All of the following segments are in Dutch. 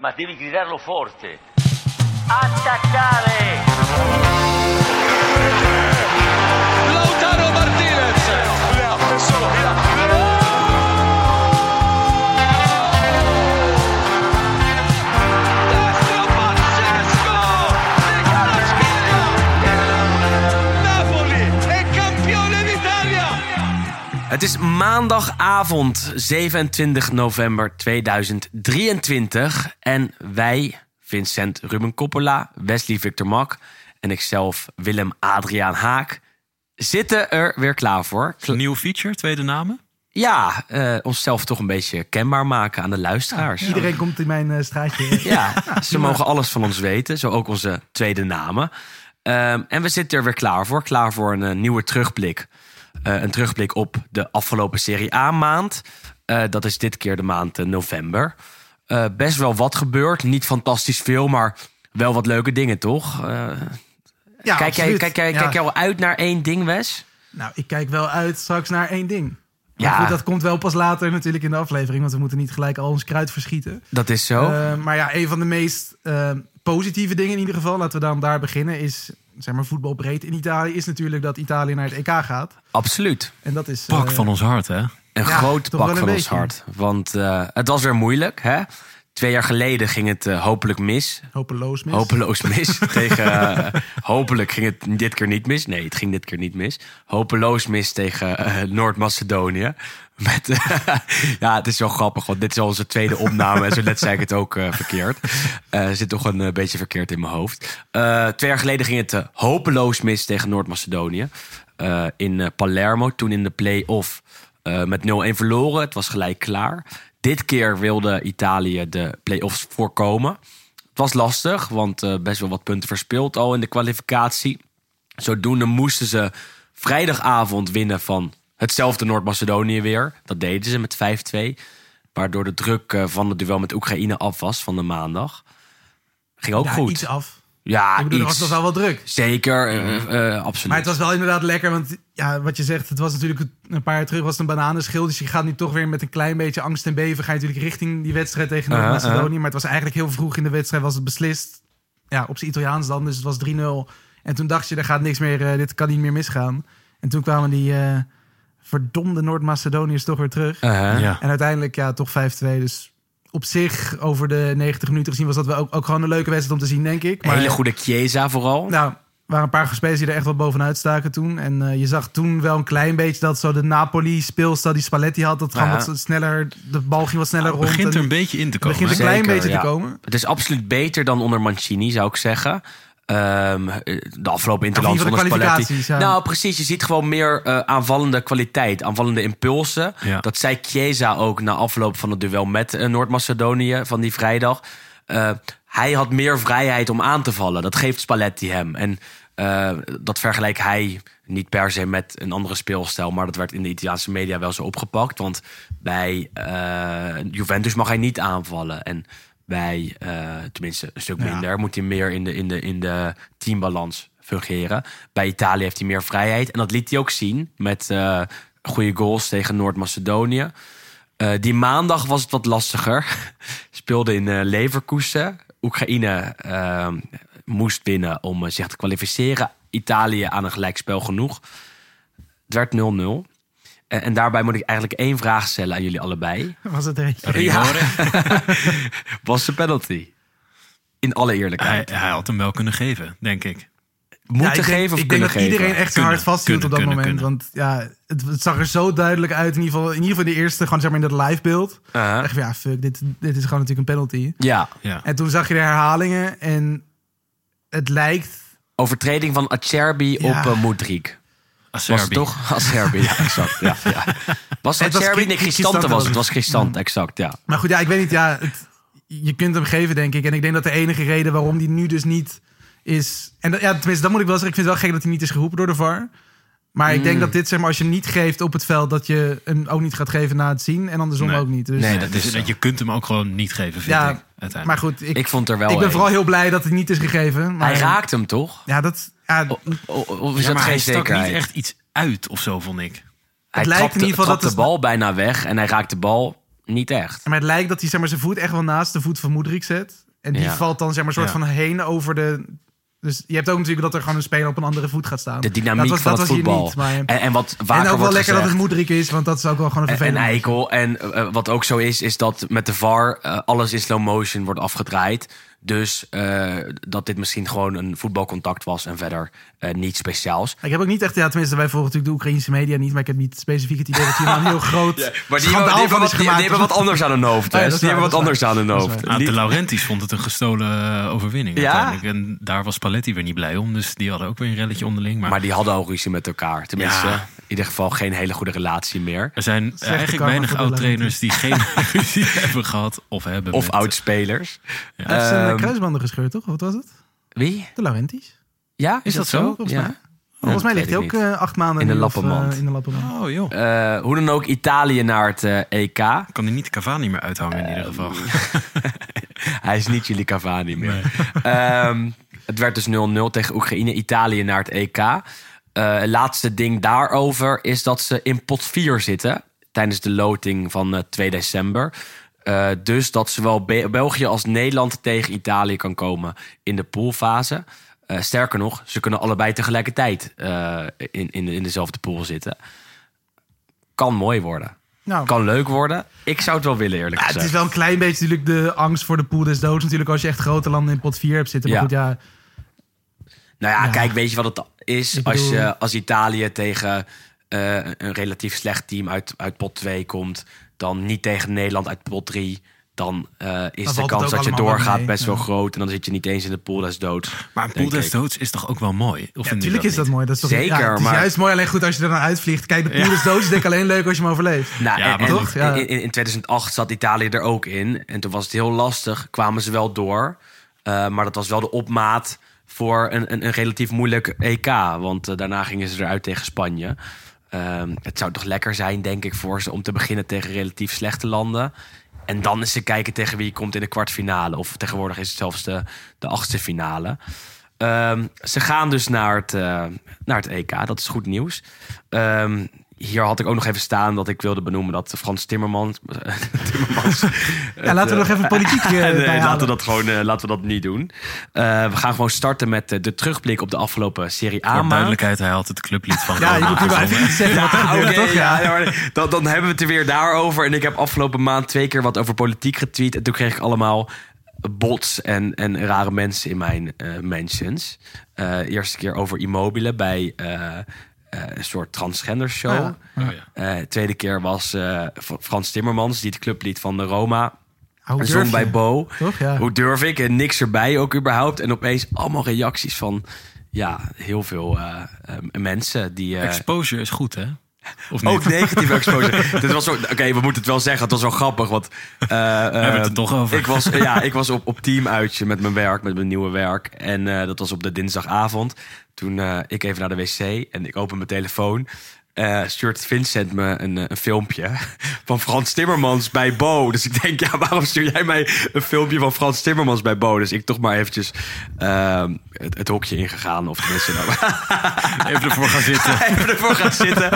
ma devi gridarlo forte. Attaccare! Het is maandagavond 27 november 2023 en wij, Vincent Ruben Coppola, Wesley Victor Mak en ikzelf Willem Adriaan Haak, zitten er weer klaar voor. Nieuw feature, tweede namen. Ja, eh, onszelf toch een beetje kenbaar maken aan de luisteraars. Iedereen komt in mijn eh, straatje. Ja, ze mogen alles van ons weten, zo ook onze tweede namen. Ehm, en we zitten er weer klaar voor. Klaar voor een eh, nieuwe terugblik. Eh, een terugblik op de afgelopen Serie A-maand. Eh, dat is dit keer de maand eh, november. Best wel wat gebeurd. Niet fantastisch veel, maar wel wat leuke dingen, toch? Ja, kijk, jij, kijk, jij, Ja. kijk jij wel uit naar één ding, Wes? Nou, ik kijk wel uit straks naar één ding. Maar Ja. goed, dat komt wel pas later natuurlijk in de aflevering. Want we moeten niet gelijk al ons kruid verschieten. Dat is zo. Maar ja, een van de meest positieve dingen in ieder geval... laten we dan daar beginnen, is... zeg maar voetbalbreed in Italië... is natuurlijk dat Italië naar het EK gaat. Absoluut. En dat is... Pak eh, van ons hart, hè? Een Ja, groot pak een van ons hart. Want eh, het was weer moeilijk, hè? Twee jaar geleden ging het eh, hopelijk mis. Hopeloos mis. Hopeloos mis. tegen, hopelijk ging het dit keer niet mis. Nee, het ging dit keer niet mis. Hopeloos mis tegen Noord-Macedonië. Ja, het is wel grappig, want dit is onze tweede opname. en zo net zei ik het ook eh, verkeerd. Eh zit toch een eh, beetje verkeerd in mijn hoofd. Twee jaar geleden ging het hopeloos mis tegen Noord-Macedonië. In Palermo, toen in de play-off met 0-1 verloren. Het was gelijk klaar. Dit keer wilde Italië de play-offs voorkomen. Het was lastig, want best wel wat punten verspeeld al in de kwalificatie. Zodoende moesten ze vrijdagavond winnen van hetzelfde Noord-Macedonië weer. Dat deden ze met 5-2. Waardoor de druk eh, van het duel met Oekraïne af was van de maandag. Ging ook ja, goed. iets af. Ja, ik bedoel, iets. was wel wat druk. Zeker, eh, eh, absoluut. Maar het was wel inderdaad lekker, want ja, wat je zegt, het was natuurlijk een paar jaar terug was het een bananenschil. Dus je gaat nu toch weer met een klein beetje angst en beven, ga je natuurlijk richting die wedstrijd tegen Uh-huh, Noord-Macedonië. Maar het was eigenlijk heel vroeg in de wedstrijd, was het beslist. Ja, op zijn Italiaans dan, dus het was 3-0. En toen dacht je, er gaat niks meer, dit kan niet meer misgaan. En toen kwamen die verdomde Noord-Macedoniërs toch weer terug. Uh-huh. Ja. En uiteindelijk ja, toch 5-2. Dus op zich, over de 90 minuten gezien, was dat wel ook, ook gewoon een leuke wedstrijd om te zien, denk ik. Maar, Hele goede Chiesa vooral. nou, er waren een paar spelers die er echt wel bovenuit staken toen. En eh, je zag toen wel een klein beetje dat zo de Napoli-speelstijl die Spalletti had. Dat gewoon Ja. wat sneller, de bal ging wat sneller Het rond. begint er en een beetje in te het komen. begint een klein Zeker, beetje ja. te komen. Het is absoluut beter dan onder Mancini, zou ik zeggen. Ehm, de afgelopen interland zonder Spalletti. ja. Nou, precies. Je ziet gewoon meer eh, aanvallende kwaliteit, aanvallende impulsen. Ja. Dat zei Chiesa ook na afloop van het duel met eh, Noord-Macedonië van die vrijdag. Eh, hij had meer vrijheid om aan te vallen. Dat geeft Spalletti hem. En eh, dat vergelijkt hij niet per se met een andere speelstijl, maar dat werd in de Italiaanse media wel zo opgepakt. Want bij eh, Juventus mag hij niet aanvallen. En bij, eh, tenminste een stuk Ja. minder, moet hij meer in de, in, de, in de teambalans fungeren. Bij Italië heeft hij meer vrijheid. En dat liet hij ook zien met eh, goede goals tegen Noord-Macedonië. Eh, die maandag was het wat lastiger. Speelde in Leverkusen. Oekraïne eh, moest winnen om zich te kwalificeren. Italië aan een gelijkspel genoeg. Het werd 0-0. En, en daarbij moet ik eigenlijk één vraag stellen aan jullie allebei. Was het er eentje. Ja. Was de penalty? In alle eerlijkheid. hij had hem wel kunnen geven, denk ik. Moeten Ja, ik denk- geven of Ik denk kunnen dat geven? iedereen echt Kunnen, vasthield op dat kunnen, moment. kunnen. Want ja, het, het zag er zo duidelijk uit. In ieder geval, in ieder geval de eerste, gewoon zeg maar in dat live beeld. Uh-huh. Echt van, ja, fuck, dit, dit is gewoon natuurlijk een penalty. Ja, Ja. En toen zag je de herhalingen en het lijkt... overtreding van Acerbi Ja. op uh, Mudrik. Was het Acerbi. toch? Acerbi, ja, exact. Ja, ja. Was Het was Acerbi? Nee, Cristante was het. was Cristante, exact, ja. Maar goed, ja, ik weet niet. Ja, het, je kunt hem geven, denk ik. En ik denk dat de enige reden waarom die nu dus niet is... En dat, ja, tenminste, dat moet ik wel zeggen. Ik vind het wel gek dat hij niet is geroepen door de VAR. Maar ik denk dat dit, zeg maar, als je niet geeft op het veld... dat je hem ook niet gaat geven na het zien. En andersom Nee. ook niet. Dus, Nee, dat dus is dat je kunt hem ook gewoon niet geven, vind Ja, ik. Uiteindelijk. maar goed, ik, Ik vond er wel ik ben een. vooral heel blij dat het niet is gegeven. Maar, Hij raakt hem toch? Ja, dat... Ja, O- o- Of is ja, dat maar geen hij stak niet echt iets uit of zo, vond ik. Hij lijkt in trapte, ieder geval dat de het- bal bijna weg en hij raakt de bal niet echt. Maar het lijkt dat hij zeg maar, zijn voet echt wel naast de voet van Moedrik zet. En die Ja. valt dan zeg maar, soort Ja. van heen over de... Dus je hebt ook natuurlijk dat er gewoon een speler op een andere voet gaat staan. De dynamiek dat was, van dat het was voetbal. Niet, maar, en, en wat en ook wel lekker dat het Moedrik is, want dat is ook wel gewoon een en, en vervelende. eikel. En eh, wat ook zo is, is dat met de VAR eh, alles in slow motion wordt afgedraaid. Dus eh, dat dit misschien gewoon een voetbalcontact was en verder eh, niets speciaals. Ik heb ook niet echt, ja, tenminste, wij volgen natuurlijk de Oekraïnse media niet, maar ik heb niet specifiek het idee dat hier een heel groot Maar die, schandaal hebben, die, hebben wat, is die, die gemaakt. hebben wat anders aan hun hoofd. Ja, die waar, hebben wat anders aan hun hoofd. Ah, de Laurentiis vond het een gestolen eh, overwinning Ja? En daar was Paletti weer niet blij om. Dus die hadden ook weer een relletje onderling. Maar, Maar die hadden al ruzie met elkaar. Tenminste, Ja. in ieder geval geen hele goede relatie meer. er zijn Slechte eigenlijk weinig oud-trainers die geen ruzie hebben gehad of hebben. Of oud-spelers. Ehm, kruisbanden gescheurd, toch? Wat was het? Wie? De Laurentis. Ja, is, dat zo? Volgens Ja. mij. Volgens mij ligt hij ook eh, acht maanden In de of, eh, lappenmand. in de lappenmand. Oh joh. Eh, hoe dan ook, Italië naar het EK. Kan hij niet de Cavani meer uithangen in ieder geval. Hij is niet jullie Cavani meer. Ehm, het werd dus 0-0 tegen Oekraïne, Italië naar het EK. Eh, laatste ding daarover is dat ze in pot 4 zitten tijdens de loting van eh, 2 december. Eh, dus dat zowel Be- België als Nederland tegen Italië kan komen in de poolfase. Eh, sterker nog, ze kunnen allebei tegelijkertijd eh, in, in, in dezelfde pool zitten. Kan mooi worden. Nou, Kan leuk worden. Ik zou het wel willen, eerlijk ja, het gezegd. is wel een klein beetje natuurlijk de angst voor de pool des doods. Natuurlijk als je echt grote landen in pot 4 hebt zitten. Maar Ja. goed, ja, Nou ja, Ja. kijk, weet je wat het is? Als, je, als Italië tegen een relatief slecht team uit, uit pot 2 komt, dan niet tegen Nederland uit pot 3, dan eh, is de kans dat je doorgaat mee. best wel groot. En dan zit je niet eens in de pool des doods. Maar een pool des doods is toch ook wel mooi? Of ja, natuurlijk is dat niet? mooi. Dat is toch, Zeker, ja, het is maar- juist mooi alleen goed als je er dan uitvliegt. Kijk, de pool Ja. des doods is denk ik alleen leuk als je hem overleeft. Nou, Ja, en, maar en toch? Ja. in, in, in 2008 zat Italië er ook in. En toen was het heel lastig. Kwamen ze wel door. Eh, maar dat was wel de opmaat voor een, een, een relatief moeilijk EK. Want eh, daarna gingen ze eruit tegen Spanje. Ehm, het zou toch lekker zijn, denk ik, voor ze om te beginnen tegen relatief slechte landen. En dan eens te kijken tegen wie je komt in de kwartfinale. Of tegenwoordig is het zelfs de, de achtste finale. Ehm, ze gaan dus naar het, eh, naar het EK. Dat is goed nieuws. Ehm, hier had ik ook nog even staan dat ik wilde benoemen dat Frans Timmermans. Timmermans Ja, laten we nog even politiek eh, Nee, bijhalen. laten we dat gewoon eh, laten we dat niet doen. Eh, we gaan gewoon starten met eh, de terugblik op de afgelopen Serie A. Voor duidelijkheid, hij had het clublied van Ja, je moet nu even iets zeggen er Ja, toch? ja, Ja. ja, maar dan, dan hebben we het er weer daarover. En ik heb afgelopen maand twee keer wat over politiek getweet. En toen kreeg ik allemaal bots en, en rare mensen in mijn eh mentions. Eh eerste keer over Immobile bij eh, eh, een soort transgender show. Ja. Oh, ja. Eh, tweede keer was eh, Frans Timmermans, die het clublied van de Roma Hoe durf zong bij Bo. Toch? Ja. Hoe durf ik? En niks erbij ook überhaupt. En opeens allemaal reacties van ja, heel veel mensen die... Exposure is goed, hè? Of niet? ook negatieve exposure. Dit was zo. Oké, we moeten het wel zeggen. Het was wel grappig. Want eh, hebben het er toch over. Ik was, ja, ik was op, op teamuitje met mijn werk, met mijn nieuwe werk. En eh, dat was op de dinsdagavond. Toen eh, ik even naar de wc en ik open mijn telefoon. eh stuurt Vincent me een, eh, een filmpje van Frans Timmermans bij Bo. Dus ik denk, ja, waarom stuur jij mij een filmpje van Frans Timmermans bij Bo? Dus ik toch maar eventjes eh, het, het hokje ingegaan. Of tenminste, nou, Even ervoor gaan zitten. even ervoor gaan zitten.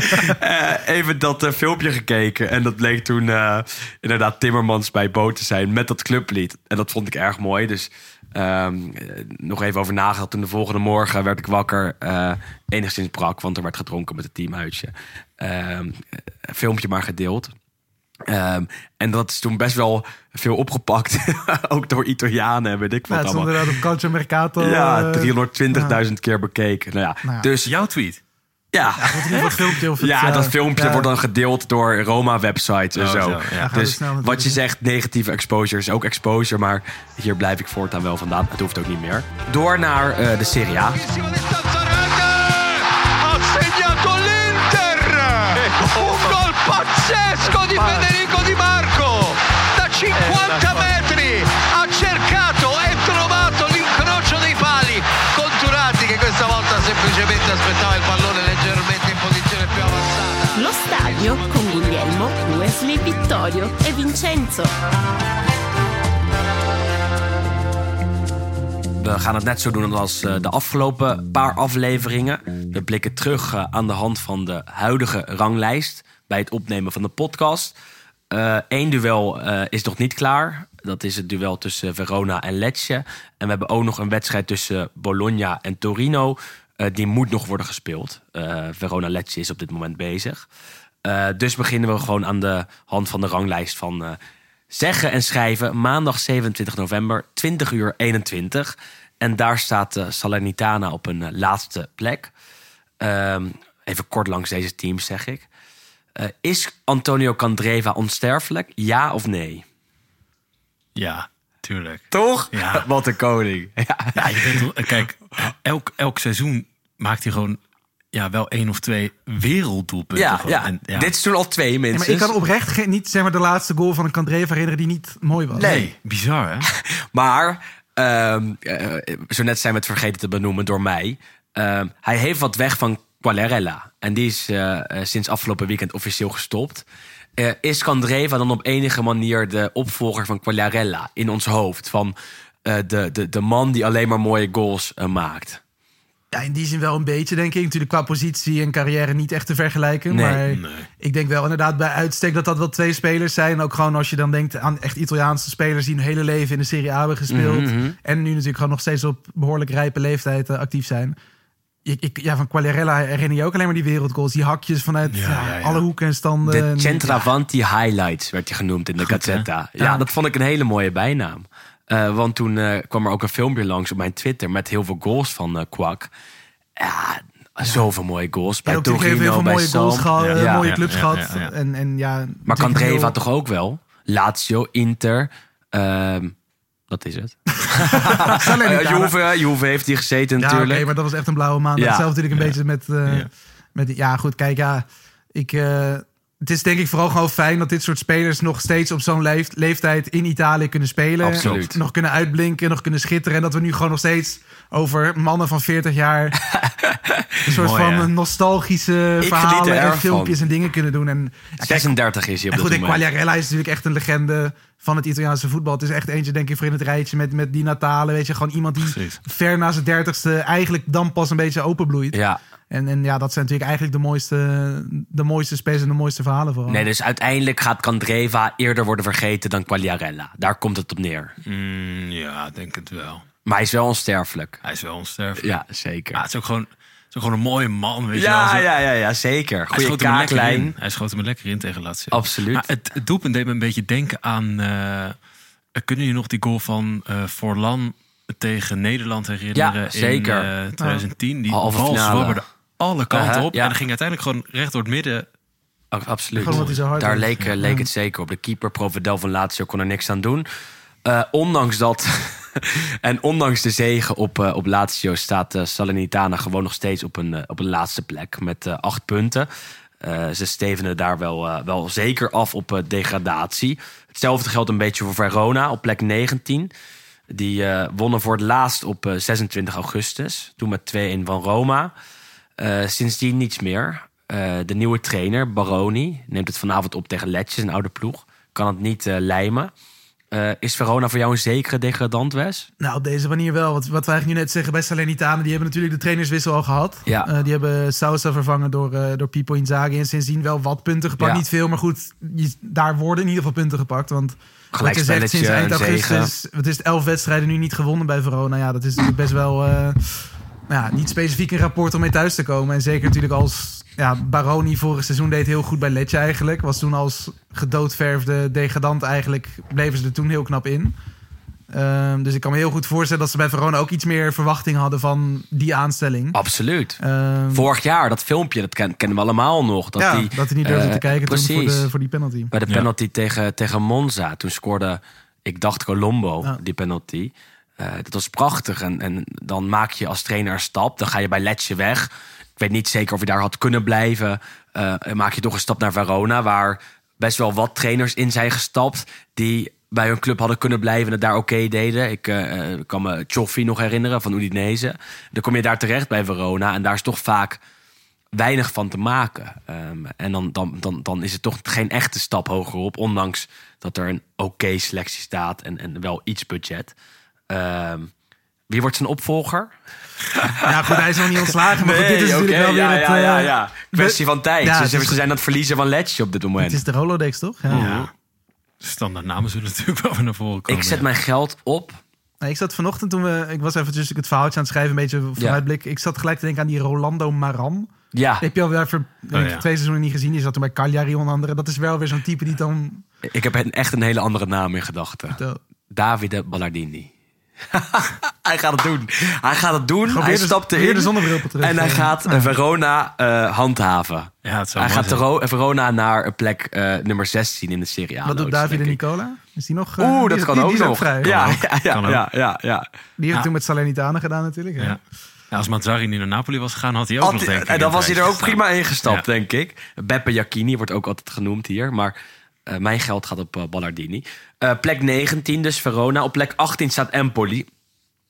Even dat filmpje gekeken. En dat bleek toen inderdaad Timmermans bij Bo te zijn met dat clublied. En dat vond ik erg mooi. Dus ehm, eh, nog even over nagedacht. Toen de volgende morgen werd ik wakker. eh, enigszins brak, want er werd gedronken met het teamuitje. Ehm, een filmpje maar gedeeld. Ehm, en dat is toen best wel veel opgepakt. Ook door Italianen en weet ik Ja, wat het stond allemaal. inderdaad op Calcio Mercato. Ja, eh, 320.000 keer bekeken. Nou ja, Nou ja. dus Jouw tweet. Ja. Filmpje of het, Ja, eh, dat filmpje ja. wordt dan gedeeld door Roma-websites en Oh, zo. ja. Dus wat je zegt, negatieve exposure is ook exposure. Maar hier blijf ik voortaan wel vandaan. Het hoeft ook niet meer. Door naar eh, de Serie A. Vittorio e Vincenzo. We gaan het net zo doen als eh, de afgelopen paar afleveringen. We blikken terug eh, aan de hand van de huidige ranglijst bij het opnemen van de podcast. Eén duel eh, is nog niet klaar. Dat is het duel tussen Verona en Lecce. En we hebben ook nog een wedstrijd tussen Bologna en Torino. Die moet nog worden gespeeld. Verona-Lecce is op dit moment bezig. Eh, dus beginnen we gewoon aan de hand van de ranglijst van eh, zeggen en schrijven. Maandag 27 november, 20 uur 21. En daar staat eh, Salernitana op een laatste plek. Ehm, even kort langs deze teams zeg ik. Is Antonio Candreva onsterfelijk? Ja of nee? Ja, tuurlijk. Toch? Ja. Wat een koning. Ja. Ja, je bent, wel- kijk, elk, elk seizoen maakt hij gewoon ja, wel één of twee werelddoelpunten. Ja, gewoon. ja. En, ja. dit is toen al twee Ja, minstens. maar ik kan oprecht geen, niet zeg maar, de laatste goal van een Candreva herinneren die niet mooi was. Nee. Bizar, hè? Maar, ehm, eh, zo net zijn we het vergeten te benoemen door mij. Ehm, hij heeft wat weg van Quagliarella. En die is eh, eh, sinds afgelopen weekend officieel gestopt. Eh, is Candreva dan op enige manier de opvolger van Quagliarella in ons hoofd? Van eh, de, de, de man die alleen maar mooie goals maakt. Ja, in die zin wel een beetje, denk ik. Natuurlijk qua positie en carrière niet echt te vergelijken. Nee, maar nee. ik denk wel inderdaad bij uitstek dat dat wel twee spelers zijn. Ook gewoon als je dan denkt aan echt Italiaanse spelers... die hun hele leven in de Serie A hebben gespeeld. Mhm, En nu natuurlijk gewoon nog steeds op behoorlijk rijpe leeftijd eh, actief zijn. Ik, ik, ja, van Quagliarella herinner je ook alleen maar die wereldgoals. Die hakjes vanuit Ja, ja, ja, ja. alle hoeken en standen. De En- Centravanti Highlights werd hij genoemd in de Gazzetta. Ja, Ja. dat vond ik een hele mooie bijnaam. Eh, want toen eh, kwam er ook een filmpje langs op mijn Twitter... met heel veel goals van eh Kwak. Ja, zoveel mooie goals. Bij Ja, Torino, heel veel bij mooie goals gehad, eh, Ja. mooie clubs ja, gehad. ja, ja. En, en ja, Maar Candreva heel- toch ook wel? Lazio, Inter... ehm, dat is het. Uh, Juve, Juve heeft hij gezeten Ja, natuurlijk. oké, maar dat was echt een blauwe maand. Ja. Hetzelfde natuurlijk een beetje met... eh, Ja. met ja, goed, kijk, ja. Ik, eh, het is denk ik vooral gewoon fijn dat dit soort spelers nog steeds op zo'n leef- leeftijd in Italië kunnen spelen. Absoluut. Nog kunnen uitblinken, nog kunnen schitteren. En dat we nu gewoon nog steeds over mannen van 40 jaar... een soort Mooi, van hè? nostalgische geniet er verhalen en erg filmpjes van. en dingen kunnen doen. En, ja, kijk, 36 is hij op en dit goed, en moment. Quagliarella is natuurlijk echt een legende van het Italiaanse voetbal. Het is echt eentje, denk ik, voor in het rijtje met, met die Natale. Weet je, gewoon iemand die Precies. ver na zijn dertigste eigenlijk dan pas een beetje openbloeit. Ja. En, en ja, dat zijn natuurlijk eigenlijk de mooiste, de mooiste spelers en de mooiste verhalen vooral. Nee, dus uiteindelijk gaat Candreva eerder worden vergeten dan Quagliarella. Daar komt het op neer. Mm, ja, ik denk het wel. Maar hij is wel onsterfelijk. Hij is wel onsterfelijk. Ja, zeker. Ja, het is ook gewoon, het is ook gewoon een mooie man, weet je Ja, wel. ja, ja, ja, zeker. Hij Goeie schoot hem er lekker in. kaaklijn. Hij schoot hem er lekker in tegen Lazio. Absoluut. Maar het, het doelpunt deed me een beetje denken aan... eh, kunnen jullie nog die goal van eh Forlan tegen Nederland herinneren? Ja, zeker. In eh, 2010. Die Halve bal zwabberde alle kanten Uh-huh, op. ja. En dan ging uiteindelijk gewoon recht door het midden. Absoluut. Hij Daar leek, leek het zeker op. De keeper Provedel van Lazio kon er niks aan doen. Eh, ondanks dat en ondanks de zegen op, eh, op Lazio staat eh, Salernitana gewoon nog steeds op een, op een laatste plek met acht punten. Ze stevenen daar wel, wel zeker af op degradatie. Hetzelfde geldt een beetje voor Verona op plek 19. Die wonnen voor het laatst op eh, 26 augustus. Toen met 2-1 van Roma. Sindsdien niets meer. De nieuwe trainer, Baroni, neemt het vanavond op tegen Lecce, een oude ploeg. Kan het niet lijmen. Eh, is Verona voor jou een zekere degradant, Wes? Nou, op deze manier wel. Wat, wat we eigenlijk nu net zeggen bij Salernitana, die hebben natuurlijk de trainerswissel al gehad. Ja. Eh, die hebben Sousa vervangen door, eh door Pipo Inzaghi. En sindsdien wel wat punten gepakt. Ja. Niet veel, maar goed, je- daar worden in ieder geval punten gepakt. Want wat je zegt, sinds eind augustus, wat is het, elf wedstrijden nu niet gewonnen bij Verona. Ja, dat is natuurlijk best wel, nou ja, niet specifiek een rapport om mee thuis te komen. En zeker natuurlijk als, ja, Baroni vorig seizoen deed heel goed bij Lecce eigenlijk. Was toen als gedoodverfde degradant eigenlijk, bleven ze er toen heel knap in. Ehm, dus ik kan me heel goed voorstellen dat ze bij Verona ook iets meer verwachting hadden van die aanstelling. Absoluut. Ehm, Vorig jaar, dat filmpje, dat ken- kennen we allemaal nog. Dat, ja, die, dat hij niet durfde eh, te kijken toen voor, precies. de, voor die penalty. Bij de Ja. penalty tegen, tegen Monza. Toen scoorde, ik dacht Colombo, Ja. die penalty. Eh, dat was prachtig. En, en dan maak je als trainer een stap. Dan ga je bij Lecce weg. Weet niet zeker of je daar had kunnen blijven. Eh, maak je toch een stap naar Verona. Waar best wel wat trainers in zijn gestapt. Die bij hun club hadden kunnen blijven en het daar oké deden. Ik eh, eh, kan me Cioffi nog herinneren van Udinese. Dan kom je daar terecht bij Verona. En daar is toch vaak weinig van te maken. Ehm, en dan, dan, dan, dan is het toch geen echte stap hogerop. Ondanks dat er een oké selectie staat en, en wel iets budget. Ehm, wie wordt zijn opvolger? Ja, goed, hij is nog niet ontslagen. Maar goed, dit is natuurlijk wel weer ja, het... ja, ja, eh, ja. Kwestie van tijd. Ja, ze, zijn aan het verliezen van Lecce op dit moment. Het is de Rolodex, toch? Ja. Ja. standaard namen zullen natuurlijk wel weer naar voren komen. Ik zet ja. mijn geld op. Ik zat vanochtend toen we... Ik was even het verhaaltje aan het schrijven, een beetje vooruitblik. Ik zat gelijk te denken aan die Rolando Maran. Ja, Die heb je al weer voor denk ik, ja. twee seizoenen niet gezien. Die zat toen bij Cagliari onder andere. Dat is wel weer zo'n type die dan... ik heb echt een hele andere naam in gedachten. Davide Ballardini. hij gaat het doen. Hij gaat het doen. Hij de- stapt erin. de zonnebril op terug. En hij gaat eh, Verona eh, handhaven. Ja, het zou Hij gaat zijn. Verona naar een plek eh, nummer 16 in de Serie A. Wat doet denk ik. Nicola? Is die nog... eh, Oeh, dat is- kan die- ook die is nog. vrij. Ja, ja, ja, ja. Die heeft Ja. toen met Salernitana gedaan natuurlijk. Ja. Ja, als Mazzari nu naar Napoli was gegaan, had hij ook Had- nog denk ik en dan was hij er ook prima ingestapt, Ja. denk ik. Beppe Jacchini wordt ook altijd genoemd hier. Maar eh, mijn geld gaat op Ballardini. Eh, plek 19 dus Verona. Op plek 18 staat Empoli.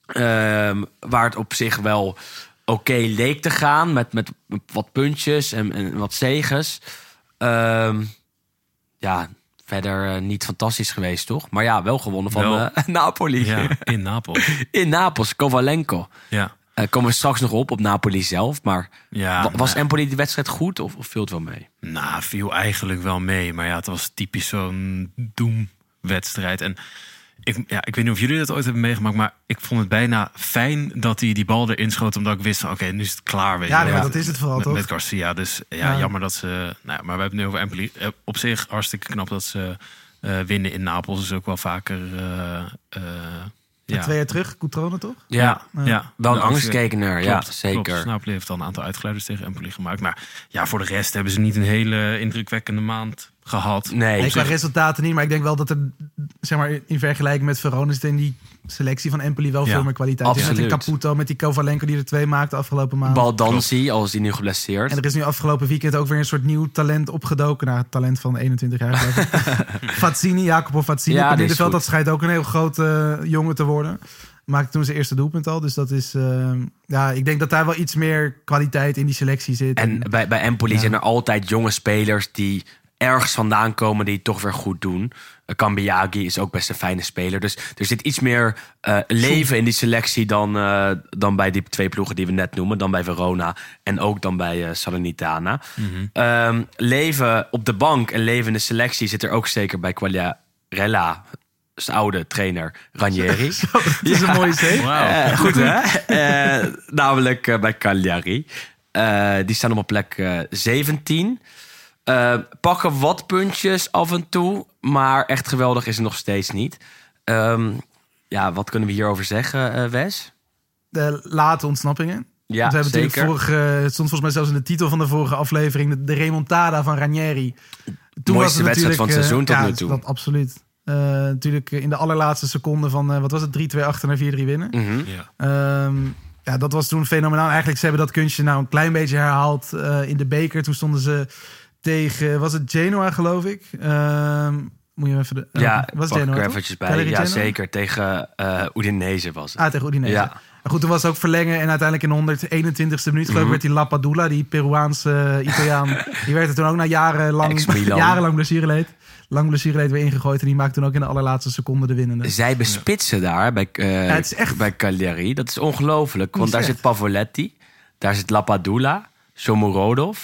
Ehm, waar het op zich wel oké leek te gaan. Met, met wat puntjes en, en wat zegens. Ehm, ja, verder eh, niet fantastisch geweest, toch? Maar ja, wel gewonnen van Wel. eh, Napoli. Ja, in Napels. In Napels, Kovalenko. Ja. Eh, komen we straks nog op, op Napoli zelf. Maar Ja, wa- was nou, Empoli die wedstrijd goed of, of viel het wel mee? Nou, viel eigenlijk wel mee. Maar ja, het was typisch zo'n doemwedstrijd. En ik, ja, ik weet niet of jullie dat ooit hebben meegemaakt, maar ik vond het bijna fijn dat hij die bal erin schoot. Omdat ik wist, van, oké, nu is het klaar. Weet Ja, je nee, wel. maar dat is het vooral, met, toch? Met Garcia. Dus ja, Ja. jammer dat ze... Nou, ja, maar we hebben het nu over Empoli. Eh, Op zich hartstikke knap dat ze eh, winnen in Napels. is ook wel vaker... eh, eh, ja. Twee jaar terug, Coutrone toch? Ja, ja. wel een angstkekener, ja, zeker. Klopt. Napoli heeft al een aantal uitgeleiders tegen Empoli gemaakt. Maar ja, voor de rest hebben ze niet een hele indrukwekkende maand gehad. Nee, ik zeg- resultaten niet, maar ik denk wel dat er, zeg maar, in vergelijking met Verona zit in die selectie van Empoli wel Ja, veel meer kwaliteit. Dus met absoluut. die Caputo, met die Kovalenko die er twee maakte afgelopen maand. Baldanzi, al is die nu geblesseerd. En er is nu afgelopen weekend ook weer een soort nieuw talent opgedoken. Nou, talent van 21 jaar. Fazzini, Jacopo Fazzini. Ja, middenveld, goed. dat schijnt ook een heel grote eh, jongen te worden. Maakte toen zijn eerste doelpunt al. Dus dat is, eh, ja, ik denk dat daar wel iets meer kwaliteit in die selectie zit. En bij, bij Empoli Ja. zijn er altijd jonge spelers die ergens vandaan komen die het toch weer goed doen. Uh, Kambiagi is ook best een fijne speler. Dus er zit iets meer eh, leven in die selectie dan, eh, dan bij die twee ploegen die we net noemen. Dan bij Verona en ook dan bij eh, Salernitana. Ehm, leven op de bank en leven in de selectie zit er ook zeker bij Quagliarella. Zijn oude trainer Ranieri. Het is een mooie zee. Eh, goed hè? Eh, namelijk eh, bij Cagliari. Eh, die staan op plek eh, 17. Eh, pakken wat puntjes af en toe. Maar echt geweldig is het nog steeds niet. Ehm, ja, wat kunnen we hierover zeggen, eh, Wes? De late ontsnappingen. Ja, Want we hebben zeker. natuurlijk vorige, het stond volgens mij zelfs in de titel van de vorige aflevering, de, de remontada van Ranieri. Toen Mooiste wedstrijd van het eh, seizoen tot ja, nu toe. Dat absoluut. Eh, natuurlijk in de allerlaatste seconde van, eh, wat was het, 3-2 achter naar 4-3 winnen. Mhm. Ja. Ehm, ja, dat was toen fenomenaal. Eigenlijk, ze hebben dat kunstje nou een klein beetje herhaald eh, in de beker. Toen stonden ze tegen, was het Genoa geloof ik? Ehm, moet je even de... eh, Ja, was pak ik Genoa er eventjes bij. Ja, Genoa? zeker. Tegen eh Udinese was het. Ah, tegen Udinese. Ja. Maar goed, toen was het ook verlengen. En uiteindelijk in de 121ste minuut geloof ik Mhm. werd die Lapadula, die Peruaanse eh, Italiaan. die werd er toen ook na jarenlang, jarenlang blessureleed. Lang blessureleed weer ingegooid. En die maakte toen ook in de allerlaatste seconde de winnende. Zij bespitsen daar bij, eh Ja, het is echt- bij Cagliari. Dat is ongelooflijk. Want daar zit Pavoletti. Daar zit Lapadula. Shomurodov.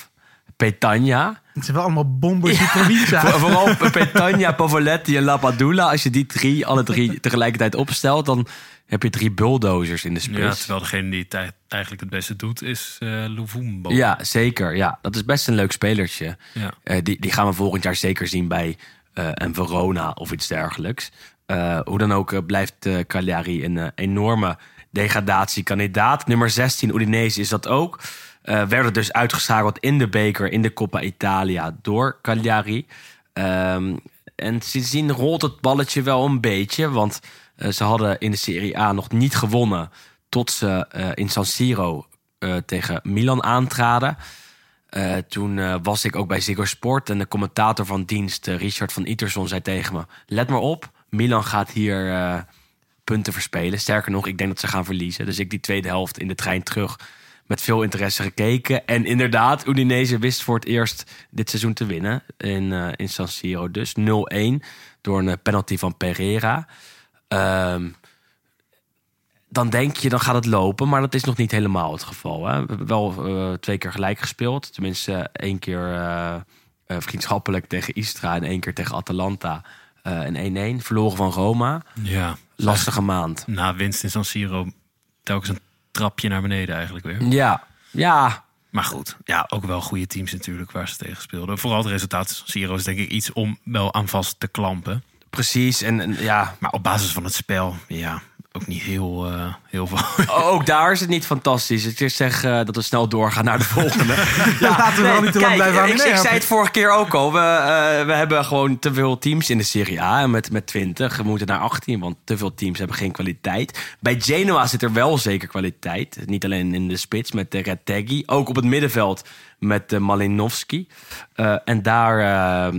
Petagna. Het zijn wel allemaal bombers die provincia. Voor- Vooral Petagna, Pavoletti en Lapadula. Als je die drie, alle drie tegelijkertijd opstelt... dan heb je drie bulldozers in de Ja, spits. terwijl degene die het eigenlijk het beste doet, is eh Luvumbo. Ja, zeker. Ja, dat is best een leuk spelertje. Ja. Eh, die, die gaan we volgend jaar zeker zien bij eh, een Verona of iets dergelijks. Eh, hoe dan ook blijft eh, Cagliari een enorme degradatiekandidaat. Nummer 16, Udinese, is dat ook. Eh, werden dus uitgeschakeld in de beker in de Coppa Italia door Cagliari. Ehm, en sindsdien rolt het balletje wel een beetje. Want eh, ze hadden in de Serie A nog niet gewonnen... tot ze eh, in San Siro tegen Milan aantraden. Toen was ik ook bij Ziggo Sport en de commentator van dienst, Richard van Iterson, zei tegen me: Let maar op, Milan gaat hier punten verspelen. Sterker nog, ik denk dat ze gaan verliezen. Dus ik die tweede helft in de trein terug met veel interesse gekeken. En inderdaad, Udinese wist voor het eerst dit seizoen te winnen in, eh, in San Siro. Dus 0-1 door een penalty van Pereira. Ehm, dan denk je, dan gaat het lopen. Maar dat is nog niet helemaal het geval. Hè? We hebben wel eh, twee keer gelijk gespeeld. Tenminste, één keer eh, vriendschappelijk tegen Istra en één keer tegen Atalanta. een 1-1. Verloren van Roma. Ja, Lastige maand. na winst in San Siro telkens een trapje naar beneden eigenlijk weer. Ja, ja. Maar goed, ja, ook wel goede teams natuurlijk waar ze tegen speelden. Vooral het resultaat Siro is denk ik iets om wel aan vast te klampen. Precies. En, en ja, Maar op basis van het spel, ja, ook niet heel, eh, heel veel. ook daar is het niet fantastisch. Ik wil zeggen dat we snel doorgaan naar de volgende. ja, Laten we wel niet te lang blijven hangen. Ik, Nee, ik zei het vorige keer ook al. We, eh, we hebben gewoon te veel teams in de Serie A. En met, met 20. We moeten naar 18, want te veel teams hebben geen kwaliteit. Bij Genoa zit er wel zeker kwaliteit. Niet alleen in de spits met de Retegui. Ook op het middenveld met de Malinowski. Eh, en daar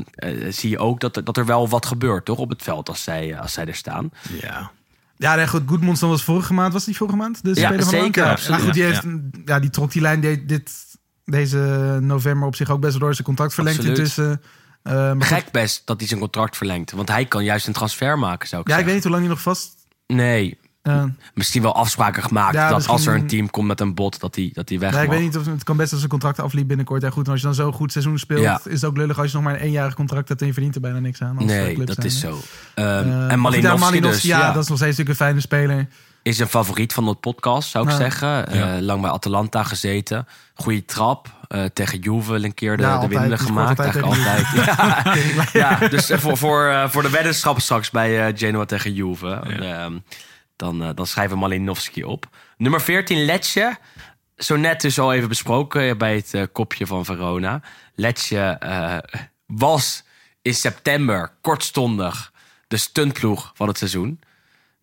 zie je ook dat er, dat er wel wat gebeurt, toch? Op het veld als zij, als zij er staan. ja, Ja, nee, goed. Goodmonson was vorige maand. Was die vorige maand? De Ja, speler van zeker, maand? Ja, goed, die, heeft, ja. die trok die lijn de- dit, deze november op zich ook best wel door zijn contract verlengd Absoluut. intussen. Eh, maar goed, Gek best dat hij zijn contract verlengt. Want hij kan juist een transfer maken, zou ik ja, ik zeggen. weet niet hoe lang hij nog vast... Nee, eh, misschien wel afspraken gemaakt. Ja, dat misschien- als er een team komt met een bot, dat hij dat die weg ja, ik weet niet of het kan best als zijn contract afliep binnenkort. En goed, en als je dan zo'n goed seizoen speelt, Ja. is het ook lullig als je nog maar een eenjarig contract hebt en je verdient er bijna niks aan. als, eh, Nee, club dat is zo. Ehm, Eh, en Malinowski, ja, dus, ja, ja, dat is nog steeds natuurlijk een fijne speler. is een favoriet van het podcast, zou ik Ja. zeggen. Ja. Eh, lang bij Atalanta gezeten. Goeie trap. Eh, tegen Juve een keer de, Ja, de altijd. winnende Die scoort gemaakt. altijd Eigenlijk altijd. Ja, ja, dus eh, voor, voor, eh, voor de weddenschap straks bij eh, Genoa tegen Juve. Ja. Dan, eh, dan schrijven we Malinowski op. Nummer 14, Letje. Zo net dus al even besproken bij het eh, kopje van Verona. Letje eh, was in september kortstondig de stuntploeg van het seizoen.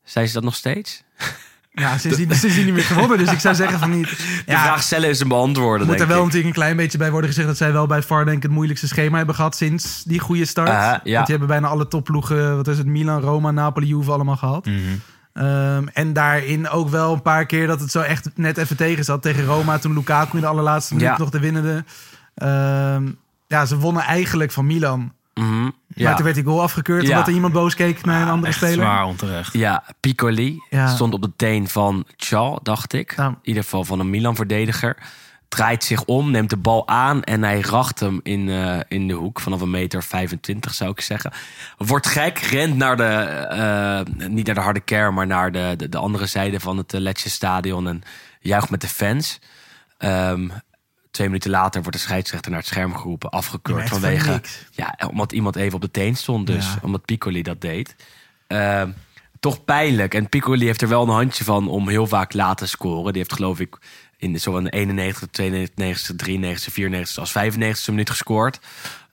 Zijn ze dat nog steeds? Ja, sindsdien, sindsdien niet meer gewonnen. Dus ik zou zeggen van niet. De Ja, vraag stellen is een beantwoorden, moet er wel ik. natuurlijk een klein beetje bij worden gezegd dat zij wel bij VAR denk ik het moeilijkste schema hebben gehad sinds die goede start. Aha, Want ja. die hebben bijna alle topploegen, wat is het, Milan, Roma, Napoli, Juve allemaal gehad. Mhm. Ehm, en daarin ook wel een paar keer dat het zo echt net even tegen zat. Tegen Roma toen Lukaku in de allerlaatste minuut Ja. nog de winnende. Ehm, ja, ze wonnen eigenlijk van Milan. Mhm, Maar Ja. toen werd die goal afgekeurd Ja. omdat er iemand boos keek naar een andere echt speler. zwaar onterecht. ja, Piccoli Ja. stond op de teen van Chal, dacht ik. Ja. In ieder geval van een Milan-verdediger. Draait zich om, neemt de bal aan en hij racht hem in, eh, in de hoek. Vanaf een meter 25 zou ik zeggen. Wordt gek, rent naar de, eh, niet naar de harde kern, maar naar de, de, de andere zijde van het uh, Letje stadion. En juicht met de fans. Ehm, twee minuten later wordt de scheidsrechter naar het scherm geroepen, afgekeurd vanwege. van. Ja, omdat iemand even op de teen stond, dus Ja. omdat Piccoli dat deed. Ehm, toch pijnlijk. En Piccoli heeft er wel een handje van om heel vaak laat te scoren. Die heeft geloof ik in de, zowel in de 91, 92, 93, 94 als 95 minuut gescoord.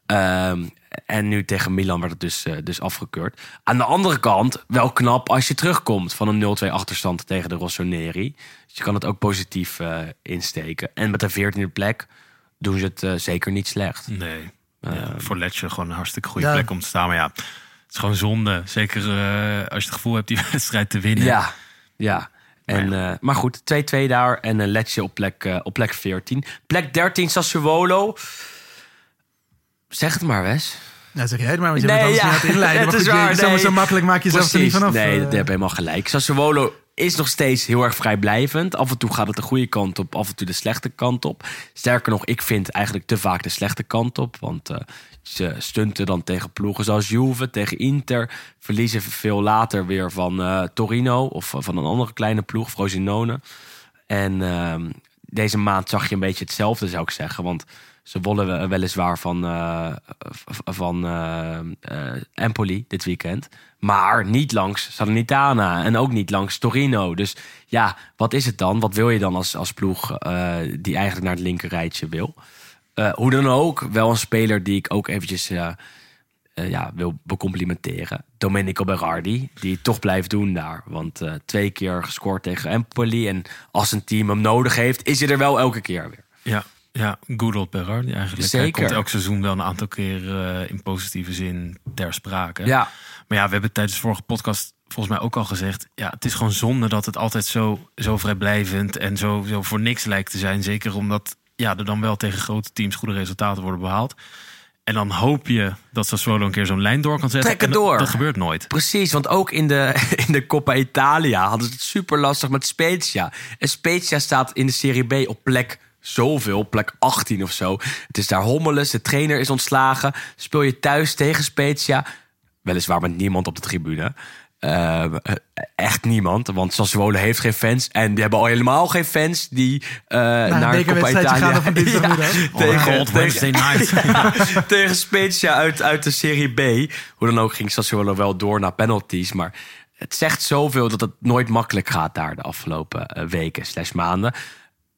Ehm, en nu tegen Milan werd het dus, eh, dus afgekeurd. Aan de andere kant, wel knap als je terugkomt van een 0-2 achterstand tegen de Rossoneri. Dus je kan het ook positief eh, insteken. En met de 14e plek doen ze het eh, zeker niet slecht. Nee. Ja, voor Letje gewoon een hartstikke goede Ja. plek om te staan. Maar ja, het is gewoon zonde. Zeker eh, als je het gevoel hebt die wedstrijd te winnen. Ja, ja. En, maar, maar goed, 2-2 daar en een Letje op plek, eh, op plek 14. Plek 13 Sassuolo. Zeg het maar, Wes. Ja, zeg jij het maar, want je Nee, bent anders ja, het inleiden. het Maar is goed, je- waar, zo, nee. zo makkelijk maak je jezelf er niet vanaf. Nee, eh. dat heb je helemaal gelijk. Sassuolo is nog steeds heel erg vrijblijvend. Af en toe gaat het de goede kant op, af en toe de slechte kant op. Sterker nog, ik vind eigenlijk te vaak de slechte kant op. Want eh, ze stunten dan tegen ploegen zoals Juve, tegen Inter. Verliezen veel later weer van eh, Torino of eh, van een andere kleine ploeg, Frosinone. En ehm, deze maand zag je een beetje hetzelfde, zou ik zeggen. Want ze wonnen we- weliswaar van, eh, van eh, eh, Empoli dit weekend. Maar niet langs Salernitana en ook niet langs Torino. Dus ja, wat is het dan? Wat wil je dan als, als ploeg die eigenlijk naar het linkerrijtje wil? Hoe dan ook, wel een speler die ik ook eventjes ja, wil becomplimenteren. Domenico Berardi, die toch blijft doen daar. Want twee keer gescoord tegen Empoli. En als een team hem nodig heeft, is hij er wel elke keer weer. Ja, ja good old eigenlijk. Hij Zeker. komt elk seizoen wel een aantal keer eh, in positieve zin ter sprake. Ja, Maar ja, we hebben tijdens de vorige podcast volgens mij ook al gezegd... ja, het is gewoon zonde dat het altijd zo, zo vrijblijvend... en zo, zo voor niks lijkt te zijn. Zeker omdat ja, er dan wel tegen grote teams goede resultaten worden behaald. En dan hoop je dat Sassuolo een keer zo'n lijn door kan zetten. Trek het En door. Dat gebeurt nooit. Precies, want ook in de, in de Coppa Italia hadden ze het super lastig met Spezia. En Spezia staat in de Serie B op plek zoveel, plek 18 of zo. Het is daar hommeles, de trainer is ontslagen. Speel je thuis tegen Spezia, Weliswaar met niemand op de tribune. Eh, echt niemand, want Sassuolo heeft geen fans. En die hebben al helemaal geen fans die eh een naar Coppa bekerwedstrijdje Italia... gaan op een. Ja, Oh god, night. tegen Spezia uit, uit de Serie B. Hoe dan ook ging Sassuolo wel door naar penalties. Maar het zegt zoveel dat het nooit makkelijk gaat daar de afgelopen eh, weken slash maanden.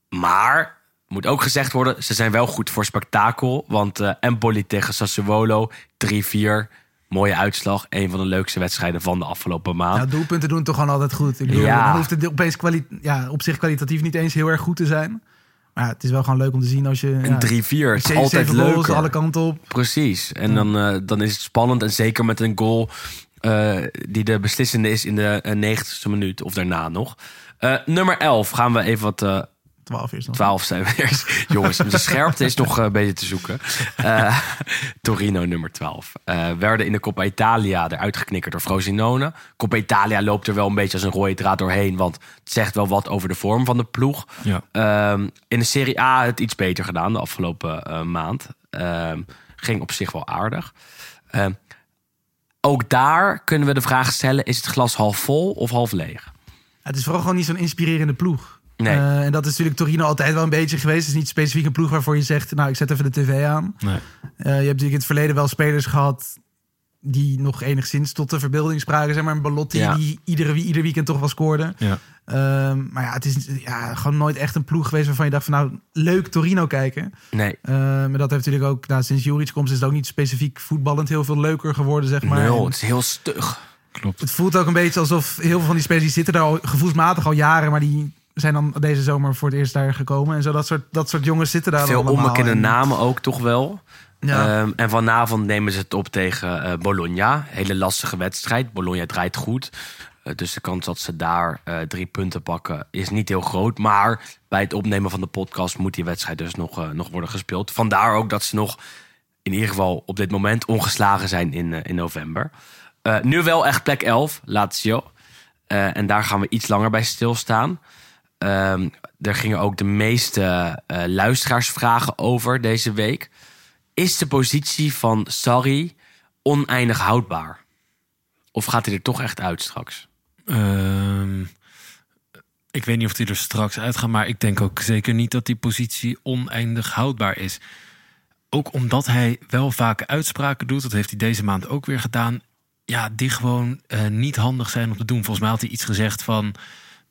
Maar, moet ook gezegd worden, ze zijn wel goed voor spektakel. Want eh Empoli tegen Sassuolo, 3-4. Mooie uitslag. Een van de leukste wedstrijden van de afgelopen maand. Doelpunten doen toch gewoon altijd goed. Ik bedoel, Ja. Dan hoeft het opeens ja, op zich kwalitatief niet eens heel erg goed te zijn. Maar ja, het is wel gewoon leuk om te zien als je... Een ja, 3-4, het is altijd leuker. alle kanten op. Precies. En dan, eh, dan is het spannend. En zeker met een goal eh, die de beslissende is in de eh, 90ste minuut of daarna nog. Nummer 11 gaan we even wat... eh 12 is nog. 12 zijn we eerst. Jongens, de scherpte is nog eh, een beetje te zoeken. Eh, Torino nummer 12. Eh, werden in de Coppa Italia eruit geknikkerd door Frosinone. Coppa Italia loopt er wel een beetje als een rode draad doorheen. Want het zegt wel wat over de vorm van de ploeg. Ja. Ehm, in de Serie A het iets beter gedaan de afgelopen eh, maand. Ehm, ging op zich wel aardig. Ehm, ook daar kunnen we de vraag stellen: is het glas half vol of half leeg? Het is vooral gewoon niet zo'n inspirerende ploeg. Nee. Eh, en dat is natuurlijk Torino altijd wel een beetje geweest. Het is niet specifiek een ploeg waarvoor je zegt... nou, ik zet even de tv aan. Nee. Eh, je hebt natuurlijk in het verleden wel spelers gehad... die nog enigszins tot de verbeelding spraken. Zeg maar een Balotti Ja. die iedere, ieder weekend toch wel scoorde. Ja. Ehm, maar ja, het is ja, gewoon nooit echt een ploeg geweest... waarvan je dacht van nou, leuk Torino kijken. Nee. Ehm, maar dat heeft natuurlijk ook... Nou, sinds Juric komt is het ook niet specifiek voetballend... heel veel leuker geworden, zeg maar. En Het is heel stug. Klopt. het voelt ook een beetje alsof heel veel van die spelers... die zitten daar al gevoelsmatig al jaren... maar die zijn dan deze zomer voor het eerst daar gekomen. En zo dat soort, dat soort jongens zitten daar Veel allemaal. onbekende En- namen ook toch wel. Ja. Ehm, en vanavond nemen ze het op tegen eh, Bologna. Hele lastige wedstrijd. Bologna draait goed. Eh, dus de kans dat ze daar eh, drie punten pakken is niet heel groot. Maar bij het opnemen van de podcast moet die wedstrijd dus nog, nog worden gespeeld. Vandaar ook dat ze nog in ieder geval op dit moment ongeslagen zijn in, in november. Nu wel echt plek 11, Lazio. En daar gaan we iets langer bij stilstaan. Ehm er gingen ook de meeste eh, luisteraarsvragen over deze week. Is de positie van Sarri oneindig houdbaar? Of gaat hij er toch echt uit straks? Ehm, ik weet niet of die er straks uitgaat, maar ik denk ook zeker niet dat die positie oneindig houdbaar is. Ook omdat hij wel vaak uitspraken doet, dat heeft hij deze maand ook weer gedaan. Ja, die gewoon eh, niet handig zijn om te doen. Volgens mij had hij iets gezegd van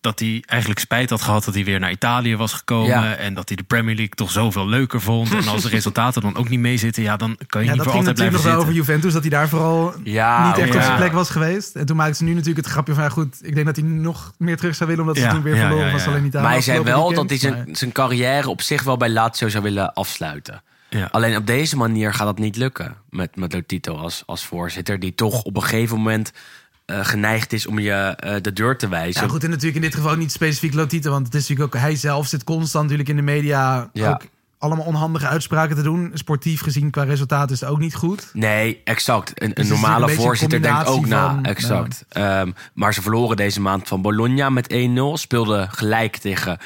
dat hij eigenlijk spijt had gehad dat hij weer naar Italië was gekomen. Ja. En dat hij de Premier League toch zoveel leuker vond. En als de resultaten dan ook niet meezitten, ja, dan kan je Ja, niet voor altijd blijven nog wel zitten. over Juventus, dat hij daar vooral Ja, niet echt ja. op zijn plek was geweest. En toen maakten ze nu natuurlijk het grapje van, ja goed, ik denk dat hij nog meer terug zou willen, omdat ze Ja, toen weer ja, verloren ja, was alleen Italië. Maar hij zei wel dat hij zijn, Maar- zijn carrière op zich wel bij Lazio zou willen afsluiten. Ja. Alleen op deze manier gaat dat niet lukken. Met, met Lotito als, als voorzitter. Die toch op een gegeven moment eh, geneigd is om je eh, de deur te wijzen. Ja, goed, en natuurlijk in dit geval ook niet specifiek Lotito, want het is natuurlijk ook, hij zelf zit constant natuurlijk in de media Ja. ook allemaal onhandige uitspraken te doen. Sportief gezien qua resultaat is het ook niet goed. Nee, exact. Een, is normale een voorzitter denkt ook na. exact. Ehm, maar ze verloren deze maand van Bologna met 1-0. Speelden gelijk tegen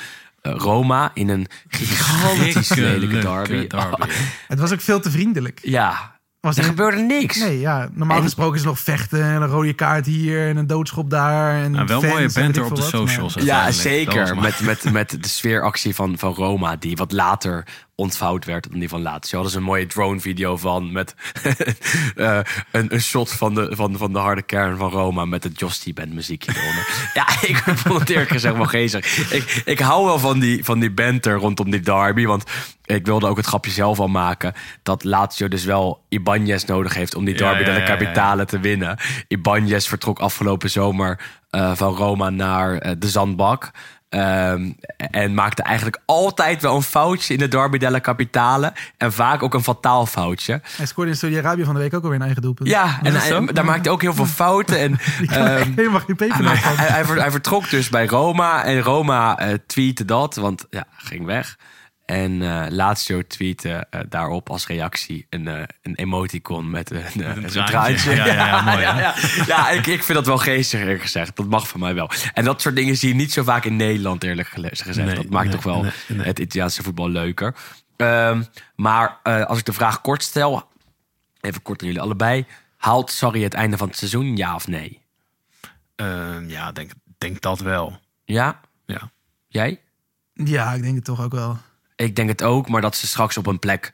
eh, Roma in een gigantisch lelijke derby. derby. Het was ook veel te vriendelijk. Ja, Was er er- gebeurde niks. Nee, ja, normaal En- gesproken is er nog vechten en een rode kaart hier en een doodschop daar. En Nou, wel fans mooie banter op de socials. Ja, zeker. Met, met, met de sfeeractie van, van Roma, die wat later ontvouwd werd dan die van Lazio. Hadden ze een mooie drone-video van met eh, een, een shot van de, van, van de harde kern van Roma met het Josty Band muziekje eronder. ja, ik vond het eerlijk gezegd wel geestig. Ik, ik hou wel van die, van die banter rondom die derby, want ik wilde ook het grapje zelf al maken dat Lazio dus wel Ibanez nodig heeft om die derby ja, de ja, ja, ja. Capitale te winnen. Ibanez vertrok afgelopen zomer eh, van Roma naar eh, de Zandbak. Ehm, en maakte eigenlijk altijd wel een foutje in de Derby della Capitale. En vaak ook een fataal foutje. Hij scoorde in Saudi-Arabië van de week ook alweer een eigen doelpunt. Ja, en hij- daar maakte hij ook heel veel fouten. En, ehm, helemaal geen peper hij, hij, hij ver- hij vertrok dus bij Roma. En Roma eh tweette dat, want ja, ging weg. En eh Lazio tweette eh, daarop als reactie een, eh, een emoticon met een, eh, een een traantje. traantje. Ja, ja, ja, mooi, hè? ja, ja, ik, ik vind dat wel geestig eerlijk gezegd. Dat mag van mij wel. En dat soort dingen zie je niet zo vaak in Nederland eerlijk gezegd. Nee, dat maakt nee, toch wel nee, nee. het Italiaanse voetbal leuker. Ehm, maar eh, als ik de vraag kort stel, even kort aan jullie allebei. Haalt Sarri het einde van het seizoen, ja of nee? Ehm, ja, denk, denk dat wel. Ja? Ja. Jij? Ja, ik denk het toch ook wel. Ik denk het ook, maar dat ze straks op een plek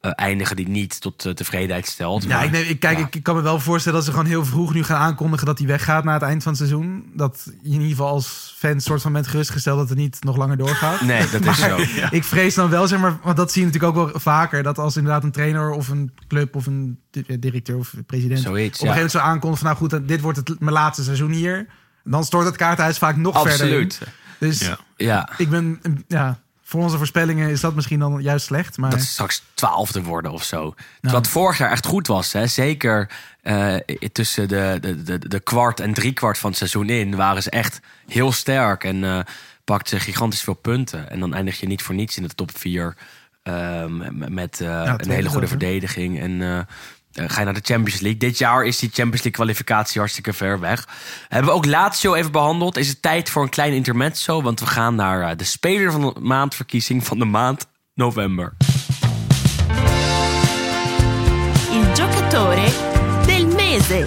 eh, eindigen die niet tot eh, tevredenheid stelt. Ja, Maar- ik, neem, ik, kijk, ja. ik, ik kan me wel voorstellen dat ze gewoon heel vroeg nu gaan aankondigen dat hij weggaat na het eind van het seizoen. Dat je in ieder geval als fan soort van bent gerustgesteld dat het niet nog langer doorgaat. Nee, dat is zo. Ik vrees dan wel, zeg maar, want dat zie je natuurlijk ook wel vaker, dat als inderdaad een trainer of een club of een di- directeur of president Zoiets, op een ja. gegeven moment zo aankondigt van nou goed, dit wordt het, mijn laatste seizoen hier. Dan stort het kaarthuis vaak nog verder. Absoluut. in. Dus Ja. Ja. ik ben, ja, voor onze voorspellingen is dat misschien dan juist slecht. Maar dat ze straks twaalfde worden of zo. Nou. Wat vorig jaar echt goed was. Hè? Zeker eh, tussen de, de, de, de kwart en driekwart van het seizoen in... waren ze echt heel sterk en eh pakten ze gigantisch veel punten. En dan eindig je niet voor niets in de top vier... ehm, met eh, een tweede hele goede verdediging. En ga je naar de Champions League. Dit jaar is die Champions League kwalificatie hartstikke ver weg. Hebben we ook Lazio even behandeld. Is het tijd voor een klein intermezzo? Want we gaan naar eh, de speler van de maandverkiezing van de maand november. Il giocatore del mese.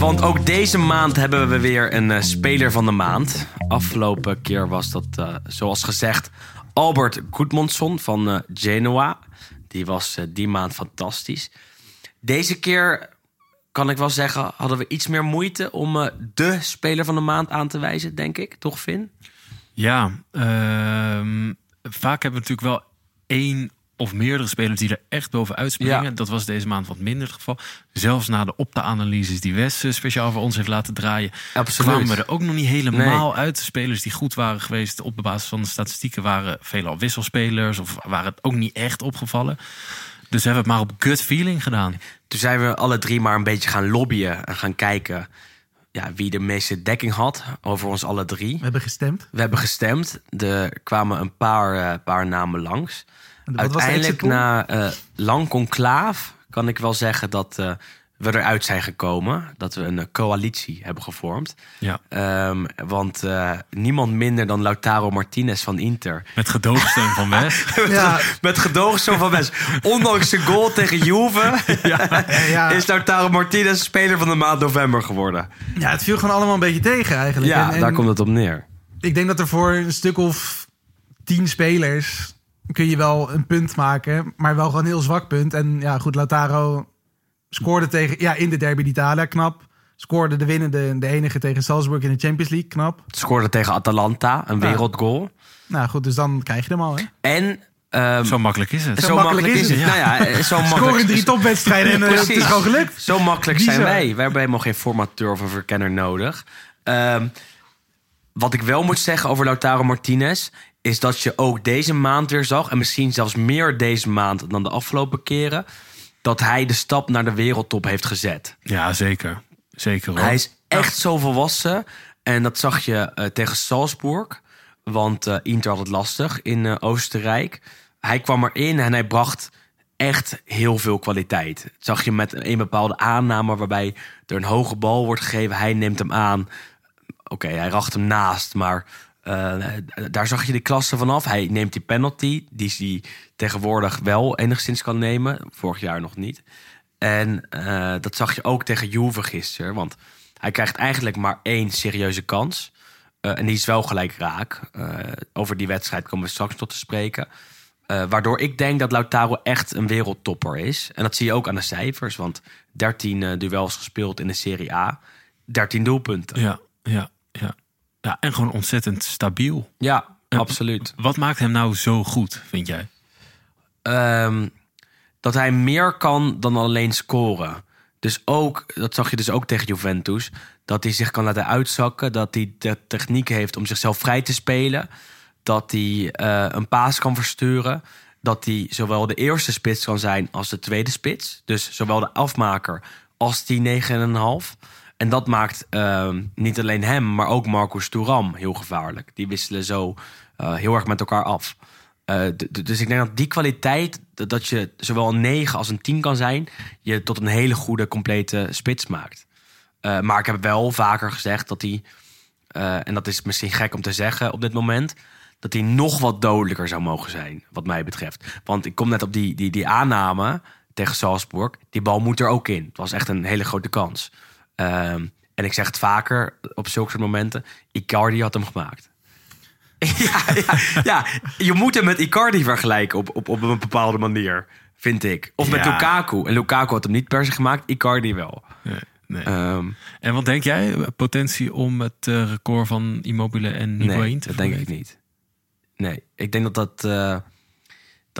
Want ook deze maand hebben we weer een eh, speler van de maand. Afgelopen keer was dat, eh, zoals gezegd, Albert Goedmondsson van eh, Genoa. Die was eh, die maand fantastisch. Deze keer, kan ik wel zeggen, hadden we iets meer moeite om eh, de speler van de maand aan te wijzen, denk ik. Toch, Vin? Ja, ehm, vaak hebben we natuurlijk wel één of meerdere spelers die er echt bovenuit springen. Ja. Dat was deze maand wat minder het geval. Zelfs na de opta-analyses die Wes eh, speciaal voor ons heeft laten draaien... Absoluut. kwamen we er ook nog niet helemaal uit. De spelers die goed waren geweest op de basis van de statistieken... waren veelal wisselspelers of waren het ook niet echt opgevallen. Dus hebben we het maar op gut feeling gedaan. Toen zijn we alle drie maar een beetje gaan lobbyen en gaan kijken ja, wie de meeste dekking had over ons alle drie. we hebben gestemd. We hebben gestemd. Er kwamen een paar, eh, paar namen langs. Uiteindelijk, na eh, lang conclaaf, kan ik wel zeggen dat eh, we eruit zijn gekomen. Dat we een eh, coalitie hebben gevormd. Ja. Ehm, want eh, niemand minder dan Lautaro Martinez van Inter. Met gedoogsteun van Wes. Ja, Met gedoogsteun van best. Ondanks zijn goal tegen Juve ja. is Lautaro Martinez speler van de maand november geworden. ja, het viel gewoon allemaal een beetje tegen eigenlijk. Ja, En- en daar komt het op neer. Ik denk dat er voor een stuk of tien spelers kun je wel een punt maken, maar wel gewoon een heel zwak punt. En ja, goed, Lautaro scoorde tegen, ja, in de derby d'Italia, knap. Scoorde de winnende, de enige tegen Salzburg in de Champions League, knap. Scoorde tegen Atalanta, een Ja. wereldgoal. Nou goed, dus dan krijg je hem al, hè. En ehm, Zo makkelijk is het. Zo, makkelijk, is het. Nou ja, eh, zo makkelijk. Scoren drie topwedstrijden en eh, het is gewoon gelukt. Zo makkelijk zijn wij. We hebben helemaal geen formateur of een verkenner nodig. Ehm, wat ik wel moet zeggen over Lautaro Martinez... is dat je ook deze maand weer zag... en misschien zelfs meer deze maand dan de afgelopen keren... dat hij de stap naar de wereldtop heeft gezet. Ja, zeker. Zeker hoor. Hij is echt zo volwassen. En dat zag je eh, tegen Salzburg. Want eh, Inter had het lastig in eh, Oostenrijk. Hij kwam erin en hij bracht echt heel veel kwaliteit. Dat zag je met een bepaalde aanname waarbij er een hoge bal wordt gegeven. Hij neemt hem aan. Oké, hij racht hem naast, maar eh, daar zag je de klasse vanaf. Hij neemt die penalty, die hij tegenwoordig wel enigszins kan nemen. Vorig jaar nog niet. En eh, dat zag je ook tegen Juve gisteren. Want hij krijgt eigenlijk maar één serieuze kans. Eh, en die is wel gelijk raak. Over die wedstrijd komen we straks tot te spreken. Waardoor ik denk dat Lautaro echt een wereldtopper is. En dat zie je ook aan de cijfers. Want 13 eh, duels gespeeld in de Serie A. 13 doelpunten. Ja, ja, ja. Ja, en gewoon ontzettend stabiel. Ja, absoluut. Wat maakt hem nou zo goed, vind jij? Ehm, dat hij meer kan dan alleen scoren. Dus ook, dat zag je dus ook tegen Juventus, dat hij zich kan laten uitzakken, dat hij de techniek heeft om zichzelf vrij te spelen, dat hij eh, een paas kan versturen, dat hij zowel de eerste spits kan zijn als de tweede spits, dus zowel de afmaker als die 9,5. En dat maakt ehm, niet alleen hem, maar ook Marcus Thuram heel gevaarlijk. Die wisselen zo eh, heel erg met elkaar af. Eh, dus ik denk dat die kwaliteit, dat- je zowel een 9 als een 10 kan zijn, je tot een hele goede, complete spits maakt. Eh, maar ik heb wel vaker gezegd dat hij, en dat is misschien gek om te zeggen op dit moment, dat hij nog wat dodelijker zou mogen zijn, wat mij betreft. Want ik kom net op die, die, die aanname tegen Salzburg. Die bal moet er ook in. Het was echt een hele grote kans. Ehm, en ik zeg het vaker op zulke soort momenten. Icardi had hem gemaakt. ja, ja, ja, je moet hem met Icardi vergelijken op, op, op een bepaalde manier, vind ik. Of met Ja. Lukaku. En Lukaku had hem niet per se gemaakt, Icardi wel. Nee, nee. Ehm, en wat denk jij? Potentie om het eh, record van Immobile en Higuain nee, te dat denk ik niet. Nee, ik denk dat dat, eh,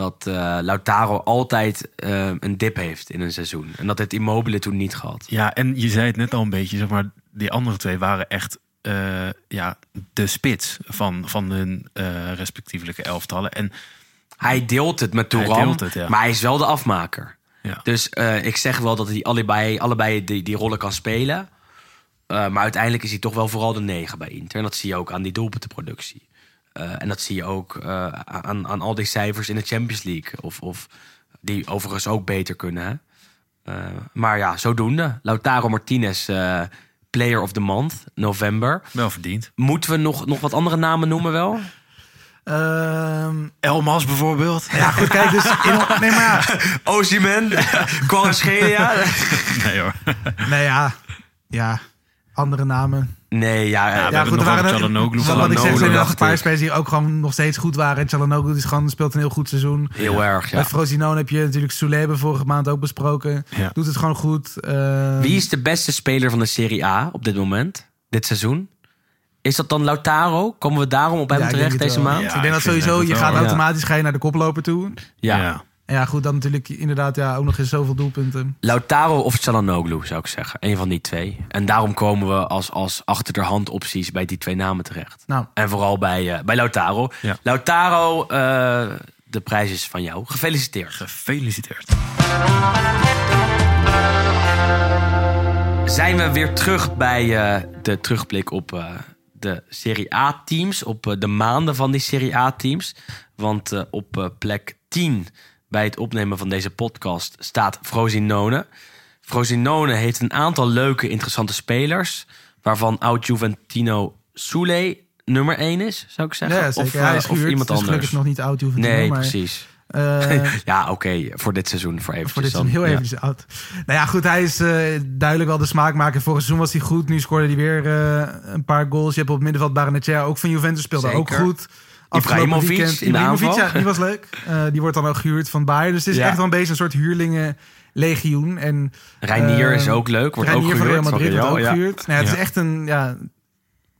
dat eh, Lautaro altijd eh, een dip heeft in een seizoen. En dat heeft Immobile toen niet gehad. Ja, en je zei het net al een beetje, zeg maar, die andere twee waren echt eh, ja, de spits van, van hun respectievelijke elftallen. En Hij deelt het met Touran, het, ja. maar hij is wel de afmaker. ja, Dus ik zeg wel dat hij allebei, allebei die, die rollen kan spelen. Maar uiteindelijk is hij toch wel vooral de negen bij Inter. En dat zie je ook aan die doelpuntenproductie. Eh, en dat zie je ook eh, aan, aan al die cijfers in de Champions League. Of, of die overigens ook beter kunnen. Hè? Eh, maar ja, zodoende. Lautaro Martinez, eh, Player of the Month, november. wel verdiend. Moeten we nog, nog wat andere namen noemen wel? Ehm, Elmas bijvoorbeeld. ja, goed, kijk, dus... In, nee, maar ja. Ozyman. Nee hoor. Nee, ja. Ja, andere namen. Nee, ja, Ja, eh, hebben nog over Çalhanoğlu Wat, ik zeg, zijn er nog een paar ik. spelers die ook gewoon nog steeds goed waren. En Çalhanoğlu is gewoon, speelt een heel goed seizoen. heel erg, ja. Bij Frosinone heb je natuurlijk Soule hebben we vorige maand ook besproken. Ja. Doet het gewoon goed. Eh, Wie is de beste speler van de Serie A op dit moment? Dit seizoen? Is dat dan Lautaro? Komen we daarom op hem ja, terecht deze wel. maand? Ja, ik denk dat ik sowieso, je gaat ja. automatisch ga je naar de koploper toe. Ja. En ja, goed, dan natuurlijk inderdaad ja, ook nog eens zoveel doelpunten. Lautaro of Çalhanoğlu zou ik zeggen. Een van die twee. En daarom komen we als, als achter de hand opties bij die twee namen terecht. Nou, En vooral bij, eh, bij Lautaro. Ja. Lautaro, eh, de prijs is van jou. Gefeliciteerd. Gefeliciteerd. Zijn we weer terug bij eh, de terugblik op eh, de Serie A-teams. Op de maanden van die Serie A-teams. Want op eh, plek 10 bij het opnemen van deze podcast staat Frosinone. Frosinone heeft een aantal leuke, interessante spelers. Waarvan oud-Juventino Soule nummer 1 is, zou ik zeggen. ja. Of, hij eh, is of gehuurd, iemand dus anders. gelukkig nog niet oud hoeven te Nee, maar, precies. eh, Ja, oké, voor dit seizoen, voor eventjes voor dit seizoen heel Ja. even oud. Nou ja, goed, hij is eh, duidelijk wel de smaakmaker. Vorig seizoen was hij goed. Nu scoorde hij weer eh, een paar goals. Je hebt op het middenveld Barrenetjer, ook van Juventus, speelde Zeker. ook goed. Ibrahimovic weekend- in de aanval. ja, die was leuk. Eh, die wordt dan ook gehuurd van Bayern. Dus het is Ja. echt wel een beetje een soort huurlingenlegioen. En Reinier is ook leuk, wordt ook Reinier van gehuurd. Real Madrid wordt ook ja. gehuurd. Nou, het is echt een, ja,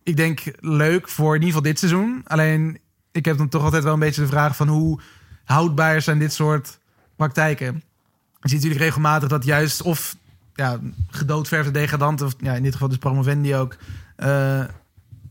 ik denk leuk voor in ieder geval dit seizoen. Alleen, ik heb dan toch altijd wel een beetje de vraag van hoe houdbaar zijn dit soort praktijken. Je ziet natuurlijk regelmatig dat juist of ja, gedoodverfde degradanten, of ja, in dit geval dus promovendi ook. eh,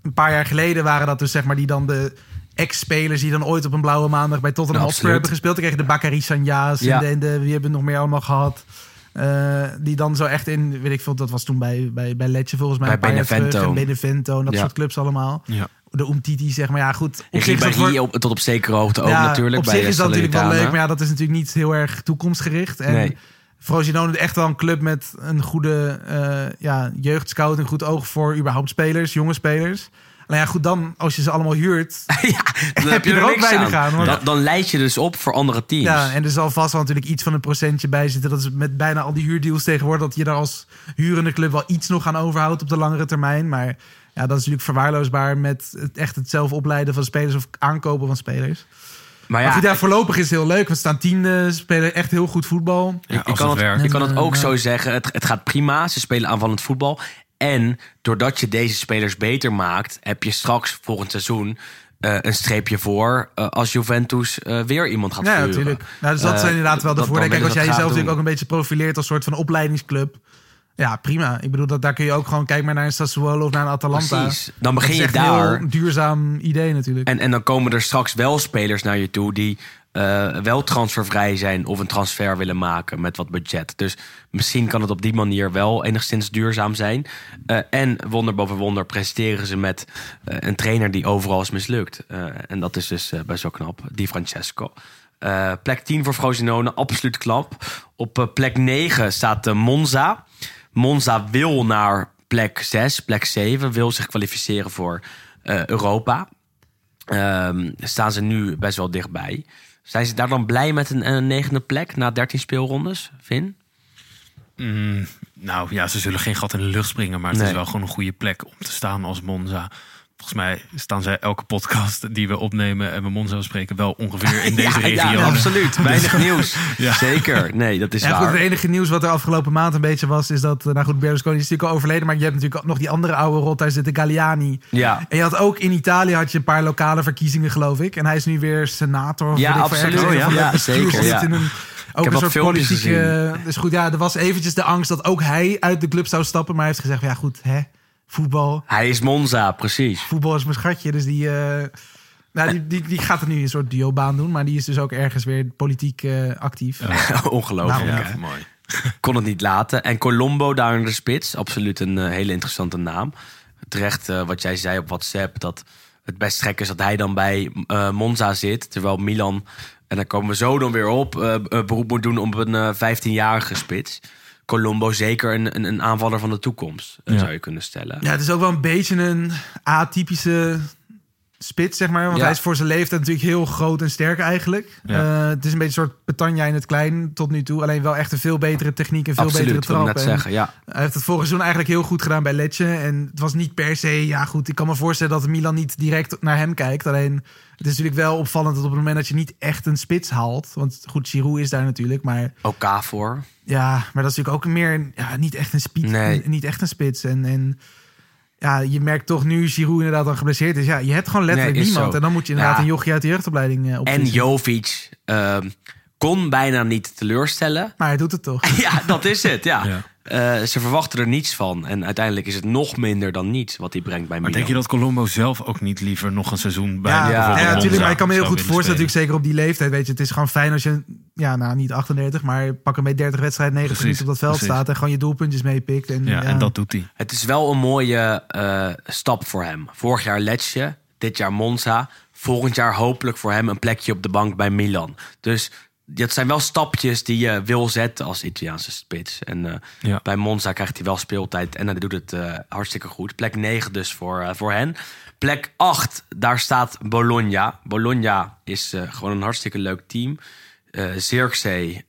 een paar jaar geleden waren dat dus zeg maar die dan de ex-spelers die dan ooit op een blauwe maandag bij Tottenham Nou, Hotspur absoluut. hebben gespeeld. Dan kreeg je de Bakary Sanja's Ja. en, de, en de, wie hebben we nog meer allemaal gehad. Eh, die dan zo echt in, weet ik veel, dat was toen bij, bij, bij Letje volgens mij. Bij Benevento. En Benevento en dat Ja. soort clubs allemaal. Ja. De Umtiti, zeg maar. Ja, goed. Op zich voor- op, tot op zekere hoogte ook ja, natuurlijk. Op bij zich is dat natuurlijk wel leuk, maar ja, dat is natuurlijk niet heel erg toekomstgericht. En Nee. Frosinone is echt wel een club met een goede eh ja, jeugdscout, een goed oog voor überhaupt spelers, jonge spelers. Nou ja, goed, dan als je ze allemaal huurt. ja, dan heb je er er ook weinig aan. dan, dan leid je dus op voor andere teams. Ja, en er zal vast wel natuurlijk iets van een procentje bij zitten. Dat is met bijna al die huurdeals tegenwoordig, dat je daar als hurende club wel iets nog aan overhoudt op de langere termijn. Maar ja, dat is natuurlijk verwaarloosbaar met het, echt het zelf opleiden van spelers of aankopen van spelers. maar Ja, ja, maar goed, ja, voorlopig is het heel leuk. We staan tiende, spelen echt heel goed voetbal. Ja, als kan het je kan het ook zo zeggen. Het, het gaat prima. Ze spelen aanvallend voetbal. En doordat je deze spelers beter maakt, heb je straks volgend seizoen eh, een streepje voor eh, als Juventus eh, weer iemand gaat Ja, verhuren. natuurlijk. Nou, dus dat zijn inderdaad wel de voordelen. Kijk, als jij ze jezelf natuurlijk ook een beetje profileert als soort van opleidingsclub. Ja, prima. Ik bedoel, dat, daar kun je ook gewoon kijken maar naar een Sassuolo of naar een Atalanta. Precies. Dan begin je echt een daar. heel duurzaam idee natuurlijk. En, en dan komen er straks wel spelers naar je toe die eh, wel transfervrij zijn of een transfer willen maken met wat budget. Dus misschien kan het op die manier wel enigszins duurzaam zijn. Eh, en wonder boven wonder presteren ze met eh, een trainer die overal is mislukt. En dat is dus best wel knap, Di Francesco. Plek 10 voor Frosinone, absoluut klap. Op plek 9 staat Monza. Monza wil naar plek 6, plek 7, wil zich kwalificeren voor Europa. ehm, staan ze nu best wel dichtbij. Zijn ze daar dan blij met een, een negende plek na 13 speelrondes, Vin? Mm, nou ja, ze zullen geen gat in de lucht springen, maar het Nee. is wel gewoon een goede plek om te staan als Monza. Volgens mij staan zij elke podcast die we opnemen en we Monza spreken wel ongeveer in deze ja, regio. ja, absoluut. Weinig nieuws. Ja. Zeker. Nee, dat is Ja, goed, waar. het enige nieuws wat er afgelopen maand een beetje was, is dat, eh, nou goed, Berlusconi is natuurlijk al overleden, maar je hebt natuurlijk ook nog die andere oude rot, daar zit de Galliani. Ja. En je had ook in Italië had je een paar lokale verkiezingen, geloof ik. En hij is nu weer senator. Of Ja, absoluut. Oh, ja. van dat Ja, bestuur zeker, zit ja. in een, ook heb een soort politieke... Dus goed, ja, er was eventjes de angst dat ook hij uit de club zou stappen. Maar hij heeft gezegd, ja goed, hè, voetbal. Hij is Monza, precies. Voetbal is mijn schatje. Dus die, eh, nou, die, die, die gaat er nu een soort duo-baan doen. Maar die is dus ook ergens weer politiek eh, actief. Ongelooflijk. Nou? Ja, mooi. Kon het niet laten. En Colombo daar in de spits. Absoluut een eh, hele interessante naam. Terecht wat jij zei op WhatsApp. Dat het best gek is dat hij dan bij eh, Monza zit. Terwijl Milan, en daar komen we zo dan weer op, beroep moet doen op een eh, 15-jarige spits. Colombo zeker een, een, een aanvaller van de toekomst, eh, Ja. zou je kunnen stellen. Ja, het is ook wel een beetje een atypische spits, zeg maar. Want Ja. hij is voor zijn leeftijd natuurlijk heel groot en sterk eigenlijk. Ja. Eh, het is een beetje een soort Petanja in het klein tot nu toe. Alleen wel echt een veel betere techniek en veel Absoluut, betere trap. net En zeggen. Ja. Hij heeft het vorig seizoen eigenlijk heel goed gedaan bij Letje. En het was niet per se... Ja goed, ik kan me voorstellen dat Milan niet direct naar hem kijkt. Alleen het is natuurlijk wel opvallend dat op het moment dat je niet echt een spits haalt... Want goed, Giroud is daar natuurlijk, maar... Ook voor. Ja, maar dat is natuurlijk ook meer ja, niet echt een spits. Nee. Niet echt een spits. En, en ja, je merkt toch nu Giroud inderdaad dan geblesseerd is. Ja, je hebt gewoon letterlijk Nee, niemand. zo. En dan moet je inderdaad Ja. een jochie uit de jeugdopleiding eh, op. En Jovic ehm, kon bijna niet teleurstellen. Maar hij doet het toch. Ja, dat is het. Ja. Ja. Eh, ze verwachten er niets van. En uiteindelijk is het nog minder dan niets wat hij brengt bij Maar Milan. denk je dat Colombo zelf ook niet liever nog een seizoen bij Ja, ja, ja, natuurlijk. Maar ik kan me heel goed voorstellen, natuurlijk zeker op die leeftijd. Weet je, het is gewoon fijn als je, ja, nou niet 38, maar pak een beetje 30 wedstrijden, 90 Precies, minuten op dat veld precies. staat en gewoon je doelpuntjes meepikt. En, Ja, en dat doet hij. Het is wel een mooie eh, stap voor hem. Vorig jaar Lecce, dit jaar Monza. Volgend jaar hopelijk voor hem een plekje op de bank bij Milan. Dus dat zijn wel stapjes die je wil zetten als Italiaanse spits. En eh, Ja. bij Monza krijgt hij wel speeltijd en hij doet het eh, hartstikke goed. Plek 9 dus voor, eh, voor hen. Plek 8, daar staat Bologna. Bologna is gewoon een hartstikke leuk team. Zirkzee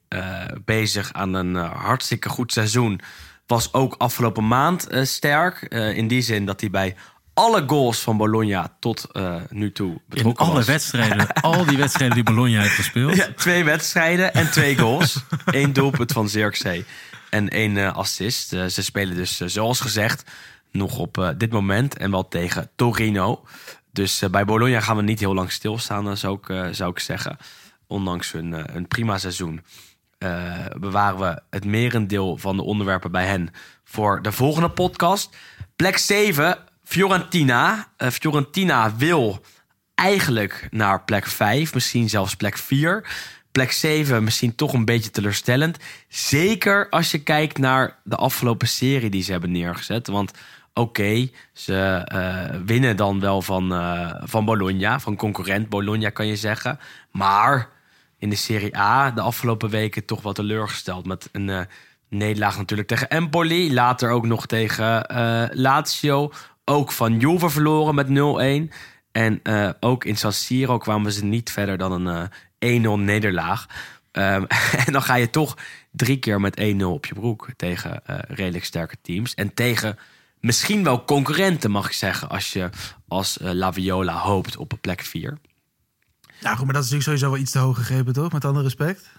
bezig aan een hartstikke goed seizoen. Was ook afgelopen maand sterk. In die zin dat hij bij alle goals van Bologna tot eh, nu toe In betrokken alle was. wedstrijden, al die wedstrijden die Bologna heeft gespeeld. Ja, twee wedstrijden en twee goals. Eén doelpunt van Zirkzee en één eh, assist. Eh, ze spelen dus, zoals gezegd, nog op dit moment en wel tegen Torino. Dus bij Bologna gaan we niet heel lang stilstaan, zou ik, zou ik zeggen. Ondanks hun, hun prima seizoen bewaren we het merendeel van de onderwerpen bij hen voor de volgende podcast. Plek 7, Fiorentina. Eh, Fiorentina wil eigenlijk naar plek 5, misschien zelfs plek 4. Plek 7 misschien toch een beetje teleurstellend. Zeker als je kijkt naar de afgelopen serie die ze hebben neergezet. Want oké, ze eh, winnen dan wel van, eh, van Bologna, van concurrent Bologna kan je zeggen. Maar in de Serie A de afgelopen weken toch wat teleurgesteld. Met een nederlaag natuurlijk tegen Empoli. Later ook nog tegen Lazio. Ook van Juve verloren met 0-1. En eh, ook in San Siro kwamen ze niet verder dan een eh 1-0 nederlaag. Ehm, en dan ga je toch drie keer met 1-0 op je broek tegen eh, redelijk sterke teams. En tegen misschien wel concurrenten, mag ik zeggen, als je als eh, La Viola hoopt op een plek 4. Ja, goed, maar dat is natuurlijk sowieso wel iets te hoog gegrepen, toch? Met alle respect.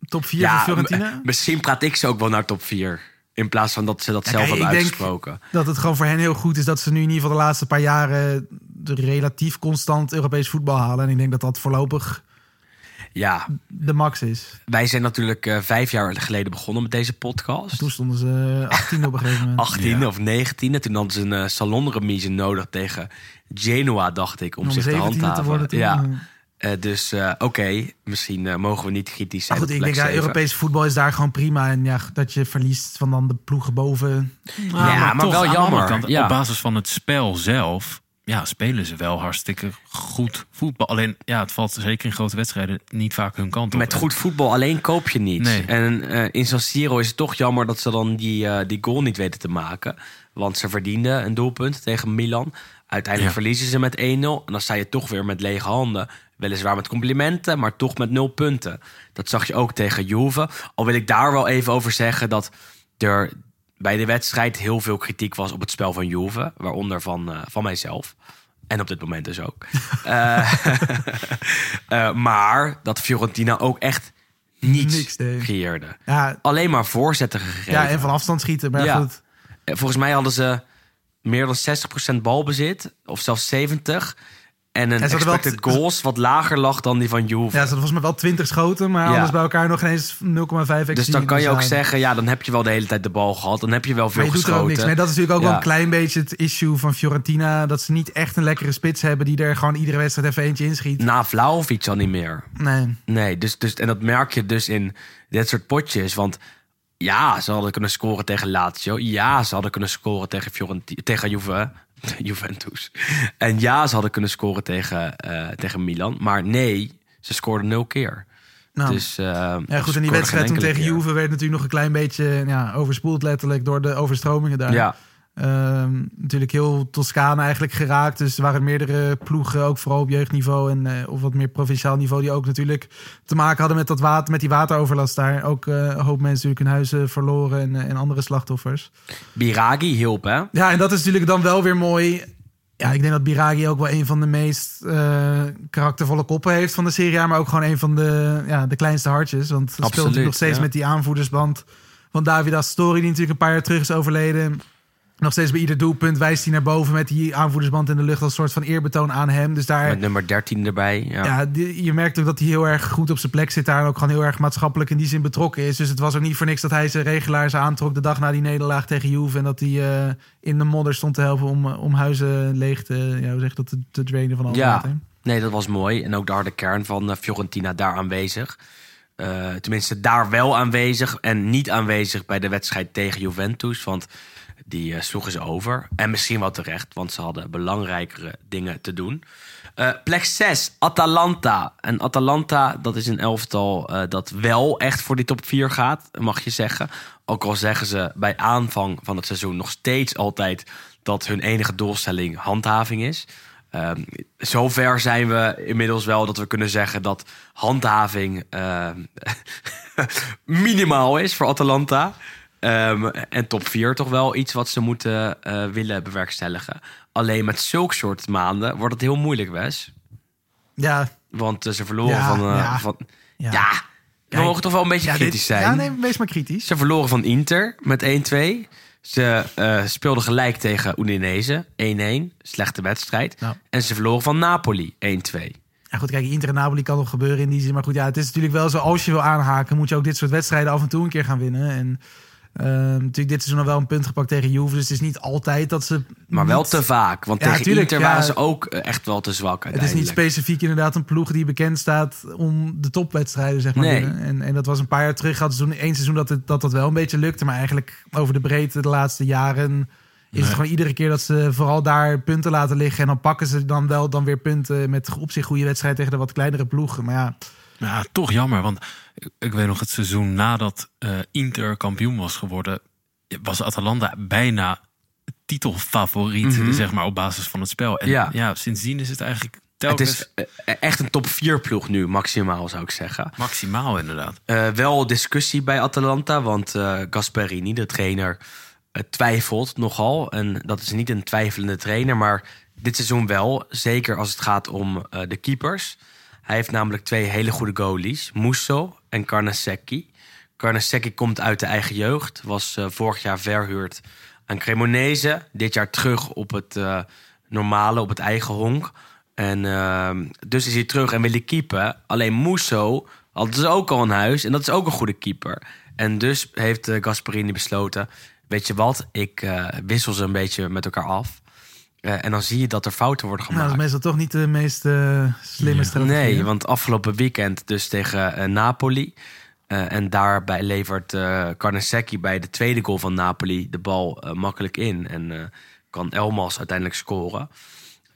Top 4 van Fiorentina? m- misschien praat ik ze ook wel naar top 4. In plaats van dat ze dat Ja, zelf kijk, hebben uitgesproken. dat het gewoon voor hen heel goed is dat ze nu in ieder geval de laatste paar jaren de relatief constant Europees voetbal halen. En ik denk dat dat voorlopig Ja, de max is. wij zijn natuurlijk eh, vijf jaar geleden begonnen met deze podcast. Toen stonden ze 18 op een gegeven moment. 18 of 19. Toen hadden ze een uh, salonremise nodig tegen Genoa, dacht ik, om, Om zich te 17e handhaven. te worden ja. Eh, dus eh, oké, misschien eh, mogen we niet kritisch Maar zijn. goed, ik denk ja, zeven. Europees voetbal is daar gewoon prima. En ja, dat je verliest van dan de ploegen boven. Ja, maar wel aan de andere jammer. kant, Ja. Op basis van het spel zelf ja, spelen ze wel hartstikke goed voetbal. Alleen, ja, het valt zeker in grote wedstrijden niet vaak hun kant op. Met goed voetbal alleen koop je niet. Nee. En eh, in San Siro is het toch jammer dat ze dan die, die goal niet weten te maken. Want ze verdienden een doelpunt tegen Milan. Uiteindelijk Ja. verliezen ze met 1-0. En dan sta je toch weer met lege handen. Weliswaar met complimenten, maar toch met nul punten. Dat zag je ook tegen Juve. Al wil ik daar wel even over zeggen dat er bij de wedstrijd heel veel kritiek was op het spel van Juve. Waaronder van, eh, van mijzelf. En op dit moment dus ook. Eh, eh, maar dat Fiorentina ook echt niets Niks creëerde. Ja, Alleen maar voorzetten gegeven. ja, en van afstand schieten. Maar Ja. goed. Volgens mij hadden ze meer dan 60% balbezit. Of zelfs 70%. En een En wel expected goals wat lager lag dan die van Juve. Ja, ze hadden volgens mij wel 20 schoten, maar Ja. alles bij elkaar nog eens 0,5 dus dan kan je ook zeggen, ja, dan heb je wel de hele tijd de bal gehad. Dan heb je wel veel Maar je doet er geschoten. ook niks mee. Dat is natuurlijk ook wel een klein beetje het issue van Fiorentina. Dat ze niet echt een lekkere spits hebben die er gewoon iedere wedstrijd even eentje inschiet. Na Vlaovic al niet meer. Nee. Nee, dus, dus, en dat merk je dus in dit soort potjes. Want ja, ze hadden kunnen scoren tegen Lazio. Ja, ze hadden kunnen scoren tegen, Fiorenti tegen Juve, Juventus. En ja, ze hadden kunnen scoren tegen, eh, tegen Milan. Maar nee, ze scoorden nul keer. Nou, dus, eh, ja, goed, en die wedstrijd toen tegen keer. Juve werd natuurlijk nog een klein beetje ja, overspoeld letterlijk door de overstromingen daar. Ja, Ehm, natuurlijk heel Toscane eigenlijk geraakt. Dus er waren meerdere ploegen, ook vooral op jeugdniveau en eh, of wat meer provinciaal niveau, die ook natuurlijk te maken hadden met, dat water, met die wateroverlast daar. Ook eh, een hoop mensen natuurlijk hun huizen verloren en, eh, en andere slachtoffers. Biragi hielp, hè? Ja, en dat is natuurlijk dan wel weer mooi. Ja, ik denk dat Biragi ook wel een van de meest karaktervolle koppen heeft van de Serie. Maar ook gewoon een van de, ja, de kleinste hartjes. Want het speelt nog steeds ja. met die aanvoerdersband van David Astori... die natuurlijk een paar jaar terug is overleden. Nog steeds bij ieder doelpunt wijst hij naar boven... met die aanvoerdersband in de lucht als soort van eerbetoon aan hem. Dus daar... Met nummer 13 erbij. Ja. Ja, die- je merkt ook dat hij heel erg goed op zijn plek zit daar. En ook gewoon heel erg maatschappelijk in die zin betrokken is. Dus het was ook niet voor niks dat hij zijn regelaars aantrok de dag na die nederlaag tegen Juve. En dat hij eh, in de modder stond te helpen om, eh, om huizen leeg te, ja, hoe zeg dat, te, te drainen van al Ja. Nee, dat was mooi. En ook de harde kern van eh, Fiorentina daar aanwezig. Tenminste, daar wel aanwezig en niet aanwezig bij de wedstrijd tegen Juventus. Want die eh, sloegen ze over. En misschien wel terecht, want ze hadden belangrijkere dingen te doen. Eh, plek 6, Atalanta. En Atalanta, dat is een elftal eh, dat wel echt voor die top 4 gaat, mag je zeggen. Ook al zeggen ze bij aanvang van het seizoen nog steeds altijd dat hun enige doelstelling handhaving is. Ehm, zover zijn we inmiddels wel dat we kunnen zeggen dat handhaving ehm, minimaal is voor Atalanta. Ehm, en top 4 toch wel iets wat ze moeten eh, willen bewerkstelligen. Alleen met zulke soort maanden wordt het heel moeilijk, Wes. Ja, Want eh, ze verloren Ja, van, eh, ja. van... Ja, Ja. we mogen toch wel een beetje kritisch dit- zijn. Ja, nee, wees maar kritisch. Ze verloren van Inter met 1-2. Ze speelden gelijk tegen Udinese 1-1. Slechte wedstrijd. En ze verloren van Napoli 1-2. Ja, goed, kijk, Inter en Napoli kan nog gebeuren in die zin. Maar goed, ja, het is natuurlijk wel zo, als je wil aanhaken, moet je ook dit soort wedstrijden af en toe een keer gaan winnen. En ehm, natuurlijk dit seizoen al wel een punt gepakt tegen Juve. Dus het is niet altijd dat ze... Maar wel niet- te vaak. Want Ja, tegen tuurlijk, Inter ja. waren ze ook eh, echt wel te zwak Het is niet specifiek inderdaad een ploeg die bekend staat om de topwedstrijden, zeg maar. Nee. En, en dat was een paar jaar terug. Hadden ze toen één seizoen dat, het, dat dat wel een beetje lukte. Maar eigenlijk over de breedte de laatste jaren is het gewoon iedere keer dat ze vooral daar punten laten liggen. En dan pakken ze dan wel dan weer punten met op zich goede wedstrijd tegen de wat kleinere ploegen. Maar ja, Ja, toch jammer. Want ik, weet nog het seizoen nadat eh, Inter kampioen was geworden, was Atalanta bijna titelfavoriet, zeg maar, op basis van het spel. En Ja. ja, sindsdien is het eigenlijk Het telkens is eh, echt een top 4 ploeg nu, maximaal zou ik zeggen. maximaal inderdaad. Eh, wel discussie bij Atalanta, want eh Gasperini, de trainer, twijfelt nogal. En dat is niet een twijfelende trainer, maar dit seizoen wel. Zeker als het gaat om de keepers. Hij heeft namelijk twee hele goede goalies, Musso en Carnesecchi. Carnesecchi komt uit de eigen jeugd, was eh, vorig jaar verhuurd aan Cremonese. Dit jaar terug op het eh, normale, op het eigen honk. En ehm, dus is hij terug en wil hij keepen. Alleen Musso hadden ze ook al een huis en dat is ook een goede keeper. En dus heeft eh, Gasperini besloten, weet je wat, ik wissel ze een beetje met elkaar af. Eh, en dan zie je dat er fouten worden nou, dat gemaakt. is meestal toch niet de meest eh, slimme strategie. Nee, hè? want afgelopen weekend dus tegen eh, Napoli. En daarbij levert Carnesecchi bij de tweede goal van Napoli de bal makkelijk in. En kan Elmas uiteindelijk scoren.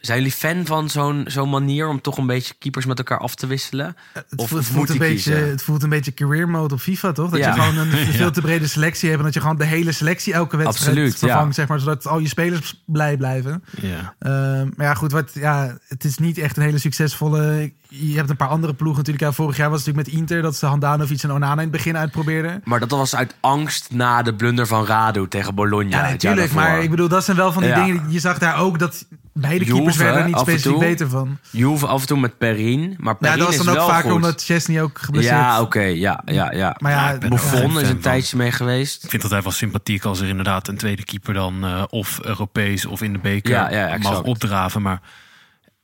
Zijn jullie fan van zo'n zo'n manier om toch een beetje keepers met elkaar af te wisselen? Het, Of- voelt, het voelt moet een beetje, kiezen? het voelt een beetje career mode op FIFA, toch? Dat Ja. je gewoon een veel te brede selectie hebt... en dat je gewoon de hele selectie elke wedstrijd Absoluut, vervangt, ja. zeg maar, zodat al je spelers blij blijven. Ja. Ehm, maar ja, goed, wat, ja, het is niet echt een hele succesvolle... Je hebt een paar andere ploegen natuurlijk. Ja, vorig jaar was het natuurlijk met Inter... dat ze Handanovic en Onana in het begin uitprobeerden. Maar dat was uit angst na de blunder van Radu tegen Bologna. Ja, natuurlijk. Maar ik bedoel, dat zijn wel van die Ja. dingen... Je zag daar ook dat beide Juve, keepers werden er niet specifiek toe. beter van. Juve af en toe met Perin, maar Ja, Perin dat was is dan ook wel vaker goed. omdat Chesney ook geblesseerd Ja, oké, ja, ja, ja. Maar ja, Ja, ook Buffon is een tijdje mee geweest. Ik vind het altijd wel sympathiek als er inderdaad een tweede keeper dan eh, of Europees of in de beker Ja, ja, mag opdraven. Maar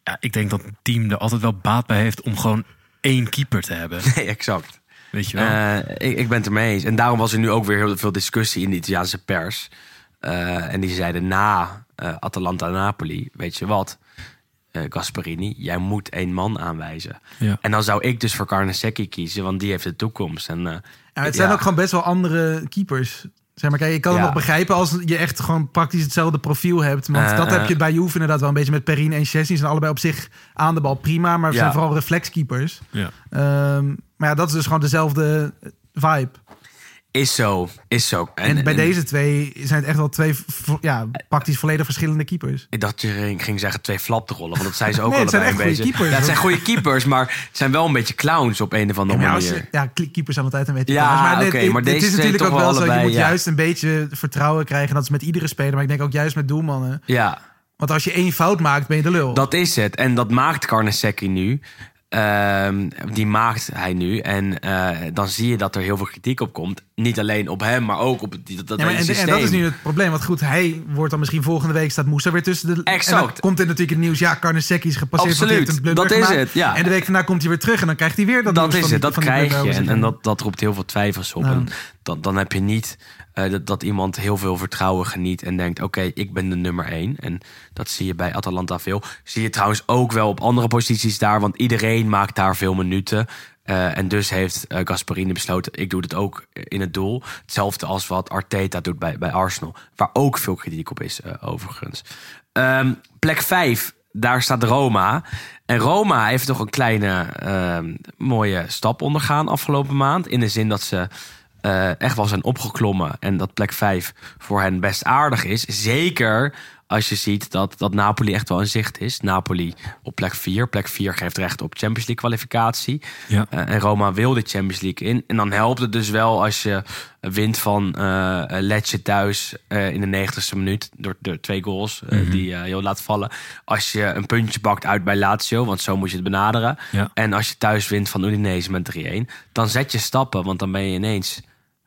ja, ik denk dat het team er altijd wel baat bij heeft om gewoon één keeper te hebben. Nee, exact. Weet je wel? Eh, ik, ik ben het ermee eens. En daarom was er nu ook weer heel veel discussie in de Italiaanse pers. Eh, en die zeiden na eh, Atalanta-Napoli, weet je wat, eh, Gasperini, jij moet één man aanwijzen. Ja. En dan zou ik dus voor Carnesecchi kiezen, want die heeft de toekomst. En, eh, Ja, het zijn ja. ook gewoon best wel andere keepers. Zeg maar, kijk, ik kan het nog begrijpen als je echt gewoon praktisch hetzelfde profiel hebt. Want Eh, dat eh. heb je bij Juve inderdaad wel een beetje met Perin en Chesney. Ze zijn allebei op zich aan de bal prima, maar ze Ja. zijn vooral reflexkeepers. ja. Ehm, maar ja, dat is dus gewoon dezelfde vibe. Is zo, is zo. En, bij deze twee zijn het echt wel twee ja, praktisch volledig verschillende keepers. Ik dacht je ging- zeggen twee flapdrollen, want dat zijn ze ook Nee, het zijn allebei echt een beetje. keepers. Ja, het zijn goede keepers, maar het zijn wel een beetje clowns op een of andere Ja, manier. je- ja, keepers zijn altijd een beetje Ja, oké, dit- maar dit deze is twee natuurlijk ook wel zo. Je moet ja. juist een beetje vertrouwen krijgen. Dat is met iedere speler, maar ik denk ook juist met doelmannen. Ja, Want als je één fout maakt, ben je de lul. Dat is het. En dat maakt Carnesecchi nu. Ehm, die maakt hij nu. En eh, dan zie je dat er heel veel kritiek op komt. Niet alleen op hem, maar ook op die, dat Ja, maar hele en, en systeem. dat is nu het probleem. Want goed, hij wordt dan misschien volgende week staat Moussa weer tussen de... Exact. En dan komt er natuurlijk het nieuws. Ja, Carnesecchi is gepasseerd. Absoluut. Dat is gemaakt. het, ja. En de week daarna komt hij weer terug. En dan krijgt hij weer dat dat is het, dat krijg je. En, en dat, dat roept heel veel twijfels op. En dat, dan heb je niet eh, dat, iemand heel veel vertrouwen geniet en denkt: oké, ik ben de nummer één. En dat zie je bij Atalanta veel. Zie je trouwens ook wel op andere posities daar, want iedereen maakt daar veel minuten. Eh, en dus heeft eh, Gasparini besloten: ik doe het ook in het doel. Hetzelfde als wat Arteta doet bij, bij Arsenal, waar ook veel kritiek op is, overigens. Ehm, plek 5, daar staat Roma. En Roma heeft toch een kleine ehm, mooie stap ondergaan afgelopen maand. In de zin dat ze eh, echt wel zijn opgeklommen. En dat plek 5 voor hen best aardig is. Zeker als je ziet dat, dat Napoli echt wel in zicht is. Napoli op plek 4. Plek 4 geeft recht op Champions League kwalificatie. Ja. Eh, en Roma wil de Champions League in. En dan helpt het dus wel als je wint van eh Lecce thuis in de 90ste minuut. Door, door twee goals eh, die je laat vallen. Als je een puntje bakt uit bij Lazio, want zo moet je het benaderen. Ja. En als je thuis wint van Udinese met 3-1. Dan zet je stappen, want dan ben je ineens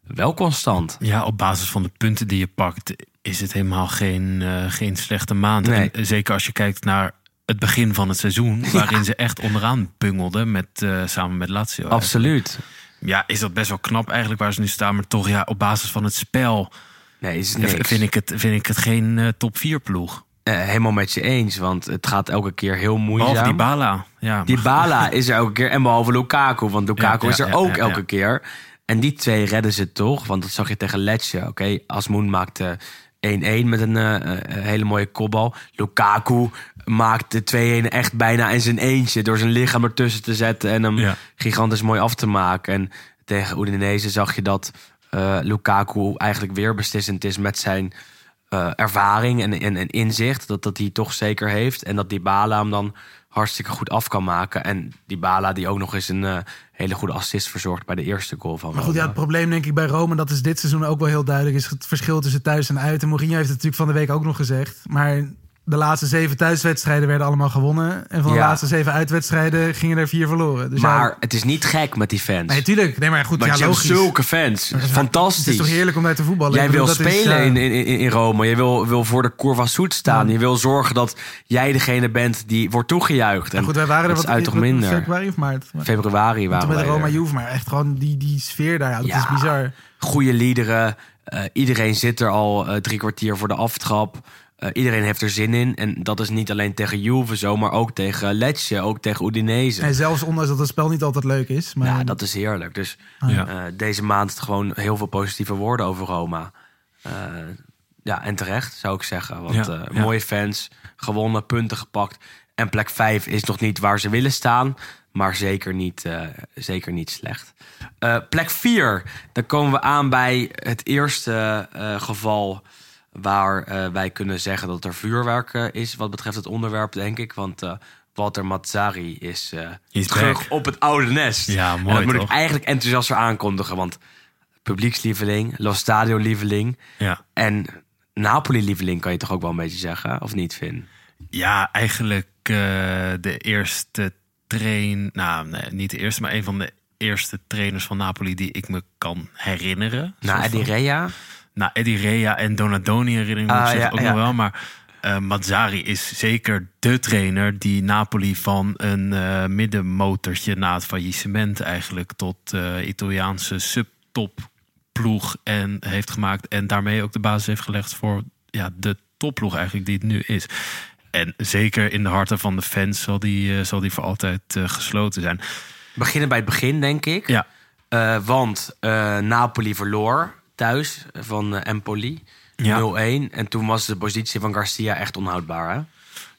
wel constant. Ja, op basis van de punten die je pakt, is het helemaal geen, eh, geen slechte maand. Nee. En zeker als je kijkt naar het begin van het seizoen, waarin ze echt onderaan bungelden met, eh, samen met Lazio. Absoluut. Ja, is dat best wel knap eigenlijk waar ze nu staan. Maar toch, ja, op basis van het spel Nee, is niks. vind ik het, vind ik het geen eh, top 4 ploeg. Helemaal met je eens, want het gaat elke keer heel moeizaam. Behalve die Bala. Ja, Die maar- Bala is er elke keer. En behalve Lukaku. Want Lukaku Ja, is er ook elke keer. En die twee redden ze toch. Want dat zag je tegen Lecce. Oké, Asmoen maakte 1-1 met een eh, eh, hele mooie kopbal. Lukaku maakte 2-1 echt bijna in zijn eentje. Door zijn lichaam ertussen te zetten. En hem Ja. gigantisch mooi af te maken. En tegen Udinese zag je dat eh, Lukaku eigenlijk weer beslissend is met zijn ervaring en, en, en inzicht. Dat, dat hij toch zeker heeft. En dat Dybala hem dan hartstikke goed af kan maken. En Dybala die ook nog eens een eh, hele goede assist verzorgt bij de eerste goal van Maar goed, ja, het probleem denk ik bij Rome, en dat is dit seizoen ook wel heel duidelijk, is het verschil tussen thuis en uit. En Mourinho heeft het natuurlijk van de week ook nog gezegd. Maar de laatste zeven thuiswedstrijden werden allemaal gewonnen. En van de Ja. laatste zeven uitwedstrijden gingen er vier verloren. Dus maar ja, het is niet gek met die fans. nee, tuurlijk. Nee, maar goed, Want ja, je hebt logisch. zulke fans. Het is Fantastisch. toch heerlijk om daar te voetballen. Jij bedoel, wil is, spelen ja, in, in, in Rome. Je wil, wil voor de Curva Soet staan. Je wil zorgen dat jij degene bent die wordt toegejuicht. En goed, wij waren er wat uit toch minder. Februari of maart. Maar- Februari Toen waren met wij Roma. Juve, maar echt gewoon die, die sfeer daar. ja, Dat is bizar. goede liederen. Eh, iedereen zit er al eh, drie kwartier voor de aftrap. Eh, iedereen heeft er zin in. En dat is niet alleen tegen Juve zo, maar ook tegen Lecce, ook tegen Udinese. En zelfs ondanks dat het spel niet altijd leuk is. Maar ja, dat is heerlijk. Dus Ja. eh, deze maand gewoon heel veel positieve woorden over Roma. Eh, Ja, en terecht zou ik zeggen. Want Ja, eh, ja. mooie fans, gewonnen, punten gepakt. En plek 5 is nog niet waar ze willen staan. Maar zeker niet, eh, zeker niet slecht. Eh, plek 4, dan komen we aan bij het eerste eh, geval waar eh, wij kunnen zeggen dat er vuurwerk eh, is. Wat betreft het onderwerp, denk ik. Want eh, Walter Mazzari is, Is terug back. op het oude nest. Ja, En mooi, dat moet toch? ik eigenlijk enthousiast aankondigen. Want publiekslieveling, Los Stadio-lieveling... Ja. En Napoli-lieveling kan je toch ook wel een beetje zeggen, of niet, Vin? Ja, eigenlijk de eerste train... Nou, nee, niet de eerste, maar een van de eerste trainers van Napoli die ik me kan herinneren. Nou, Soort Eddie van. Rea? Nou, Eddie Rea en Donadoni herinner ik Ah, op zich ja, ook ja. nog wel. Maar eh, Mazzari is zeker de trainer die Napoli van een eh, middenmotortje na het faillissement eigenlijk tot eh, Italiaanse subtopploeg en heeft gemaakt. En daarmee ook de basis heeft gelegd voor ja, de topploeg eigenlijk die het nu is. En zeker in de harten van de fans zal die, zal die voor altijd gesloten zijn. Beginnen bij het begin, denk ik. Ja, want Napoli verloor thuis van eh, Empoli. Ja. 0-1. En toen was de positie van Garcia echt onhoudbaar, hè?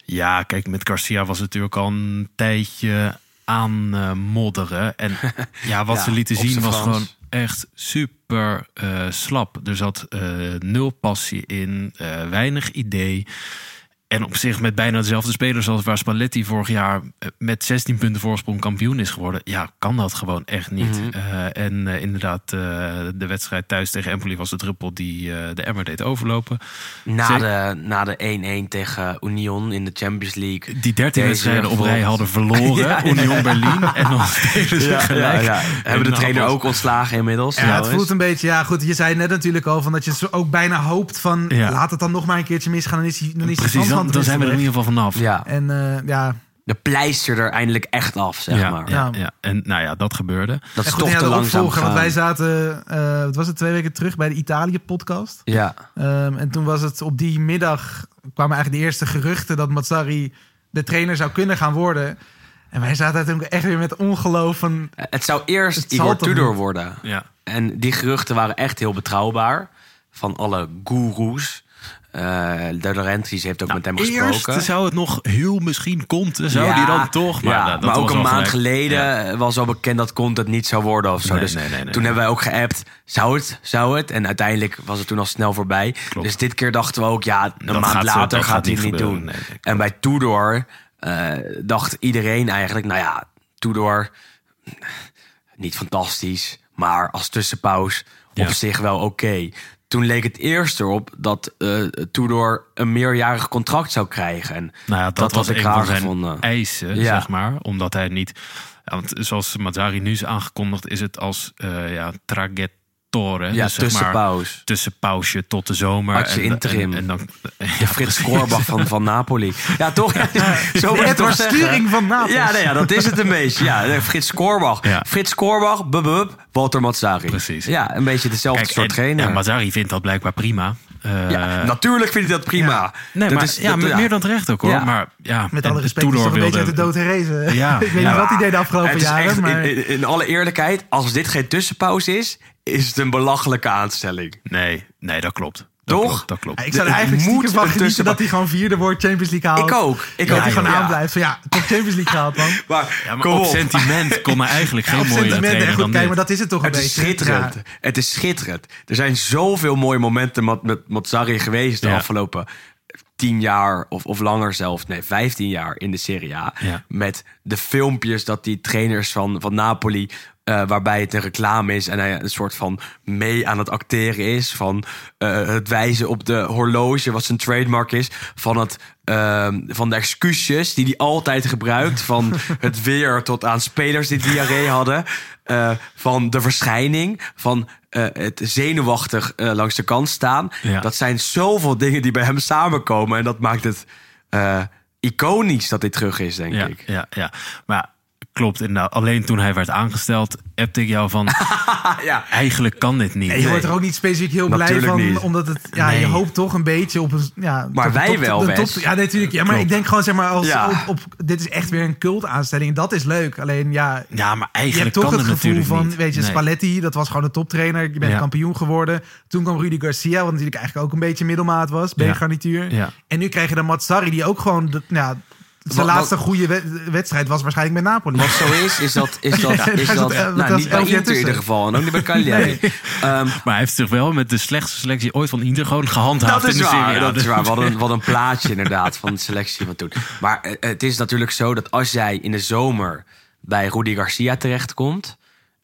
Ja, kijk, met Garcia was het natuurlijk al een tijdje aan eh, modderen. En ja, wat Ja, ze lieten zien was Frans. gewoon echt super eh, slap. Er zat nul passie in, weinig idee. En op zich met bijna dezelfde spelers als waar Spalletti vorig jaar eh, met 16 punten voorsprong kampioen is geworden. Ja, kan dat gewoon echt niet. Mhm. Eh, en eh, inderdaad, eh, de wedstrijd thuis tegen Empoli was de druppel die eh, de emmer deed overlopen. Na Zeker. de, na de 1-1 tegen Union in de Champions League. die 13 Deze wedstrijden op rij hadden verloren. Ja, ja, Union Berlin. En dan spelen ze gelijk. Hebben de trainer ook ontslagen inmiddels? Ja, het voelt een beetje, ja goed, je zei net natuurlijk al van dat je ook bijna hoopt van Ja. laat het dan nog maar een keertje misgaan, dan is hij dan is kans dan, zijn we er in ieder geval vanaf. Ja. En eh, ja, de pleister er eindelijk echt af, zeg ja, maar. ja. En nou ja, dat gebeurde. Dat is toch ja, te langzaam opvolger, want wij zaten, eh, wat was het, twee weken terug bij de Italië-podcast. Ja, Ehm, en toen was het op die middag, kwamen eigenlijk de eerste geruchten dat Mazzari de trainer zou kunnen gaan worden. En wij zaten uiteindelijk echt weer met ongeloof van, het zou eerst Het Igor Tudor worden. Ja. En die geruchten waren echt heel betrouwbaar. Van alle goeroes. Eh de Laurentiis heeft ook met hem gesproken. Eerst zou het nog heel misschien Conte, zou Ja, die dan toch? Maar, ja, nou, dat maar ook een maand gelijk. geleden Ja. was al bekend dat Conte het niet zou worden of zo. Nee, dus nee, nee, nee, toen hebben wij ook geappt, zou het, zou het? En uiteindelijk was het toen al snel voorbij. Klopt. Dus dit keer dachten we ook, ja, een Dat maand gaat later gaat hij het niet doen. En bij Tudor eh, dacht iedereen eigenlijk, nou ja, Tudor, niet fantastisch, maar als tussenpaus op zich wel oké. Toen leek het eerst erop dat eh Tudor een meerjarig contract zou krijgen. En Nou ja, dat, was ik raar zijn gevonden. eisen, Ja. zeg maar. Omdat hij niet... ja, want zoals Mazzari nu is aangekondigd, is het als eh ja, traghettore. Ja, dus zeg maar tussenpaus. tussenpausje tot de zomer. En, interim. En, en dan, De Frits Korbach van, van Napoli. Ja, toch? Ja, zo het toch. Sturing van Napels. Ja, nee, ja, dat is het een beetje. Ja, Frits Korbach. Ja. Frits Korbach, bubub, Walter Mazzari. Precies. Ja, een beetje dezelfde Kijk, soort en- trainer. Ja, Mazzari vindt dat blijkbaar prima. Eh, Ja, natuurlijk vind ik dat prima. Nee, dat maar is, ja, dat- ja. meer dan terecht ook hoor. Ja. Maar ja, met alle respect, is Tudor toch een beetje uit wilde- de dood herrezen. Ja, ik weet ja. niet wat hij deed de afgelopen is jaren. echt, maar... in, in, in alle eerlijkheid, als dit geen tussenpauze is, is het een belachelijke aanstelling. Nee, nee, dat klopt. Dat Toch? Klopt, dat klopt. Ja, ik zou er eigenlijk moet stiekem van genieten dat hij gewoon vierde wordt Champions League haalt. Ik ook. Ik dat hij gewoon Ja. aanblijft. Van ja, toch Champions League gehaald, man. Maar, Ja, maar kom op op. sentiment kon er eigenlijk geen mooie trainer goed, dan kijk, dit. maar dat is het toch een Het is beetje. schitterend. Ja. Het is schitterend. Er zijn zoveel mooie momenten met, met geweest de Ja. afgelopen tien jaar of, of langer zelfs. Nee, 15 jaar in de Serie A. Ja. Met de filmpjes dat die trainers van, van Napoli... eh, waarbij het een reclame is en hij een soort van mee aan het acteren is. Van eh, het wijzen op de horloge, wat zijn trademark is. Van, het, ehm, van de excuses die hij altijd gebruikt. Van het weer tot aan spelers die diarree hadden. Eh, van de verschijning. Van het zenuwachtig langs de kant staan. Ja. Dat zijn zoveel dingen die bij hem samenkomen. En dat maakt het iconisch dat hij terug is, denk Ja, ik. ja, ja. Maar klopt inderdaad. Alleen toen hij werd aangesteld, appte ik jou van... ja. eigenlijk kan dit niet. Nee, je wordt er ook niet specifiek heel blij van, niet. omdat het, ja, Nee. je hoopt toch een beetje op een, ja, Maar wij top- wel, de top-. Ja, nee, natuurlijk. Ja, maar Klopt. ik denk gewoon, zeg maar, als Ja. op, op, dit is echt weer een cult aanstelling. Dat is leuk. Alleen, ja, Ja, maar je eigenlijk hebt toch kan het het gevoel van, niet. weet je, Nee. Spalletti, dat was gewoon een toptrainer. Je bent Ja. kampioen geworden. Toen kwam Rudy Garcia, wat natuurlijk eigenlijk ook een beetje middelmaat was. B-garnituur. Ja. En nu krijg je dan Matsari, die ook gewoon, de, ja, zijn Wat- laatste goede wed- wedstrijd was waarschijnlijk met Napoli. Wat zo is, is dat... Is dat, Ja, is dat nou, dat niet bij Inter in ieder geval. En ook niet bij Cagliari. Ehm, Maar hij heeft zich wel met de slechtste selectie ooit van Inter gewoon gehandhaafd dat is in de waar, Serie A. dat is waar. Wat een, wat een plaatje inderdaad van de selectie van toen. Maar eh, het is natuurlijk zo dat als jij in de zomer bij Rudy Garcia terechtkomt...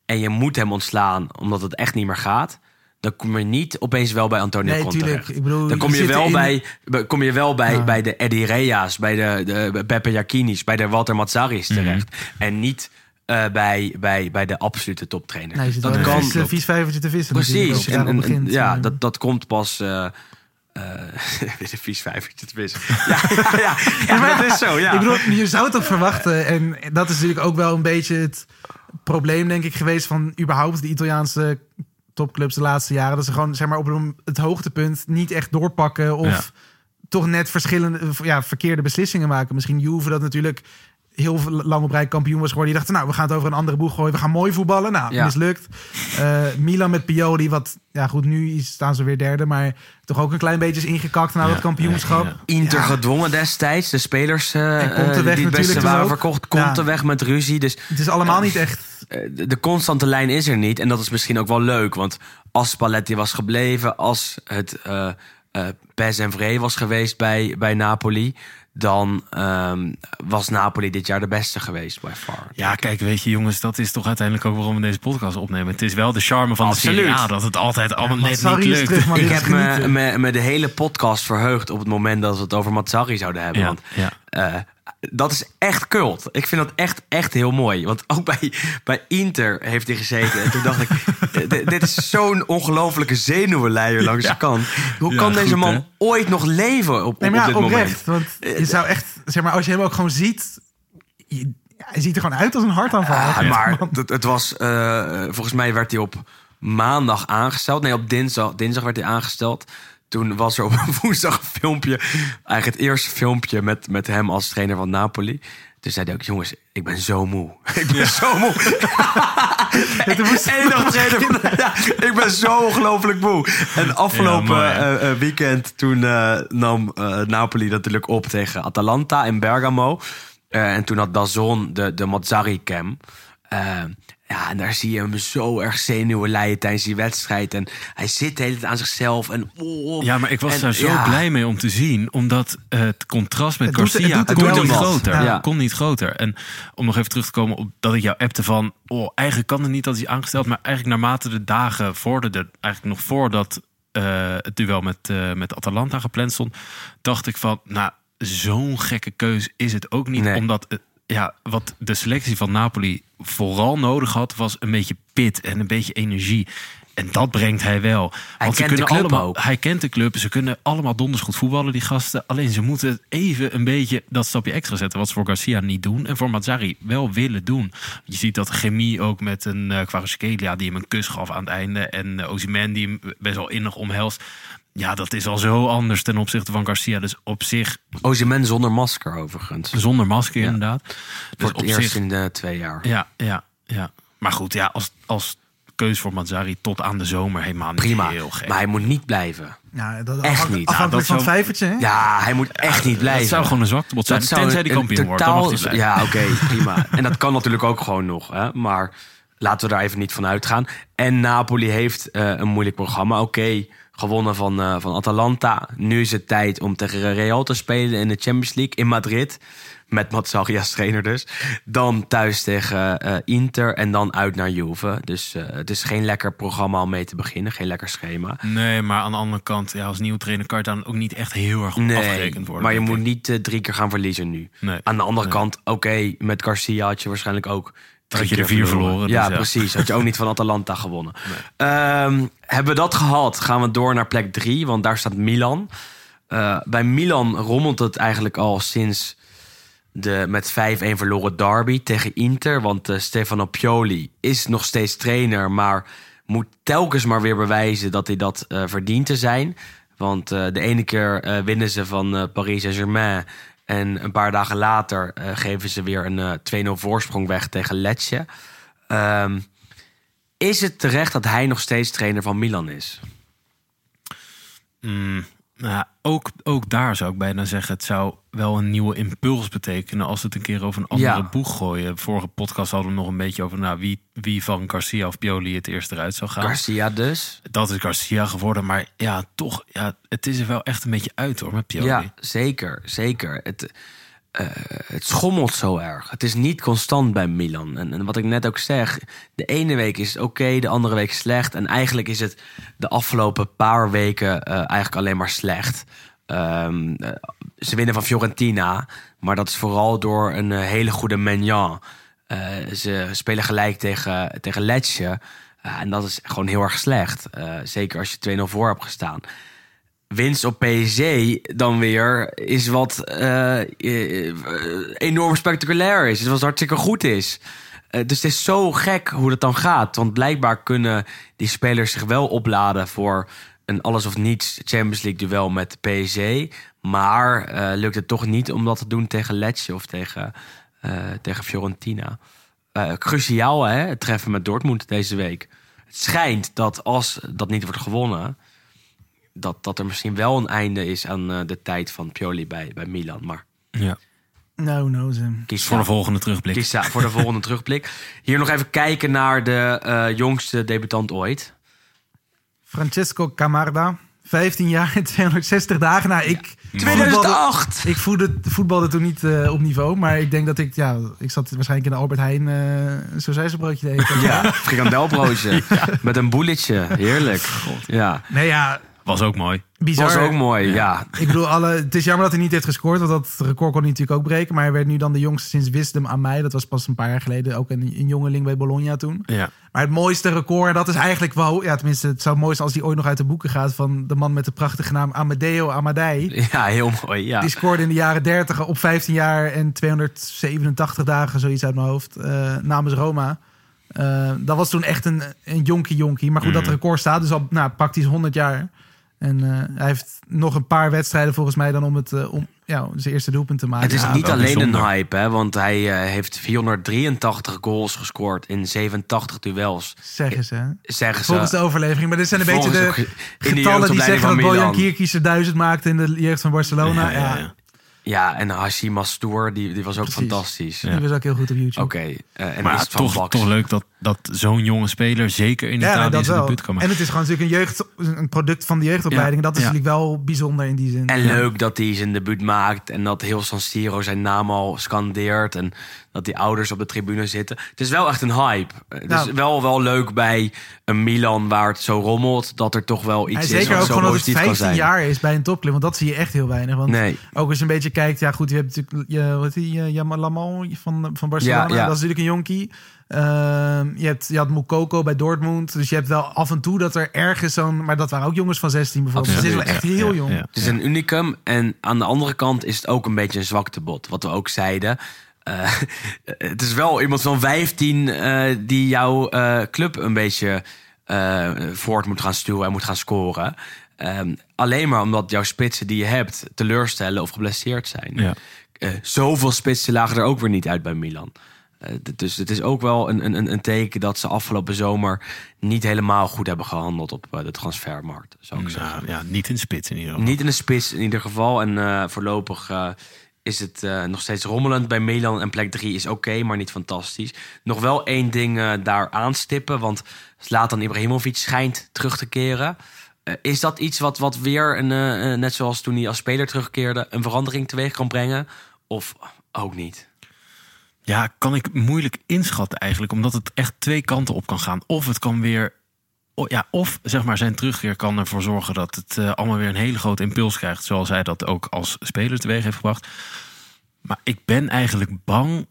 en je moet hem ontslaan omdat het echt niet meer gaat... dan kom je niet opeens wel bij Antonio Nee, Conte tuurlijk. terecht. Ik bedoel, dan kom je wel in- bij, kom je wel bij, Ja. bij de Eddie Rea's, bij de, de Beppe Jacquinis... bij de Walter Mazzaris Mhm. terecht. En niet eh, bij, bij, bij de absolute toptrainer. Nee, dat kan. vies, vies vijvertje te vissen. Precies. je En, en- begint. ja, Eh, dat, dat komt pas. eh eh, weer een vies vijvertje te wissen. Ja, ja, ja, ja, maar dat is zo, ja. Ik bedoel, je zou het toch verwachten. En dat is natuurlijk ook wel een beetje het probleem, denk ik, geweest van überhaupt de Italiaanse topclubs de laatste jaren. Dat ze gewoon zeg maar, op het hoogtepunt niet echt doorpakken. Of Ja. toch net verschillende, ja, verkeerde beslissingen maken. Misschien Juve dat natuurlijk heel veel- lang op rij kampioen was geworden. Die dachten, nou, we gaan het over een andere boeg gooien. We gaan mooi voetballen. Nou, Ja. mislukt. Eh, Milan met Pioli, wat, ja goed, nu staan ze weer derde. Maar toch ook een klein beetje is ingekakt na Ja, dat kampioenschap. ja, ja. Inter Ja. gedwongen destijds. De spelers weg die het beste waren ook. verkocht. Komt Ja. weg met ruzie. Dus Het is allemaal niet echt... eh, de, constante lijn is er niet. En dat is misschien ook wel leuk. Want als Spalletti was gebleven, als het eh eh Pes en Vree was geweest bij, bij Napoli, dan ehm, was Napoli dit jaar de beste geweest, by far. Ja, kijk, weet je jongens, dat is toch uiteindelijk ook waarom we deze podcast opnemen. Het is wel de charme van Absoluut. de Serie A, dat het altijd allemaal net niet is lukt. terug. Ik heb me, me, me de hele podcast verheugd op het moment dat we het over Mazzari zouden hebben. Ja, want ja. eh, dat is echt cult. Ik vind dat echt, echt heel mooi. Want ook bij, bij Inter heeft hij gezeten. En toen dacht ik, eh, dit- dit is zo'n ongelofelijke zenuwenleier langs de kant. Hoe Ja, kan deze man hè? ooit nog leven op, op, Nee, maar op ja, dit moment? oprecht. Want je zou echt, zeg maar, als je hem ook gewoon ziet, je, hij ziet er gewoon uit als een hartaanval. Echt, maar het was, eh, volgens mij werd hij op maandag aangesteld. Nee, op dinsdag, dinsdag werd hij aangesteld. Toen was er op woensdag een filmpje, eigenlijk het eerste filmpje met, met hem als trainer van Napoli. Toen zei hij ook, jongens, ik ben zo moe. Ik ben zo moe. Eén dag trainer ja, ik ben zo ongelooflijk moe. En afgelopen Ja, eh, eh, weekend, toen eh, nam Napoli natuurlijk op tegen Atalanta in Bergamo. En toen had Dazon de, de Mazzari-cam. Ja, en daar zie je hem zo erg zenuwen leiden tijdens die wedstrijd. En hij zit de hele tijd aan zichzelf. En, oh, Ja, maar ik was en, daar zo ja. blij mee om te zien. Omdat het contrast met Het het Garcia er kon niet groter. Ja. Kon niet groter. En om nog even terug te komen op dat ik jou appte van... Oh, eigenlijk kan het niet dat hij aangesteld. Maar eigenlijk naarmate de dagen vorderden... Eigenlijk nog voordat eh, het duel met, eh, met Atalanta gepland stond... dacht ik van, nou, zo'n gekke keus is het ook niet. Nee. Omdat... ja, wat de selectie van Napoli vooral nodig had, was een beetje pit en een beetje energie. En dat brengt hij wel. Want ze kent de kunnen club allemaal, ook. Hij kent de club. Ze kunnen allemaal donders goed voetballen, die gasten. Alleen ze moeten even een beetje dat stapje extra zetten. Wat ze voor Garcia niet doen. En voor Mazzari wel willen doen. Je ziet dat chemie ook met een uh, die hem een kus gaf aan het einde. En uh, Ozyman die hem best wel innig omhelst. Ja, dat is al zo anders ten opzichte van Garcia. Dus op zich... Ozyman zonder masker overigens. Zonder masker Ja. inderdaad. Dus Voor het op eerst zich, in de twee jaar. ja, ja, ja. Maar goed, ja, als, als keus voor Mazzari tot aan de zomer helemaal niet Prima. heel gek. Maar hij moet niet blijven. Ja, dat, Echt niet. Afhankelijk Ja, van dat het vijvertje, hè? Ja, hij moet echt niet blijven. Het zou gewoon een zwaktebod zijn. Dat zou tenzij die een kampioen wordt. Dan mag totaal-. Ja, oké, prima. En dat kan natuurlijk ook gewoon nog. Hè? Maar laten we daar even niet van uitgaan. En Napoli heeft eh, een moeilijk programma. Oké, gewonnen van, eh, van Atalanta. Nu is het tijd om tegen Real te spelen in de Champions League in Madrid. Met Mazzarri als trainer dus. Dan thuis tegen eh, Inter en dan uit naar Juve. Dus eh, het is geen lekker programma om mee te beginnen. Geen lekker schema. Nee, maar aan de andere kant, ja, als nieuwe trainer kan je dan ook niet echt heel erg Nee, afgerekend worden. maar je moet niet drie keer gaan verliezen nu. Nee. Aan de andere Nee. kant, oké, met Garcia had je waarschijnlijk ook Had je er vier verloren, dus ja, precies. Had je ook niet van Atalanta gewonnen. Ehm, hebben we dat gehad, gaan we door naar plek drie, want daar staat Milan. Eh, bij Milan rommelt het eigenlijk al sinds de met 5-1 verloren derby tegen Inter. Want eh, Stefano Pioli is nog steeds trainer, maar moet telkens maar weer bewijzen dat hij dat eh, verdient te zijn. Want de ene keer winnen ze van Paris Saint-Germain. En een paar dagen later eh, geven ze weer een eh, 2-0 voorsprong weg tegen Lecce. Ehm, is het terecht dat hij nog steeds trainer van Milan is? Mm, nou, ook, ook daar zou ik bijna zeggen, het zou wel een nieuwe impuls betekenen als we het een keer over een andere Ja. boeg gooien. Vorige podcast hadden we nog een beetje over nou, wie, wie van Garcia of Pioli het eerst eruit zou gaan. Garcia dus. Dat is Garcia geworden, maar ja, toch, ja, het is er wel echt een beetje uit hoor met Pioli. Ja, zeker, zeker. Het, eh, het schommelt zo erg. Het is niet constant bij Milan. En, en wat ik net ook zeg, de ene week is oké, de andere week slecht. En eigenlijk is het de afgelopen paar weken eh, eigenlijk alleen maar slecht. Ehm, eh, ze winnen van Fiorentina, maar dat is vooral door een hele goede Magnan. Eh, ze spelen gelijk tegen, tegen Lecce. En dat is gewoon heel erg slecht. Zeker als je 2-0 voor hebt gestaan winst op PSG dan weer is wat eh, eh, enorm spectaculair is. Is wat hartstikke goed is. Eh, dus het is zo gek hoe dat dan gaat. Want blijkbaar kunnen die spelers zich wel opladen voor een alles of niets Champions League duel met PSG. Maar lukt het toch niet om dat te doen tegen Lecce of tegen, tegen Fiorentina. Cruciaal hè, het treffen met Dortmund deze week. Het schijnt dat als dat niet wordt gewonnen dat, dat er misschien wel een einde is aan eh, de tijd van Pioli bij, bij Milan. Maar Ja. No, no, kies Voor de volgende terugblik. Kies ja, voor de volgende terugblik. Hier nog even kijken naar de eh, jongste debutant ooit. Francesco Camarda. 15 jaar en 260 dagen. Nou, ik... 2008! Ik voelde, voetbalde toen niet eh, op niveau, maar ik denk dat ik, ja, ik zat waarschijnlijk in de Albert Heijn uh, zo zei ze broodje te eten. Ja, frikandelbroodje. Met een boeletje. Heerlijk. Ja, Oh, Nee, ja, Was ook mooi. bizar. was ook mooi. Ja. Ik bedoel, alle, het is jammer dat hij niet heeft gescoord, want dat record kon hij natuurlijk ook breken. Maar hij werd nu dan de jongste sinds Wisdom aan mij. Dat was pas een paar jaar geleden, ook een, een jongeling bij Bologna toen. Ja. Maar het mooiste record, en dat is eigenlijk wel, ja, tenminste, het zou mooi zijn als die ooit nog uit de boeken gaat van de man met de prachtige naam Amadeo Amadei. ja, heel mooi. Ja. Die scoorde in de jaren 30 op 15 jaar en 287 dagen, zoiets uit mijn hoofd, eh, namens Roma. Eh, dat was toen echt een, een jonkie jonkie. Maar goed, dat record staat dus al nou, praktisch 100 jaar. En eh, hij heeft nog een paar wedstrijden volgens mij dan om, het, eh, om ja, zijn eerste doelpunt te maken. Het is Ja, niet alleen bijzonder. een hype, hè, want hij eh, heeft 483 goals gescoord in 87 duels. Zeggen ze. hè? Zeggen ze. Volgens de overlevering. Maar dit zijn een beetje de getallen die zeggen dat Bojan. Kierkies er duizend maakte in de jeugd van Barcelona. Ja, Ja, ja, ja. Ja, en Hashim Mastour, die, die was ook Precies. fantastisch. Die was ook heel goed op YouTube. Oké, eh, en Maar is het toch, toch leuk dat, dat zo'n jonge speler zeker in Ja, Italië dat zijn debuut kan En maken. het is gewoon natuurlijk een, jeugd, een product van de jeugdopleiding. Ja, Dat is ja. natuurlijk wel bijzonder in die zin. En leuk dat hij zijn debuut maakt en dat heel San Siro zijn naam al scandeert en dat die ouders op de tribune zitten. Het is wel echt een hype. Het Nou. is wel, wel leuk bij een Milan waar het zo rommelt, dat er toch wel iets En is zeker wat ook zo gewoon dat het positief kan 15 zijn. jaar is bij een topclub. Want dat zie je echt heel weinig. Want Nee. ook als je een beetje kijkt. Ja goed, je hebt natuurlijk je, wat die, eh, Yamal Lamal van, van Barcelona. Ja, ja. Dat is natuurlijk een jonkie. Ehm, je, hebt, je had Moukoko bij Dortmund. Dus je hebt wel af en toe dat er ergens zo'n... Maar dat waren ook jongens van 16 bijvoorbeeld. Dus het is wel echt heel ja, jong. ja. Het is een unicum en aan de andere kant is het ook een beetje een zwaktebod. Wat we ook zeiden. Eh, het is wel iemand van 15 eh, die jouw eh, club een beetje eh, voort moet gaan stuwen en moet gaan scoren. Ehm, alleen maar omdat jouw spitsen die je hebt teleurstellen of geblesseerd zijn. Ja. Eh, zoveel spitsen lagen er ook weer niet uit bij Milan. Eh, dus het is ook wel een, een, een teken dat ze afgelopen zomer niet helemaal goed hebben gehandeld op eh, de transfermarkt. Zou ik zeggen. Ja, niet in spits in ieder geval. Niet in de spits in ieder geval. En eh, voorlopig is het nog steeds rommelend bij Milan. En plek 3 is oké, maar niet fantastisch. Nog wel één ding daar aanstippen. Want Zlatan Ibrahimovic schijnt terug te keren. Is dat iets wat, wat weer, een, net zoals toen hij als speler terugkeerde... een verandering teweeg kan brengen? Of ook niet? Ja, kan ik moeilijk inschatten eigenlijk, omdat het echt twee kanten op kan gaan. Of het kan weer, ja, of zeg maar zijn terugkeer kan ervoor zorgen dat het eh, allemaal weer een hele grote impuls krijgt, zoals hij dat ook als speler teweeg heeft gebracht. Maar ik ben eigenlijk bang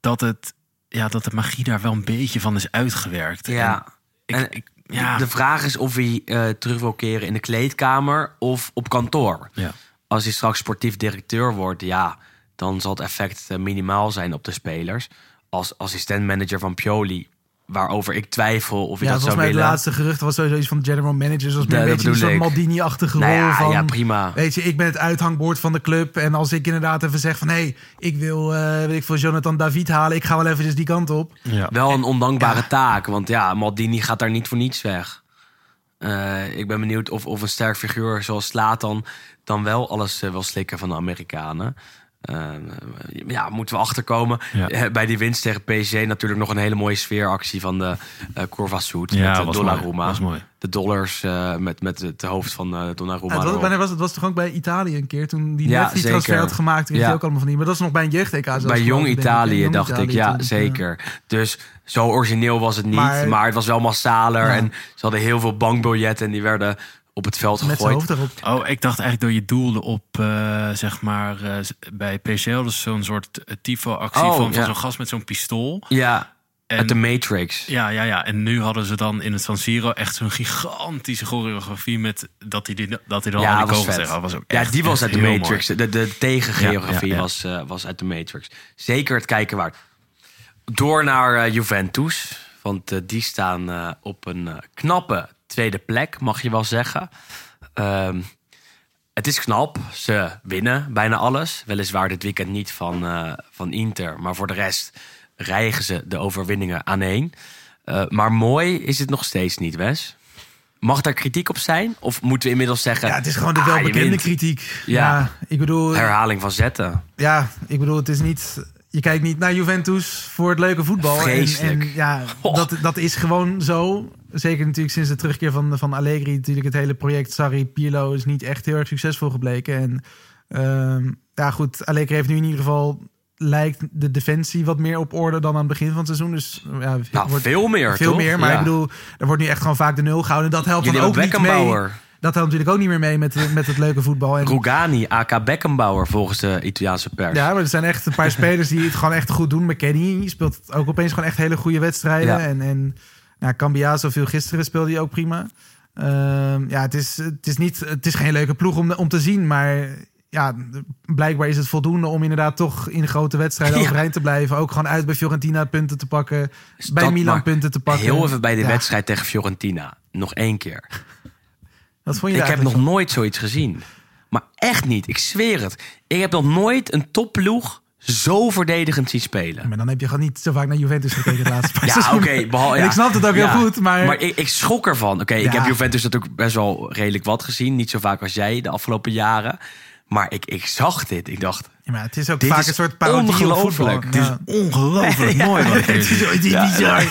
dat het, ja, dat de magie daar wel een beetje van is uitgewerkt. Ja. En ik, En ik, ja, De vraag is of hij eh, terug wil keren in de kleedkamer of op kantoor. ja. als hij straks sportief directeur wordt, ja, dan zal het effect eh, minimaal zijn op de spelers. Als assistent-manager van Pioli, waarover ik twijfel of je Ja, dat volgens zou mij het laatste gerucht was sowieso iets van de general manager. Zoals meer Ja, een beetje een soort ik. Maldini-achtige Nou rol. ja, van, ja, prima. Weet je, ik ben het uithangbord van de club. En als ik inderdaad even zeg van... hé, hey, ik wil eh, weet ik veel Jonathan David halen. Ik ga wel eventjes die kant op. Ja. Wel een ondankbare Ja. taak, want ja, Maldini gaat daar niet voor niets weg. Eh, ik ben benieuwd of, of een sterk figuur zoals Slatan dan wel alles eh, wil slikken van de Amerikanen. Eh, ja, moeten we achterkomen. Ja. Eh, bij die winst tegen PSG natuurlijk nog een hele mooie sfeeractie van de eh Curva Soet. Ja, met Donnarumma. mooi, was mooi. De dollars eh, met, met het hoofd van eh Donnarumma. Ja, het was, erop. wanneer was het? Was toch ook bij Italië een keer? Toen die Ja, net die zeker. transfer had gemaakt. Ja. ook allemaal van die. Maar dat is nog bij een jeugd-EK zelfs, Bij Jong ik. Italië Jong dacht ik, ja, toen. zeker. Dus zo origineel was het niet, Maar- maar, het was wel massaler. Ja. En ze hadden heel veel bankbiljetten en die werden op het veld Met zijn gegooid. hoofd erop. Oh, ik dacht eigenlijk dat je doelde op, eh, zeg maar, eh, bij PCL, dus zo'n soort eh, tifo-actie Oh, van, van zo'n gast met zo'n pistool. Ja, En- uit de Matrix. Ja, ja, ja. En nu hadden ze dan in het San Siro echt zo'n gigantische choreografie met dat hij, die, dat hij dan Ja, die kogels tegen was ook Ja, die was uit de Matrix. mooi. De, de tegengeografie Ja, ja, ja. Was, eh, was uit de Matrix. Zeker het kijken waard. Door naar Juventus. Want eh, die staan eh, op een eh, knappe tweede plek, mag je wel zeggen. Ehm, het is knap. Ze winnen bijna alles. Weliswaar dit weekend niet van, van Inter. Maar voor de rest rijgen ze de overwinningen aan één. Eh, maar mooi is het nog steeds niet, Wes. Mag daar kritiek op zijn? Of moeten we inmiddels zeggen... Ja, het is gewoon de ah, welbekende kritiek. Ja. Ja. ik bedoel... Herhaling van zetten. Ja, ik bedoel, het is niet. Je kijkt niet naar Juventus voor het leuke voetbal. En, Vreselijk. en ja, Oh. dat, dat is gewoon zo. Zeker natuurlijk sinds de terugkeer van, van Allegri. Natuurlijk het hele project Sarri Pirlo is niet echt heel erg succesvol gebleken. En ehm, ja, goed, Allegri heeft nu in ieder geval lijkt de defensie wat meer op orde dan aan het begin van het seizoen. Dus ja, Nou, wordt veel meer, veel toch? meer. Maar Ja. ik bedoel, er wordt nu echt gewoon vaak de nul gehouden. En dat helpt Jullie dan ook niet mee. Dat helpt natuurlijk ook niet meer mee met, met het leuke voetbal. En Rugani, AK Beckenbauer volgens de Italiaanse pers. Ja, maar er zijn echt een paar spelers die het gewoon echt goed doen. McKennie speelt ook opeens gewoon echt hele goede wedstrijden. Ja. En, en nou, Cambiaso viel gisteren speelde hij ook prima. Ehm, ja, het is, het, is niet, het is geen leuke ploeg om, om te zien. Maar ja, blijkbaar is het voldoende om inderdaad toch in grote wedstrijden Ja. overeind te blijven. Ook gewoon uit bij Fiorentina punten te pakken. Bij Milan punten te pakken. Heel even bij de Ja, wedstrijd tegen Fiorentina. Nog één keer. Wat vond je Ik heb nog nooit zoiets gezien. Maar echt niet. Ik zweer het. Ik heb nog nooit een topploeg zo verdedigend zien spelen. Maar dan heb je gewoon niet zo vaak naar Juventus gekeken de laatste paar Ja, oké. ja. Ik snap het ook Ja. heel goed, maar... Maar ik, ik schrok ervan. Oké, ik Ja. heb Juventus natuurlijk best wel redelijk wat gezien. Niet zo vaak als jij de afgelopen jaren. Maar ik, ik zag dit. Ik dacht, Ja, maar het is ook Dit vaak is een soort parodie ongelooflijk. Het is Ja. Ongelooflijk mooi Het is bizar.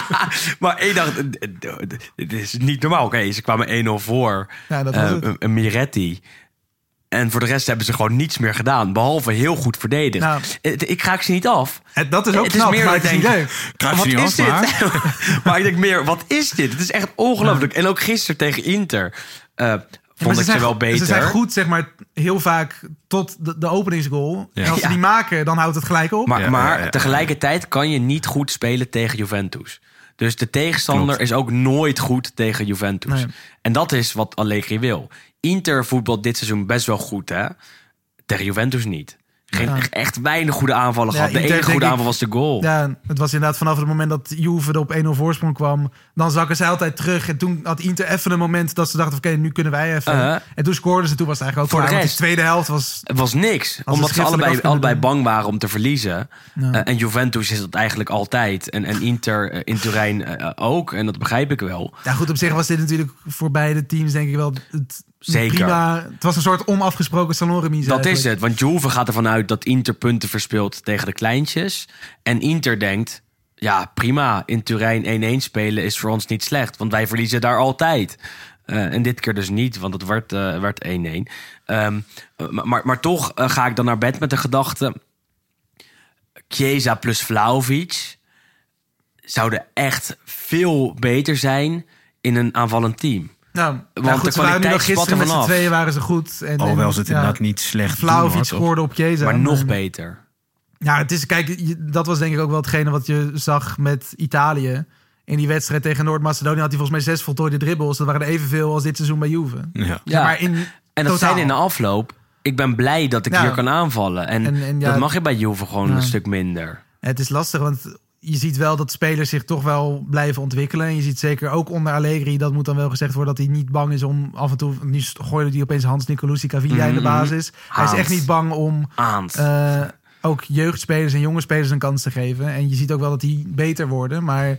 Maar ik dacht, eh, eh, dit is niet normaal. Oké, ze kwamen 1-0 voor. Ja, dat was Eh, het. een- Miretti. En voor de rest hebben ze gewoon niets meer gedaan. Behalve heel goed verdedigd. Nou. Ik raak ze niet af. Dat is ook Het is knap, meer maar dat het is ik niet denk- leuk. Wat is hand dit? maar? maar ik denk meer, wat is dit? Het is echt ongelooflijk. En ook gisteren tegen Inter Ja, vond ik ze zijn, wel beter. Ze zijn goed, zeg maar, heel vaak tot de, de openingsgoal. Ja. En als ze Ja. die maken, dan houdt het gelijk op. Maar, Ja, maar ja, ja. tegelijkertijd kan je niet goed spelen tegen Juventus. Dus de tegenstander Klopt. is ook nooit goed tegen Juventus. Nee. En dat is wat Allegri wil. Inter voetbal dit seizoen best wel goed, hè? Tegen Juventus niet. Geen, Ja. Echt weinig goede aanvallen Ja, gehad. De enige goede ik- aanval was de goal. Ja, het was inderdaad vanaf het moment dat Juve er op 1-0 voorsprong kwam. Dan zakken ze altijd terug. En toen had Inter even een moment dat ze dachten... oké, nu kunnen wij even. Uh-huh. En toen scoorden ze. Toen was het eigenlijk ook Voor de klaar. Rest. die tweede helft was... Het was niks. omdat ze allebei, allebei bang waren om te verliezen. Ja. Eh, en Juventus is dat eigenlijk altijd. En, en Inter eh, in Turijn eh, ook. En dat begrijp ik wel. Ja, goed, op zich was dit natuurlijk voor beide teams denk ik wel het Zeker. prima. Het was een soort onafgesproken salonremise. Dat is het, want Juve gaat ervan uit dat Inter punten verspeelt tegen de kleintjes. En Inter denkt, ja prima, in Turijn 1-1 spelen is voor ons niet slecht. Want wij verliezen daar altijd. Eh, en dit keer dus niet, want het werd, eh, werd 1-1. Ehm, maar, maar, maar toch eh, ga ik dan naar bed met de gedachte... Chiesa plus Vlaovic zouden echt veel beter zijn in een aanvallend team. Nou, Want nou goed, de ze waren nu nog kwaliteit gisteren er met z'n tweeën waren ze goed. En, Oh, en, wel zit ja, inderdaad niet slecht. Vlaovic scoorde op Chiesa. Maar nog beter. Ja, het is, kijk, dat was denk ik ook wel hetgene wat je zag met Italië. In die wedstrijd tegen Noord-Macedonië had hij volgens mij zes voltooide dribbles. Dat waren er evenveel als dit seizoen bij Juve. Ja. Ja. Maar in En dat totaal. zijn in de afloop ik ben blij dat ik Ja. hier kan aanvallen. En, En- en ja, dat mag je bij Juve gewoon Ja. een stuk minder. Het is lastig, want je ziet wel dat spelers zich toch wel blijven ontwikkelen. En je ziet zeker ook onder Allegri, dat moet dan wel gezegd worden... dat hij niet bang is om af en toe... Nu gooide hij opeens Hans Nicolucci Cavilla in de Mhm. basis. Hij is echt niet bang om eh, ook jeugdspelers en jonge spelers een kans te geven. En je ziet ook wel dat die beter worden. Maar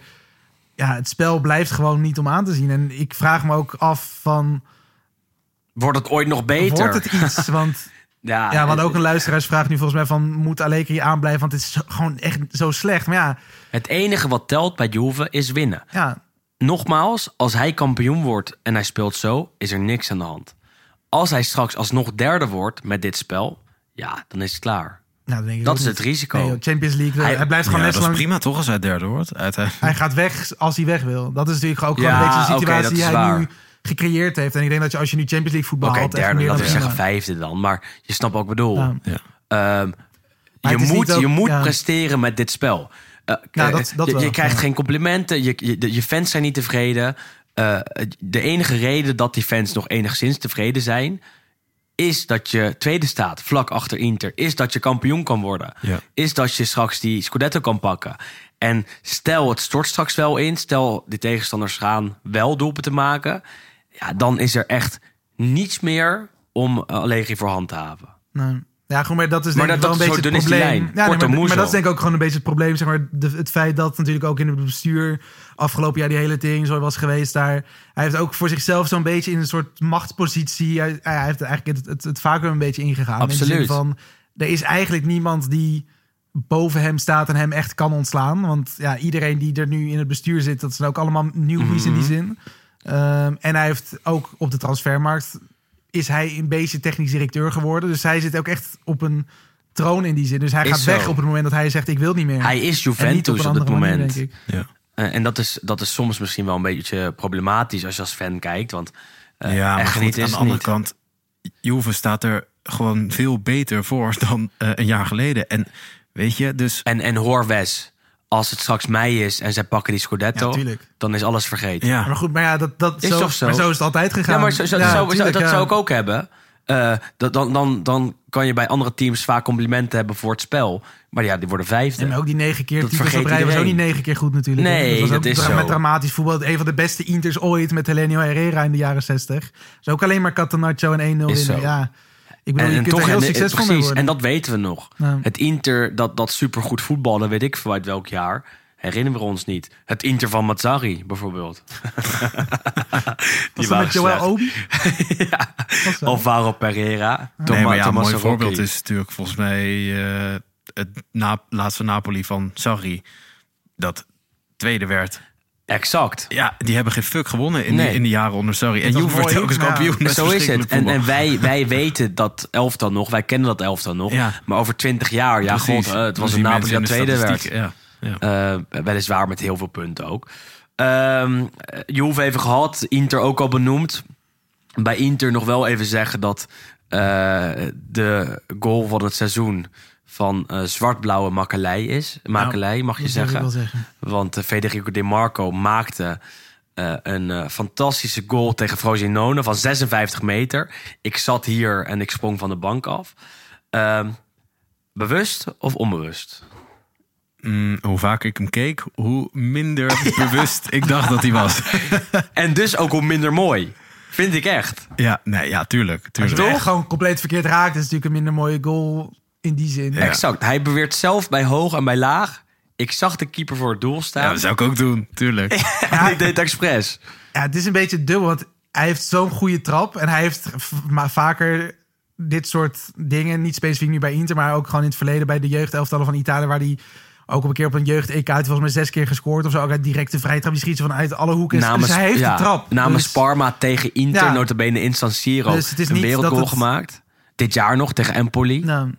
ja, het spel blijft gewoon niet om aan te zien. En ik vraag me ook af van... Wordt het ooit nog beter? Wordt het iets? Want Ja, ja, want het- ook een luisteraarsvraag nu volgens mij van... moet Allegri aanblijven? Want het is gewoon echt zo slecht. Maar ja, Het enige wat telt bij Juve is winnen. ja Nogmaals, als hij kampioen wordt en hij speelt zo, is er niks aan de hand. Als hij straks alsnog derde wordt met dit spel, ja, dan is het klaar. Nou, dan denk ik Dat is niet. het risico. Nee, Champions League. Hij- Hij, blijft gewoon Ja, net dat zo is lang. prima toch als hij derde wordt uiteindelijk. Hij gaat weg als hij weg wil. Dat is natuurlijk ook gewoon Ja, een beetje de oké, situatie dat die is hij waar. nu gecreëerd heeft. En ik denk dat je als je nu Champions League voetbal Oké, haalt, echt derde, laten dan we zeggen vijfde dan. Maar je snapt wat ik bedoel. Ja. Ja. Ehm, je moet, ook- je moet ja. presteren met dit spel. Eh, Ja, eh, dat- dat je, wel, je krijgt ja. geen complimenten, je, je, fans zijn niet tevreden. Eh, de enige reden dat die fans nog enigszins tevreden zijn... is dat je tweede staat, vlak achter Inter. Is dat je kampioen kan worden. Ja. Is dat je straks die Scudetto kan pakken. En stel, het stort straks wel in. Stel, die tegenstanders gaan wel doelpunten maken. Ja, dan is er echt niets meer om eh, Allegri voor hand te haven. Nee. Ja, gewoon, maar dat is Maar denk ik dat- wel een beetje het probleem. Ja, nee, maar, dat is denk ik ook gewoon een beetje het probleem. Zeg maar, de, het feit dat natuurlijk ook in het bestuur afgelopen jaar die hele tering zo was geweest daar. Hij heeft ook voor zichzelf zo'n beetje in een soort machtspositie. Hij, hij heeft eigenlijk het, het, het vacuüm een beetje ingegaan. In de Absoluut. zin van, er is eigenlijk niemand die boven hem staat en hem echt kan ontslaan. Want ja, iedereen die er nu in het bestuur zit, dat zijn ook allemaal nieuwbies in die Mhm. zin. Ehm, en hij heeft ook op de transfermarkt is hij een beetje technisch directeur geworden. Dus hij zit ook echt op een troon in die zin. Dus hij Is gaat weg op het moment dat hij zegt ik wil niet meer. Hij is Juventus op, manier, moment. denk ik. Ja. Eh, en dat is, dat is soms misschien wel een beetje problematisch als je als fan kijkt. Want eh, ja, maar echt goed, niet aan de andere niet. kant, Juve staat er gewoon veel beter voor dan eh, een jaar geleden. En weet je, dus En, en hoor Wes, als het straks mei is en zij pakken die Scudetto, Ja, dan is alles vergeten. ja, Maar goed, maar ja, dat, dat Is zo, toch zo? Maar zo is het altijd gegaan. Ja, maar zo, zo, Ja, zo- zo- tuurlijk, dat ja. zou ik ook hebben. Eh, dat, dan, dan, dan kan je bij andere teams vaak complimenten hebben voor het spel. Maar ja, die worden vijfde. En ook die negen keer Dat vergeet rij was ook niet negen keer goed natuurlijk. Nee, was ook dat is dra- zo. Met dramatisch voetbal. Een van de beste Inters ooit met Helenio Herrera in de jaren 60. Dus ook alleen maar Catenaccio en 1-0 Is winnen. zo. Ja, ik bedoel, je kunt er heel en- succesvol precies, worden. en dat weten we nog. Ja. Het Inter dat, dat supergoed voetballen, weet ik veel uit welk jaar, herinneren we ons niet. Het Inter van Mazzari bijvoorbeeld. was dat waren met Joel. Obi? Was? Alvaro Pereira. nee, Toma- maar ja, een mooi voorbeeld is natuurlijk volgens mij eh, het na, laatste Napoli van Sarri. Dat tweede werd. Exact. Ja, die hebben geen fuck gewonnen in, Nee. de, in de jaren onder Sarri. En Juve telkens maar ja, kampioen. met Zo is het. En, en wij, wij weten dat elftal nog. Wij kennen dat elftal nog. Ja. Maar over twintig jaar, ja, Precies. god, eh, het was een Napoli dat tweede werd. Ja, ja. Eh, weliswaar met heel veel punten ook. Ehm Juve even gehad, Inter ook al benoemd. Bij Inter nog wel even zeggen dat eh, de goal van het seizoen van eh, zwart-blauwe makelei is. Makelei mag je Dat zou ik zeggen. wel zeggen. Want eh, Federico De Marco maakte eh, een fantastische goal tegen Frosinone van 56 meter. Ik zat hier en ik sprong van de bank af. Ehm, bewust of onbewust? Mm, hoe vaker ik hem keek, hoe minder bewust ik dacht dat hij was. En dus ook hoe minder mooi. Vind ik echt. Ja, nee, ja, tuurlijk. Als je tuurlijk. het echt gewoon compleet verkeerd raakt, is het natuurlijk een minder mooie goal in die zin. Ja. Exact. Hij beweert zelf bij hoog en bij laag. Ik zag de keeper voor het doel Ja, staan. dat zou ik ook doen, tuurlijk. ik deed het expres. Ja, het is een beetje dubbel, want hij heeft zo'n goede trap. En hij heeft maar vaker dit soort dingen, niet specifiek nu bij Inter, maar ook gewoon in het verleden bij de jeugdelftallen van Italië, waar hij ook op een keer op een jeugd-EK heeft volgens mij zes keer gescoord of zo. Ook uit directe vrije trap. Die schiet ze vanuit alle hoeken. Namens, dus hij heeft ja, de trap. namens Dus- Parma tegen Inter, Ja. notabene in San Siro. Dus het is een niet wereldgoal dat het- gemaakt. Dit jaar nog tegen Empoli. Nou,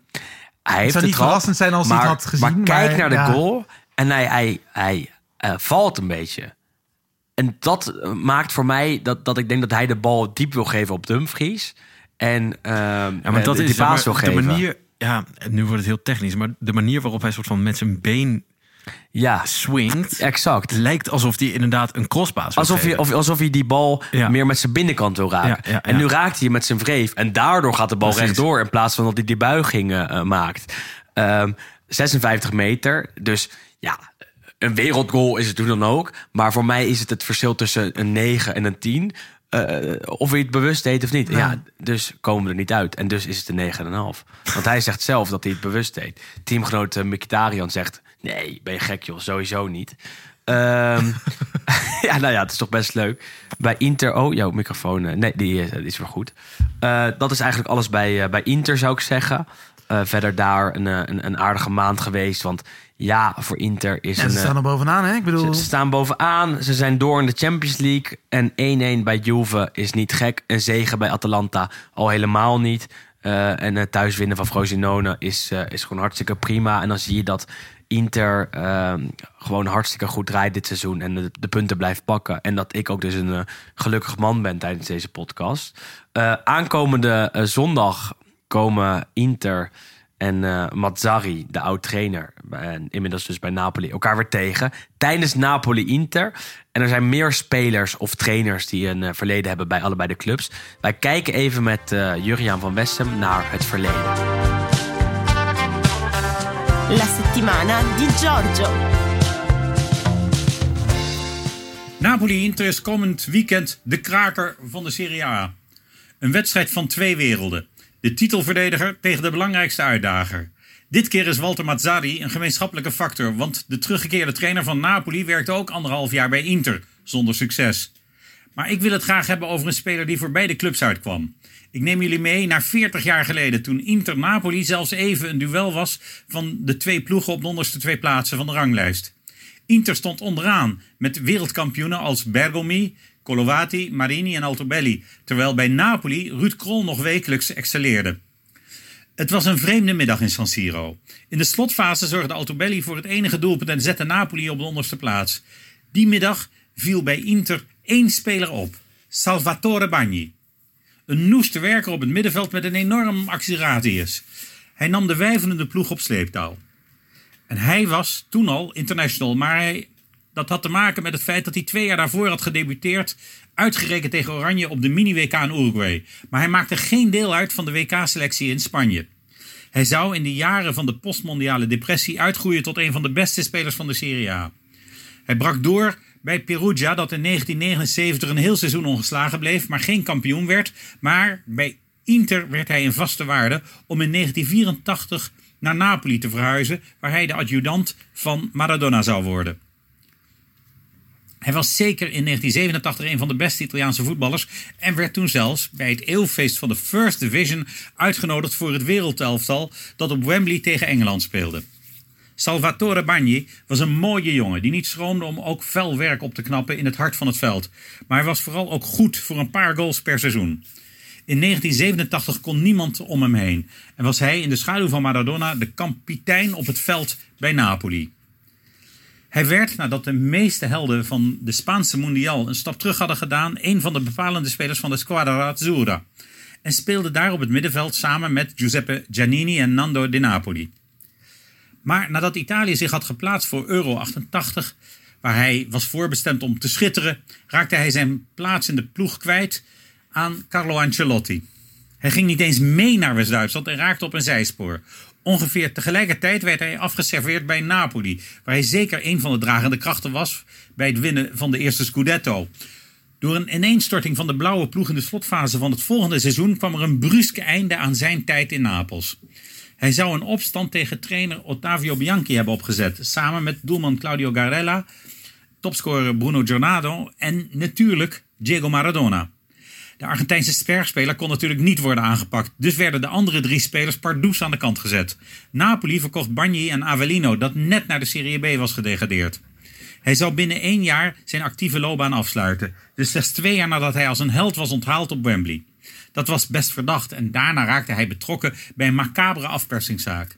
Hij heeft zou de niet trap, verrassend zijn als hij maar, het had gezien, Maar kijk maar naar de ja. goal en hij, hij, hij eh, valt een beetje. En dat eh, maakt voor mij dat, dat ik denk dat hij de bal diep wil geven op Dumfries. En ehm Ja, maar dat die is paas zeg wil de geven. manier. Ja, nu wordt het heel technisch, maar de manier waarop hij soort van met zijn been Ja, swingt. exact. Het lijkt alsof hij inderdaad een crosspaas wil Alsof of, alsof hij die bal Ja. meer met zijn binnenkant wil raken. Ja, ja, En ja. nu raakt hij met zijn wreef. En daardoor gaat de bal Precies. rechtdoor. In plaats van dat hij die buiging eh, eh, maakt. Ehm, 56 meter. Dus ja, een wereldgoal is het toen dan ook. Maar voor mij is het het verschil tussen een 9 en een 10. Eh, of hij het bewust deed of niet. Ja. dus komen we er niet uit. En dus is het een 9,5. Want hij zegt zelf dat hij het bewust deed. Teamgenoot Mkhitaryan zegt... Nee, ben je gek joh, sowieso niet. Ehm, ja, nou ja, het is toch best leuk. Bij Inter... Oh, jouw microfoon... eh, nee, die, is- die is weer goed. Eh, dat is eigenlijk alles bij, eh, bij Inter, zou ik zeggen. Eh, verder daar een, eh, een, een aardige maand geweest. Want ja, voor Inter is En een... ze eh, staan er bovenaan, hè? Ik bedoel... ze staan bovenaan. Ze zijn door in de Champions League. En 1-1 bij Juve is niet gek. Een zegen bij Atalanta al helemaal niet. Eh, en het thuiswinnen van Frosinone is, eh, is gewoon hartstikke prima. En dan zie je dat Inter eh, gewoon hartstikke goed draait dit seizoen. En de, punten blijft pakken. En dat ik ook dus een eh, gelukkig man ben tijdens deze podcast. Eh, aankomende eh, zondag komen Inter en Mazzari, de oud-trainer, en inmiddels dus bij Napoli, elkaar weer tegen. Tijdens Napoli-Inter. En er zijn meer spelers of trainers die een verleden hebben bij allebei de clubs. Wij kijken even met Juriaan van Wessem naar het verleden. La settimana di Giorgio. Napoli-Inter is komend weekend de kraker van de Serie A. Een wedstrijd van twee werelden. De titelverdediger tegen de belangrijkste uitdager. Dit keer is Walter Mazzari een gemeenschappelijke factor, want de teruggekeerde trainer van Napoli werkte ook anderhalf jaar bij Inter, zonder succes. Maar ik wil het graag hebben over een speler die voor beide clubs uitkwam. Ik neem jullie mee naar 40 jaar geleden, toen Inter Napoli zelfs even een duel was van de twee ploegen op de onderste twee plaatsen van de ranglijst. Inter stond onderaan met wereldkampioenen als Bergomi, Colovati, Marini en Altobelli, terwijl bij Napoli Ruud Krol nog wekelijks excelleerde. Het was een vreemde middag in San Siro. In de slotfase zorgde Altobelli voor het enige doelpunt en zette Napoli op de onderste plaats. Die middag viel bij Inter één speler op: Salvatore Bagni. Een noeste werker op het middenveld met een enorm actieradius. Hij nam de wijvelende ploeg op sleeptouw. En hij was toen al international, maar dat had te maken met het feit dat hij twee jaar daarvoor had gedebuteerd, uitgerekend tegen Oranje op de mini-WK in Uruguay. Maar hij maakte geen deel uit van de WK-selectie in Spanje. Hij zou in de jaren van de postmondiale depressie uitgroeien tot een van de beste spelers van de Serie A. Hij brak door bij Perugia, dat in 1979 een heel seizoen ongeslagen bleef, maar geen kampioen werd. Maar bij Inter werd hij een vaste waarde om in 1984 naar Napoli te verhuizen, waar hij de adjudant van Maradona zou worden. Hij was zeker in 1987 een van de beste Italiaanse voetballers en werd toen zelfs bij het eeuwfeest van de First Division uitgenodigd voor het wereldelftal dat op Wembley tegen Engeland speelde. Salvatore Bagni was een mooie jongen die niet schroomde om ook fel werk op te knappen in het hart van het veld. Maar hij was vooral ook goed voor een paar goals per seizoen. In 1987 kon niemand om hem heen en was hij in de schaduw van Maradona de kapitein op het veld bij Napoli. Hij werd, nadat de meeste helden van de Spaanse Mundial een stap terug hadden gedaan, een van de bepalende spelers van de Squadra Azzurra. En speelde daar op het middenveld samen met Giuseppe Giannini en Nando Di Napoli. Maar nadat Italië zich had geplaatst voor Euro 88, waar hij was voorbestemd om te schitteren, raakte hij zijn plaats in de ploeg kwijt aan Carlo Ancelotti. Hij ging niet eens mee naar West-Duitsland en raakte op een zijspoor. Ongeveer tegelijkertijd werd hij afgeserveerd bij Napoli, waar hij zeker een van de dragende krachten was bij het winnen van de eerste Scudetto. Door een ineenstorting van de blauwe ploeg in de slotfase van het volgende seizoen kwam er een bruske einde aan zijn tijd in Napels. Hij zou een opstand tegen trainer Ottavio Bianchi hebben opgezet, samen met doelman Claudio Garella, topscorer Bruno Giordano en natuurlijk Diego Maradona. De Argentijnse sperspeler kon natuurlijk niet worden aangepakt, dus werden de andere drie spelers pardoes aan de kant gezet. Napoli verkocht Bagni en Avellino, dat net naar de Serie B was gedegradeerd. Hij zou binnen één jaar zijn actieve loopbaan afsluiten, dus slechts twee jaar nadat hij als een held was onthaald op Wembley. Dat was best verdacht en daarna raakte hij betrokken bij een macabere afpersingszaak.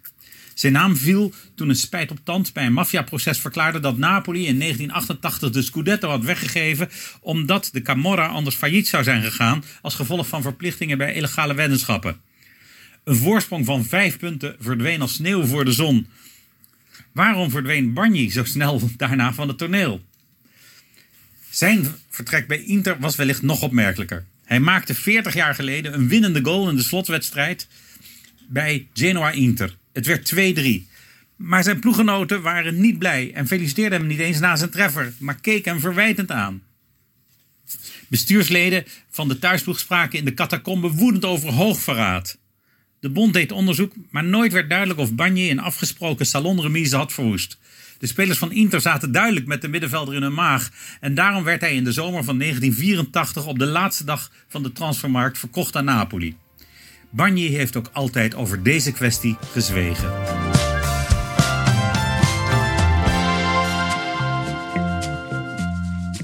Zijn naam viel toen een spijt op tand bij een maffiaproces verklaarde dat Napoli in 1988 de Scudetto had weggegeven omdat de Camorra anders failliet zou zijn gegaan als gevolg van verplichtingen bij illegale weddenschappen. Een voorsprong van vijf punten verdween als sneeuw voor de zon. Waarom verdween Barney zo snel daarna van het toneel? Zijn vertrek bij Inter was wellicht nog opmerkelijker. Hij maakte 40 jaar geleden een winnende goal in de slotwedstrijd bij Genoa Inter. Het werd 2-3. Maar zijn ploeggenoten waren niet blij en feliciteerden hem niet eens na zijn treffer, maar keken hem verwijtend aan. Bestuursleden van de thuisploeg spraken in de catacombe woedend over hoogverraad. De bond deed onderzoek, maar nooit werd duidelijk of Banje een afgesproken salonremise had verwoest. De spelers van Inter zaten duidelijk met de middenvelder in hun maag. En daarom werd hij in de zomer van 1984 op de laatste dag van de transfermarkt verkocht aan Napoli. Banje heeft ook altijd over deze kwestie gezwegen.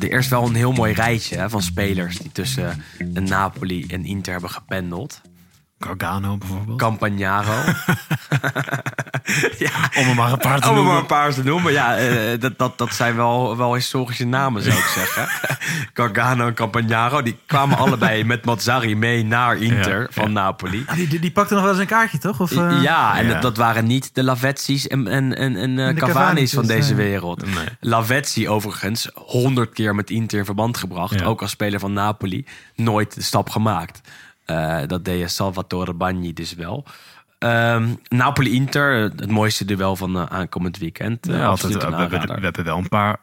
Er is wel een heel mooi rijtje van spelers die tussen een Napoli en Inter hebben gependeld. Gargano bijvoorbeeld. Campagnaro. ja, Om er maar een paar te om er maar noemen. een paar te noemen. Ja, eh, dat, dat, dat zijn wel, wel historische namen, zou ik zeggen. Gargano en Campagnaro, die kwamen allebei met Mazzari mee naar Inter Ja, van Napoli. Ah, Die, die, die pakte nog wel eens een kaartje, toch? Of, eh, ja, en ja. Dat, dat waren niet de Lavetzi's en, en, en, en eh, de Cavani's van deze wereld. Nee. Lavezzi overigens, honderd keer met Inter in verband gebracht. Ja. Ook als speler van Napoli. Nooit de stap gemaakt. Eh, dat deed Salvatore Bagni dus wel. Ehm, Napoli-Inter, het mooiste duel van eh, aankomend weekend. Eh, Ja, altijd, we, we hebben wel een paar...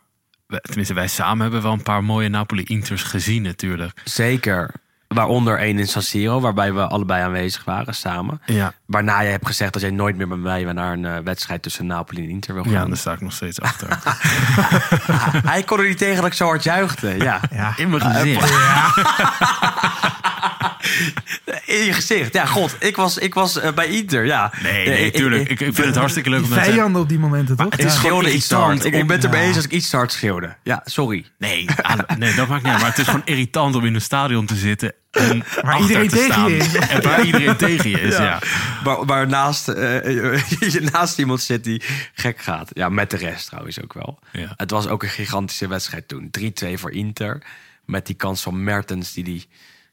Tenminste, wij samen hebben wel een paar mooie Napoli-Inters gezien natuurlijk. Zeker. Waaronder één in San Siro, waarbij we allebei aanwezig waren samen. Ja, Waarna je hebt gezegd dat jij nooit meer met mij naar een eh, wedstrijd tussen Napoli en Inter wil gaan. ja daar sta ik nog steeds achter. Hij kon er niet tegen dat ik zo hard juichte. Ja. Ja. In mijn gezicht. In je gezicht. Ja, god. Ik was, ik was eh, bij Inter. Ja. Nee, Eh, nee, ik- tuurlijk. ik- Ik, ik vind het hartstikke leuk Die om dat vijanden op die momenten, toch? Het Ja. is gewoon schreeuwde iets te hard. irritant. Ik, ik ben het ermee Ja. eens als ik iets te hard schreeuwde. Ja, sorry. Nee, aan- nee, dat maakt niet uit. Maar het is gewoon irritant om in een stadion te zitten. En Waar iedereen te tegen staan. je is. En waar iedereen tegen je is, ja. Waar, waar naast, eh, je naast iemand zit die gek gaat. Ja, met de rest trouwens ook wel. Ja. Het was ook een gigantische wedstrijd toen. 3-2 voor Inter. Met die kans van Mertens die die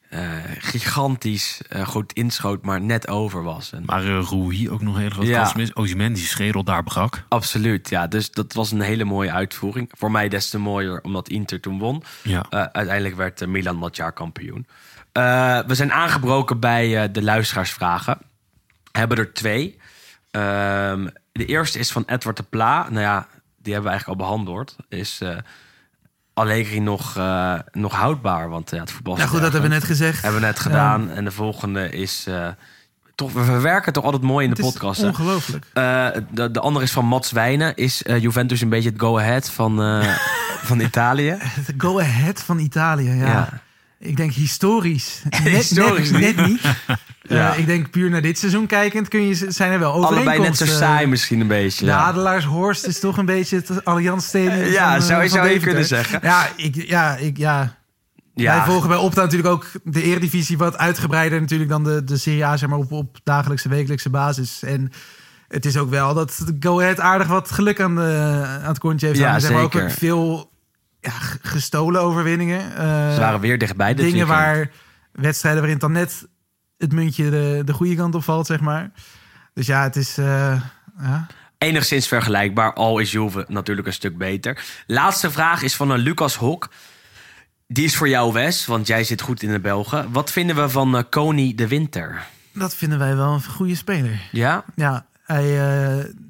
eh, gigantisch eh, goed inschoot, maar net over was. En Maar uh, Rui ook nog een hele grote Ja. kans mis. Ozyman die schedel daar brak. Absoluut, ja. Dus dat was een hele mooie uitvoering. Voor mij des te mooier, omdat Inter toen won. Ja. Uiteindelijk werd Milan dat jaar kampioen. Eh, we zijn aangebroken bij eh, de luisteraarsvragen. We hebben er twee. Ehm, de eerste is van Edward de Pla. Nou ja, die hebben we eigenlijk al behandeld. Is eh Allegri nog, nog houdbaar? Want ja, het voetbal Ja, goed, dat hebben we net gezegd. Hebben we net gedaan. En de volgende is... toch, we verwerken toch altijd mooi in de Het podcast. ongelooflijk. De, de andere is van Mats Wijnen. Is Juventus een beetje het go-ahead van, van Italië? Het go-ahead van Italië, ja. Ja. Ik denk historisch. Net, Historisch net, niet. net niet. Ja. Eh, ik denk puur naar dit seizoen kijkend kun je, zijn er wel Allebei net zo overeenkomsten. saai misschien een beetje. De Ja. Adelaarshorst is toch een beetje het Allianz Stadium Ja, van, eh, zou je- van zou je kunnen zeggen. Ja, ik, ja, ik, ja. Ja. Wij volgen bij Opta natuurlijk ook de Eredivisie wat uitgebreider natuurlijk dan de, de Serie A, zeg maar, op, op dagelijkse, wekelijkse basis. En het is ook wel dat Go Ahead aardig wat geluk aan, de, aan het kontje heeft. Ja, zeker. ook veel ja, gestolen overwinningen. Eh, Ze waren weer dichtbij dingen weekend. waar wedstrijden waarin het dan net het muntje de, de goede kant op valt, zeg maar. Dus ja, het is. eh, ja. Enigszins vergelijkbaar, al is Juve natuurlijk een stuk beter. Laatste vraag is van een Lucas Hok. Die is voor jou, Wes, want jij zit goed in de Belgen. Wat vinden we van eh Koni de Winter? Dat vinden wij wel een goede speler. Ja? Ja, hij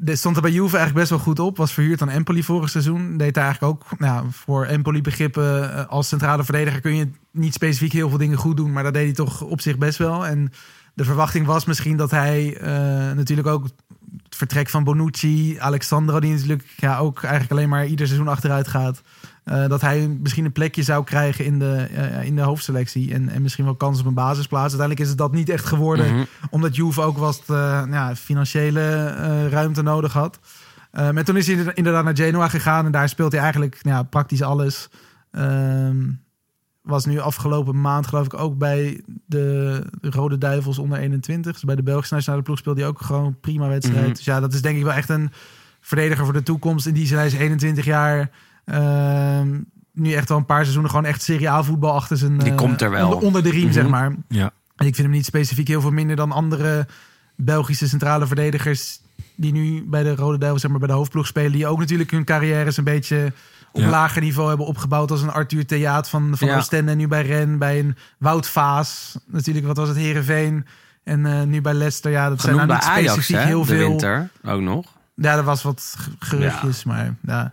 eh, stond er bij Juve eigenlijk best wel goed op. Was verhuurd aan Empoli vorig seizoen. Deed daar eigenlijk ook nou, voor Empoli begrippen eh, als centrale verdediger kun je niet specifiek heel veel dingen goed doen. Maar dat deed hij toch op zich best wel. En de verwachting was misschien dat hij eh, natuurlijk ook het vertrek van Bonucci, Alexandro, die natuurlijk ja, ook eigenlijk alleen maar ieder seizoen achteruit gaat. Eh, dat hij misschien een plekje zou krijgen in de, eh, in de hoofdselectie. En, en misschien wel kans op een basisplaats. Uiteindelijk is het dat niet echt geworden Mhm. omdat Juve ook wat eh, ja, financiële ruimte nodig had. Maar toen is hij inderdaad naar Genoa gegaan. En daar speelt hij eigenlijk nou ja, praktisch alles. Ehm, was nu afgelopen maand geloof ik ook bij de Rode Duivels onder 21. Dus bij de Belgische nationale ploeg speelde hij ook gewoon prima wedstrijd. Mhm. Dus ja, dat is denk ik wel echt een verdediger voor de toekomst. In die zin, hij is 21 jaar. Ehm, nu echt al een paar seizoenen gewoon echt Serie A voetbal achter zijn... Die eh, komt er wel. Onder, onder de riem, Mhm. zeg maar. Ja. En ik vind hem niet specifiek heel veel minder dan andere Belgische centrale verdedigers die nu bij de Rode Duivel, zeg maar bij de hoofdploeg spelen, die ook natuurlijk hun carrières een beetje op Ja. lager niveau hebben opgebouwd. Als een Arthur Theaat van, van Ja. Oostende en nu bij Ren, bij een Wout Vaas. Natuurlijk, wat was het, Herenveen. En eh, nu bij Leicester, ja, dat zijn nou niet Ajax, specifiek hè? heel de veel. winter ook nog. Ja, er was wat geruchtjes, maar ja,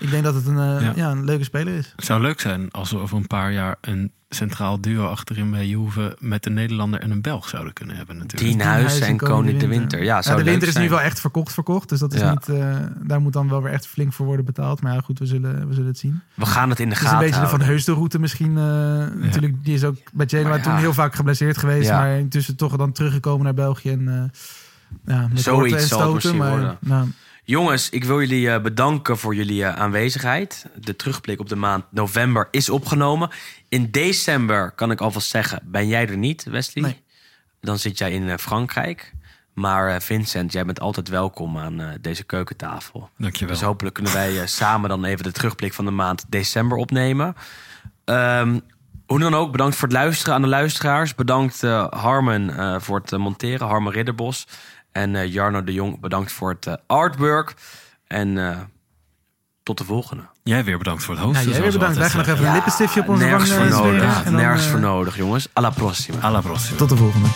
ik denk dat het een, eh, Ja. ja. een leuke speler is. Het zou leuk zijn als we over een paar jaar een centraal duo achterin bij Juve met een Nederlander en een Belg zouden kunnen hebben natuurlijk. Tienhuis en Koning de Winter. Ja, zou de winter is nu wel echt verkocht, verkocht. Dus dat is Ja. niet, eh, daar moet dan wel weer echt flink voor worden betaald. Maar ja, goed, we zullen, we zullen het zien. We gaan het in de Het is een gaten beetje de Van houden. Route misschien. eh, Natuurlijk, die is ook bij Genoa ja. toen heel vaak geblesseerd geweest. Ja. Maar intussen toch dan teruggekomen naar België. En, eh, ja, met Zoiets en zal het Maar, worden. nou, Jongens, ik wil jullie eh, bedanken voor jullie eh, aanwezigheid. De terugblik op de maand november is opgenomen. In december kan ik alvast zeggen, ben jij er niet, Wesley? Nee. Dan zit jij in eh, Frankrijk. Maar Vincent, jij bent altijd welkom aan deze keukentafel. Dankjewel. Dus hopelijk kunnen wij samen dan even de terugblik van de maand december opnemen. Ehm, hoe dan ook, bedankt voor het luisteren aan de luisteraars. Bedankt eh, Harmen voor het monteren, Harmen Ridderbos. En eh, Jarno de Jong, bedankt voor het eh, artwork. En eh, tot de volgende. Jij weer bedankt voor het ja, hosten. jij weer bedankt. Wij gaan nog even een lippenstiftje op onze Nergens voor nodig. En dan, Nergens voor nodig, jongens. Alla prossima. zeggen. À la prossima. Tot de volgende.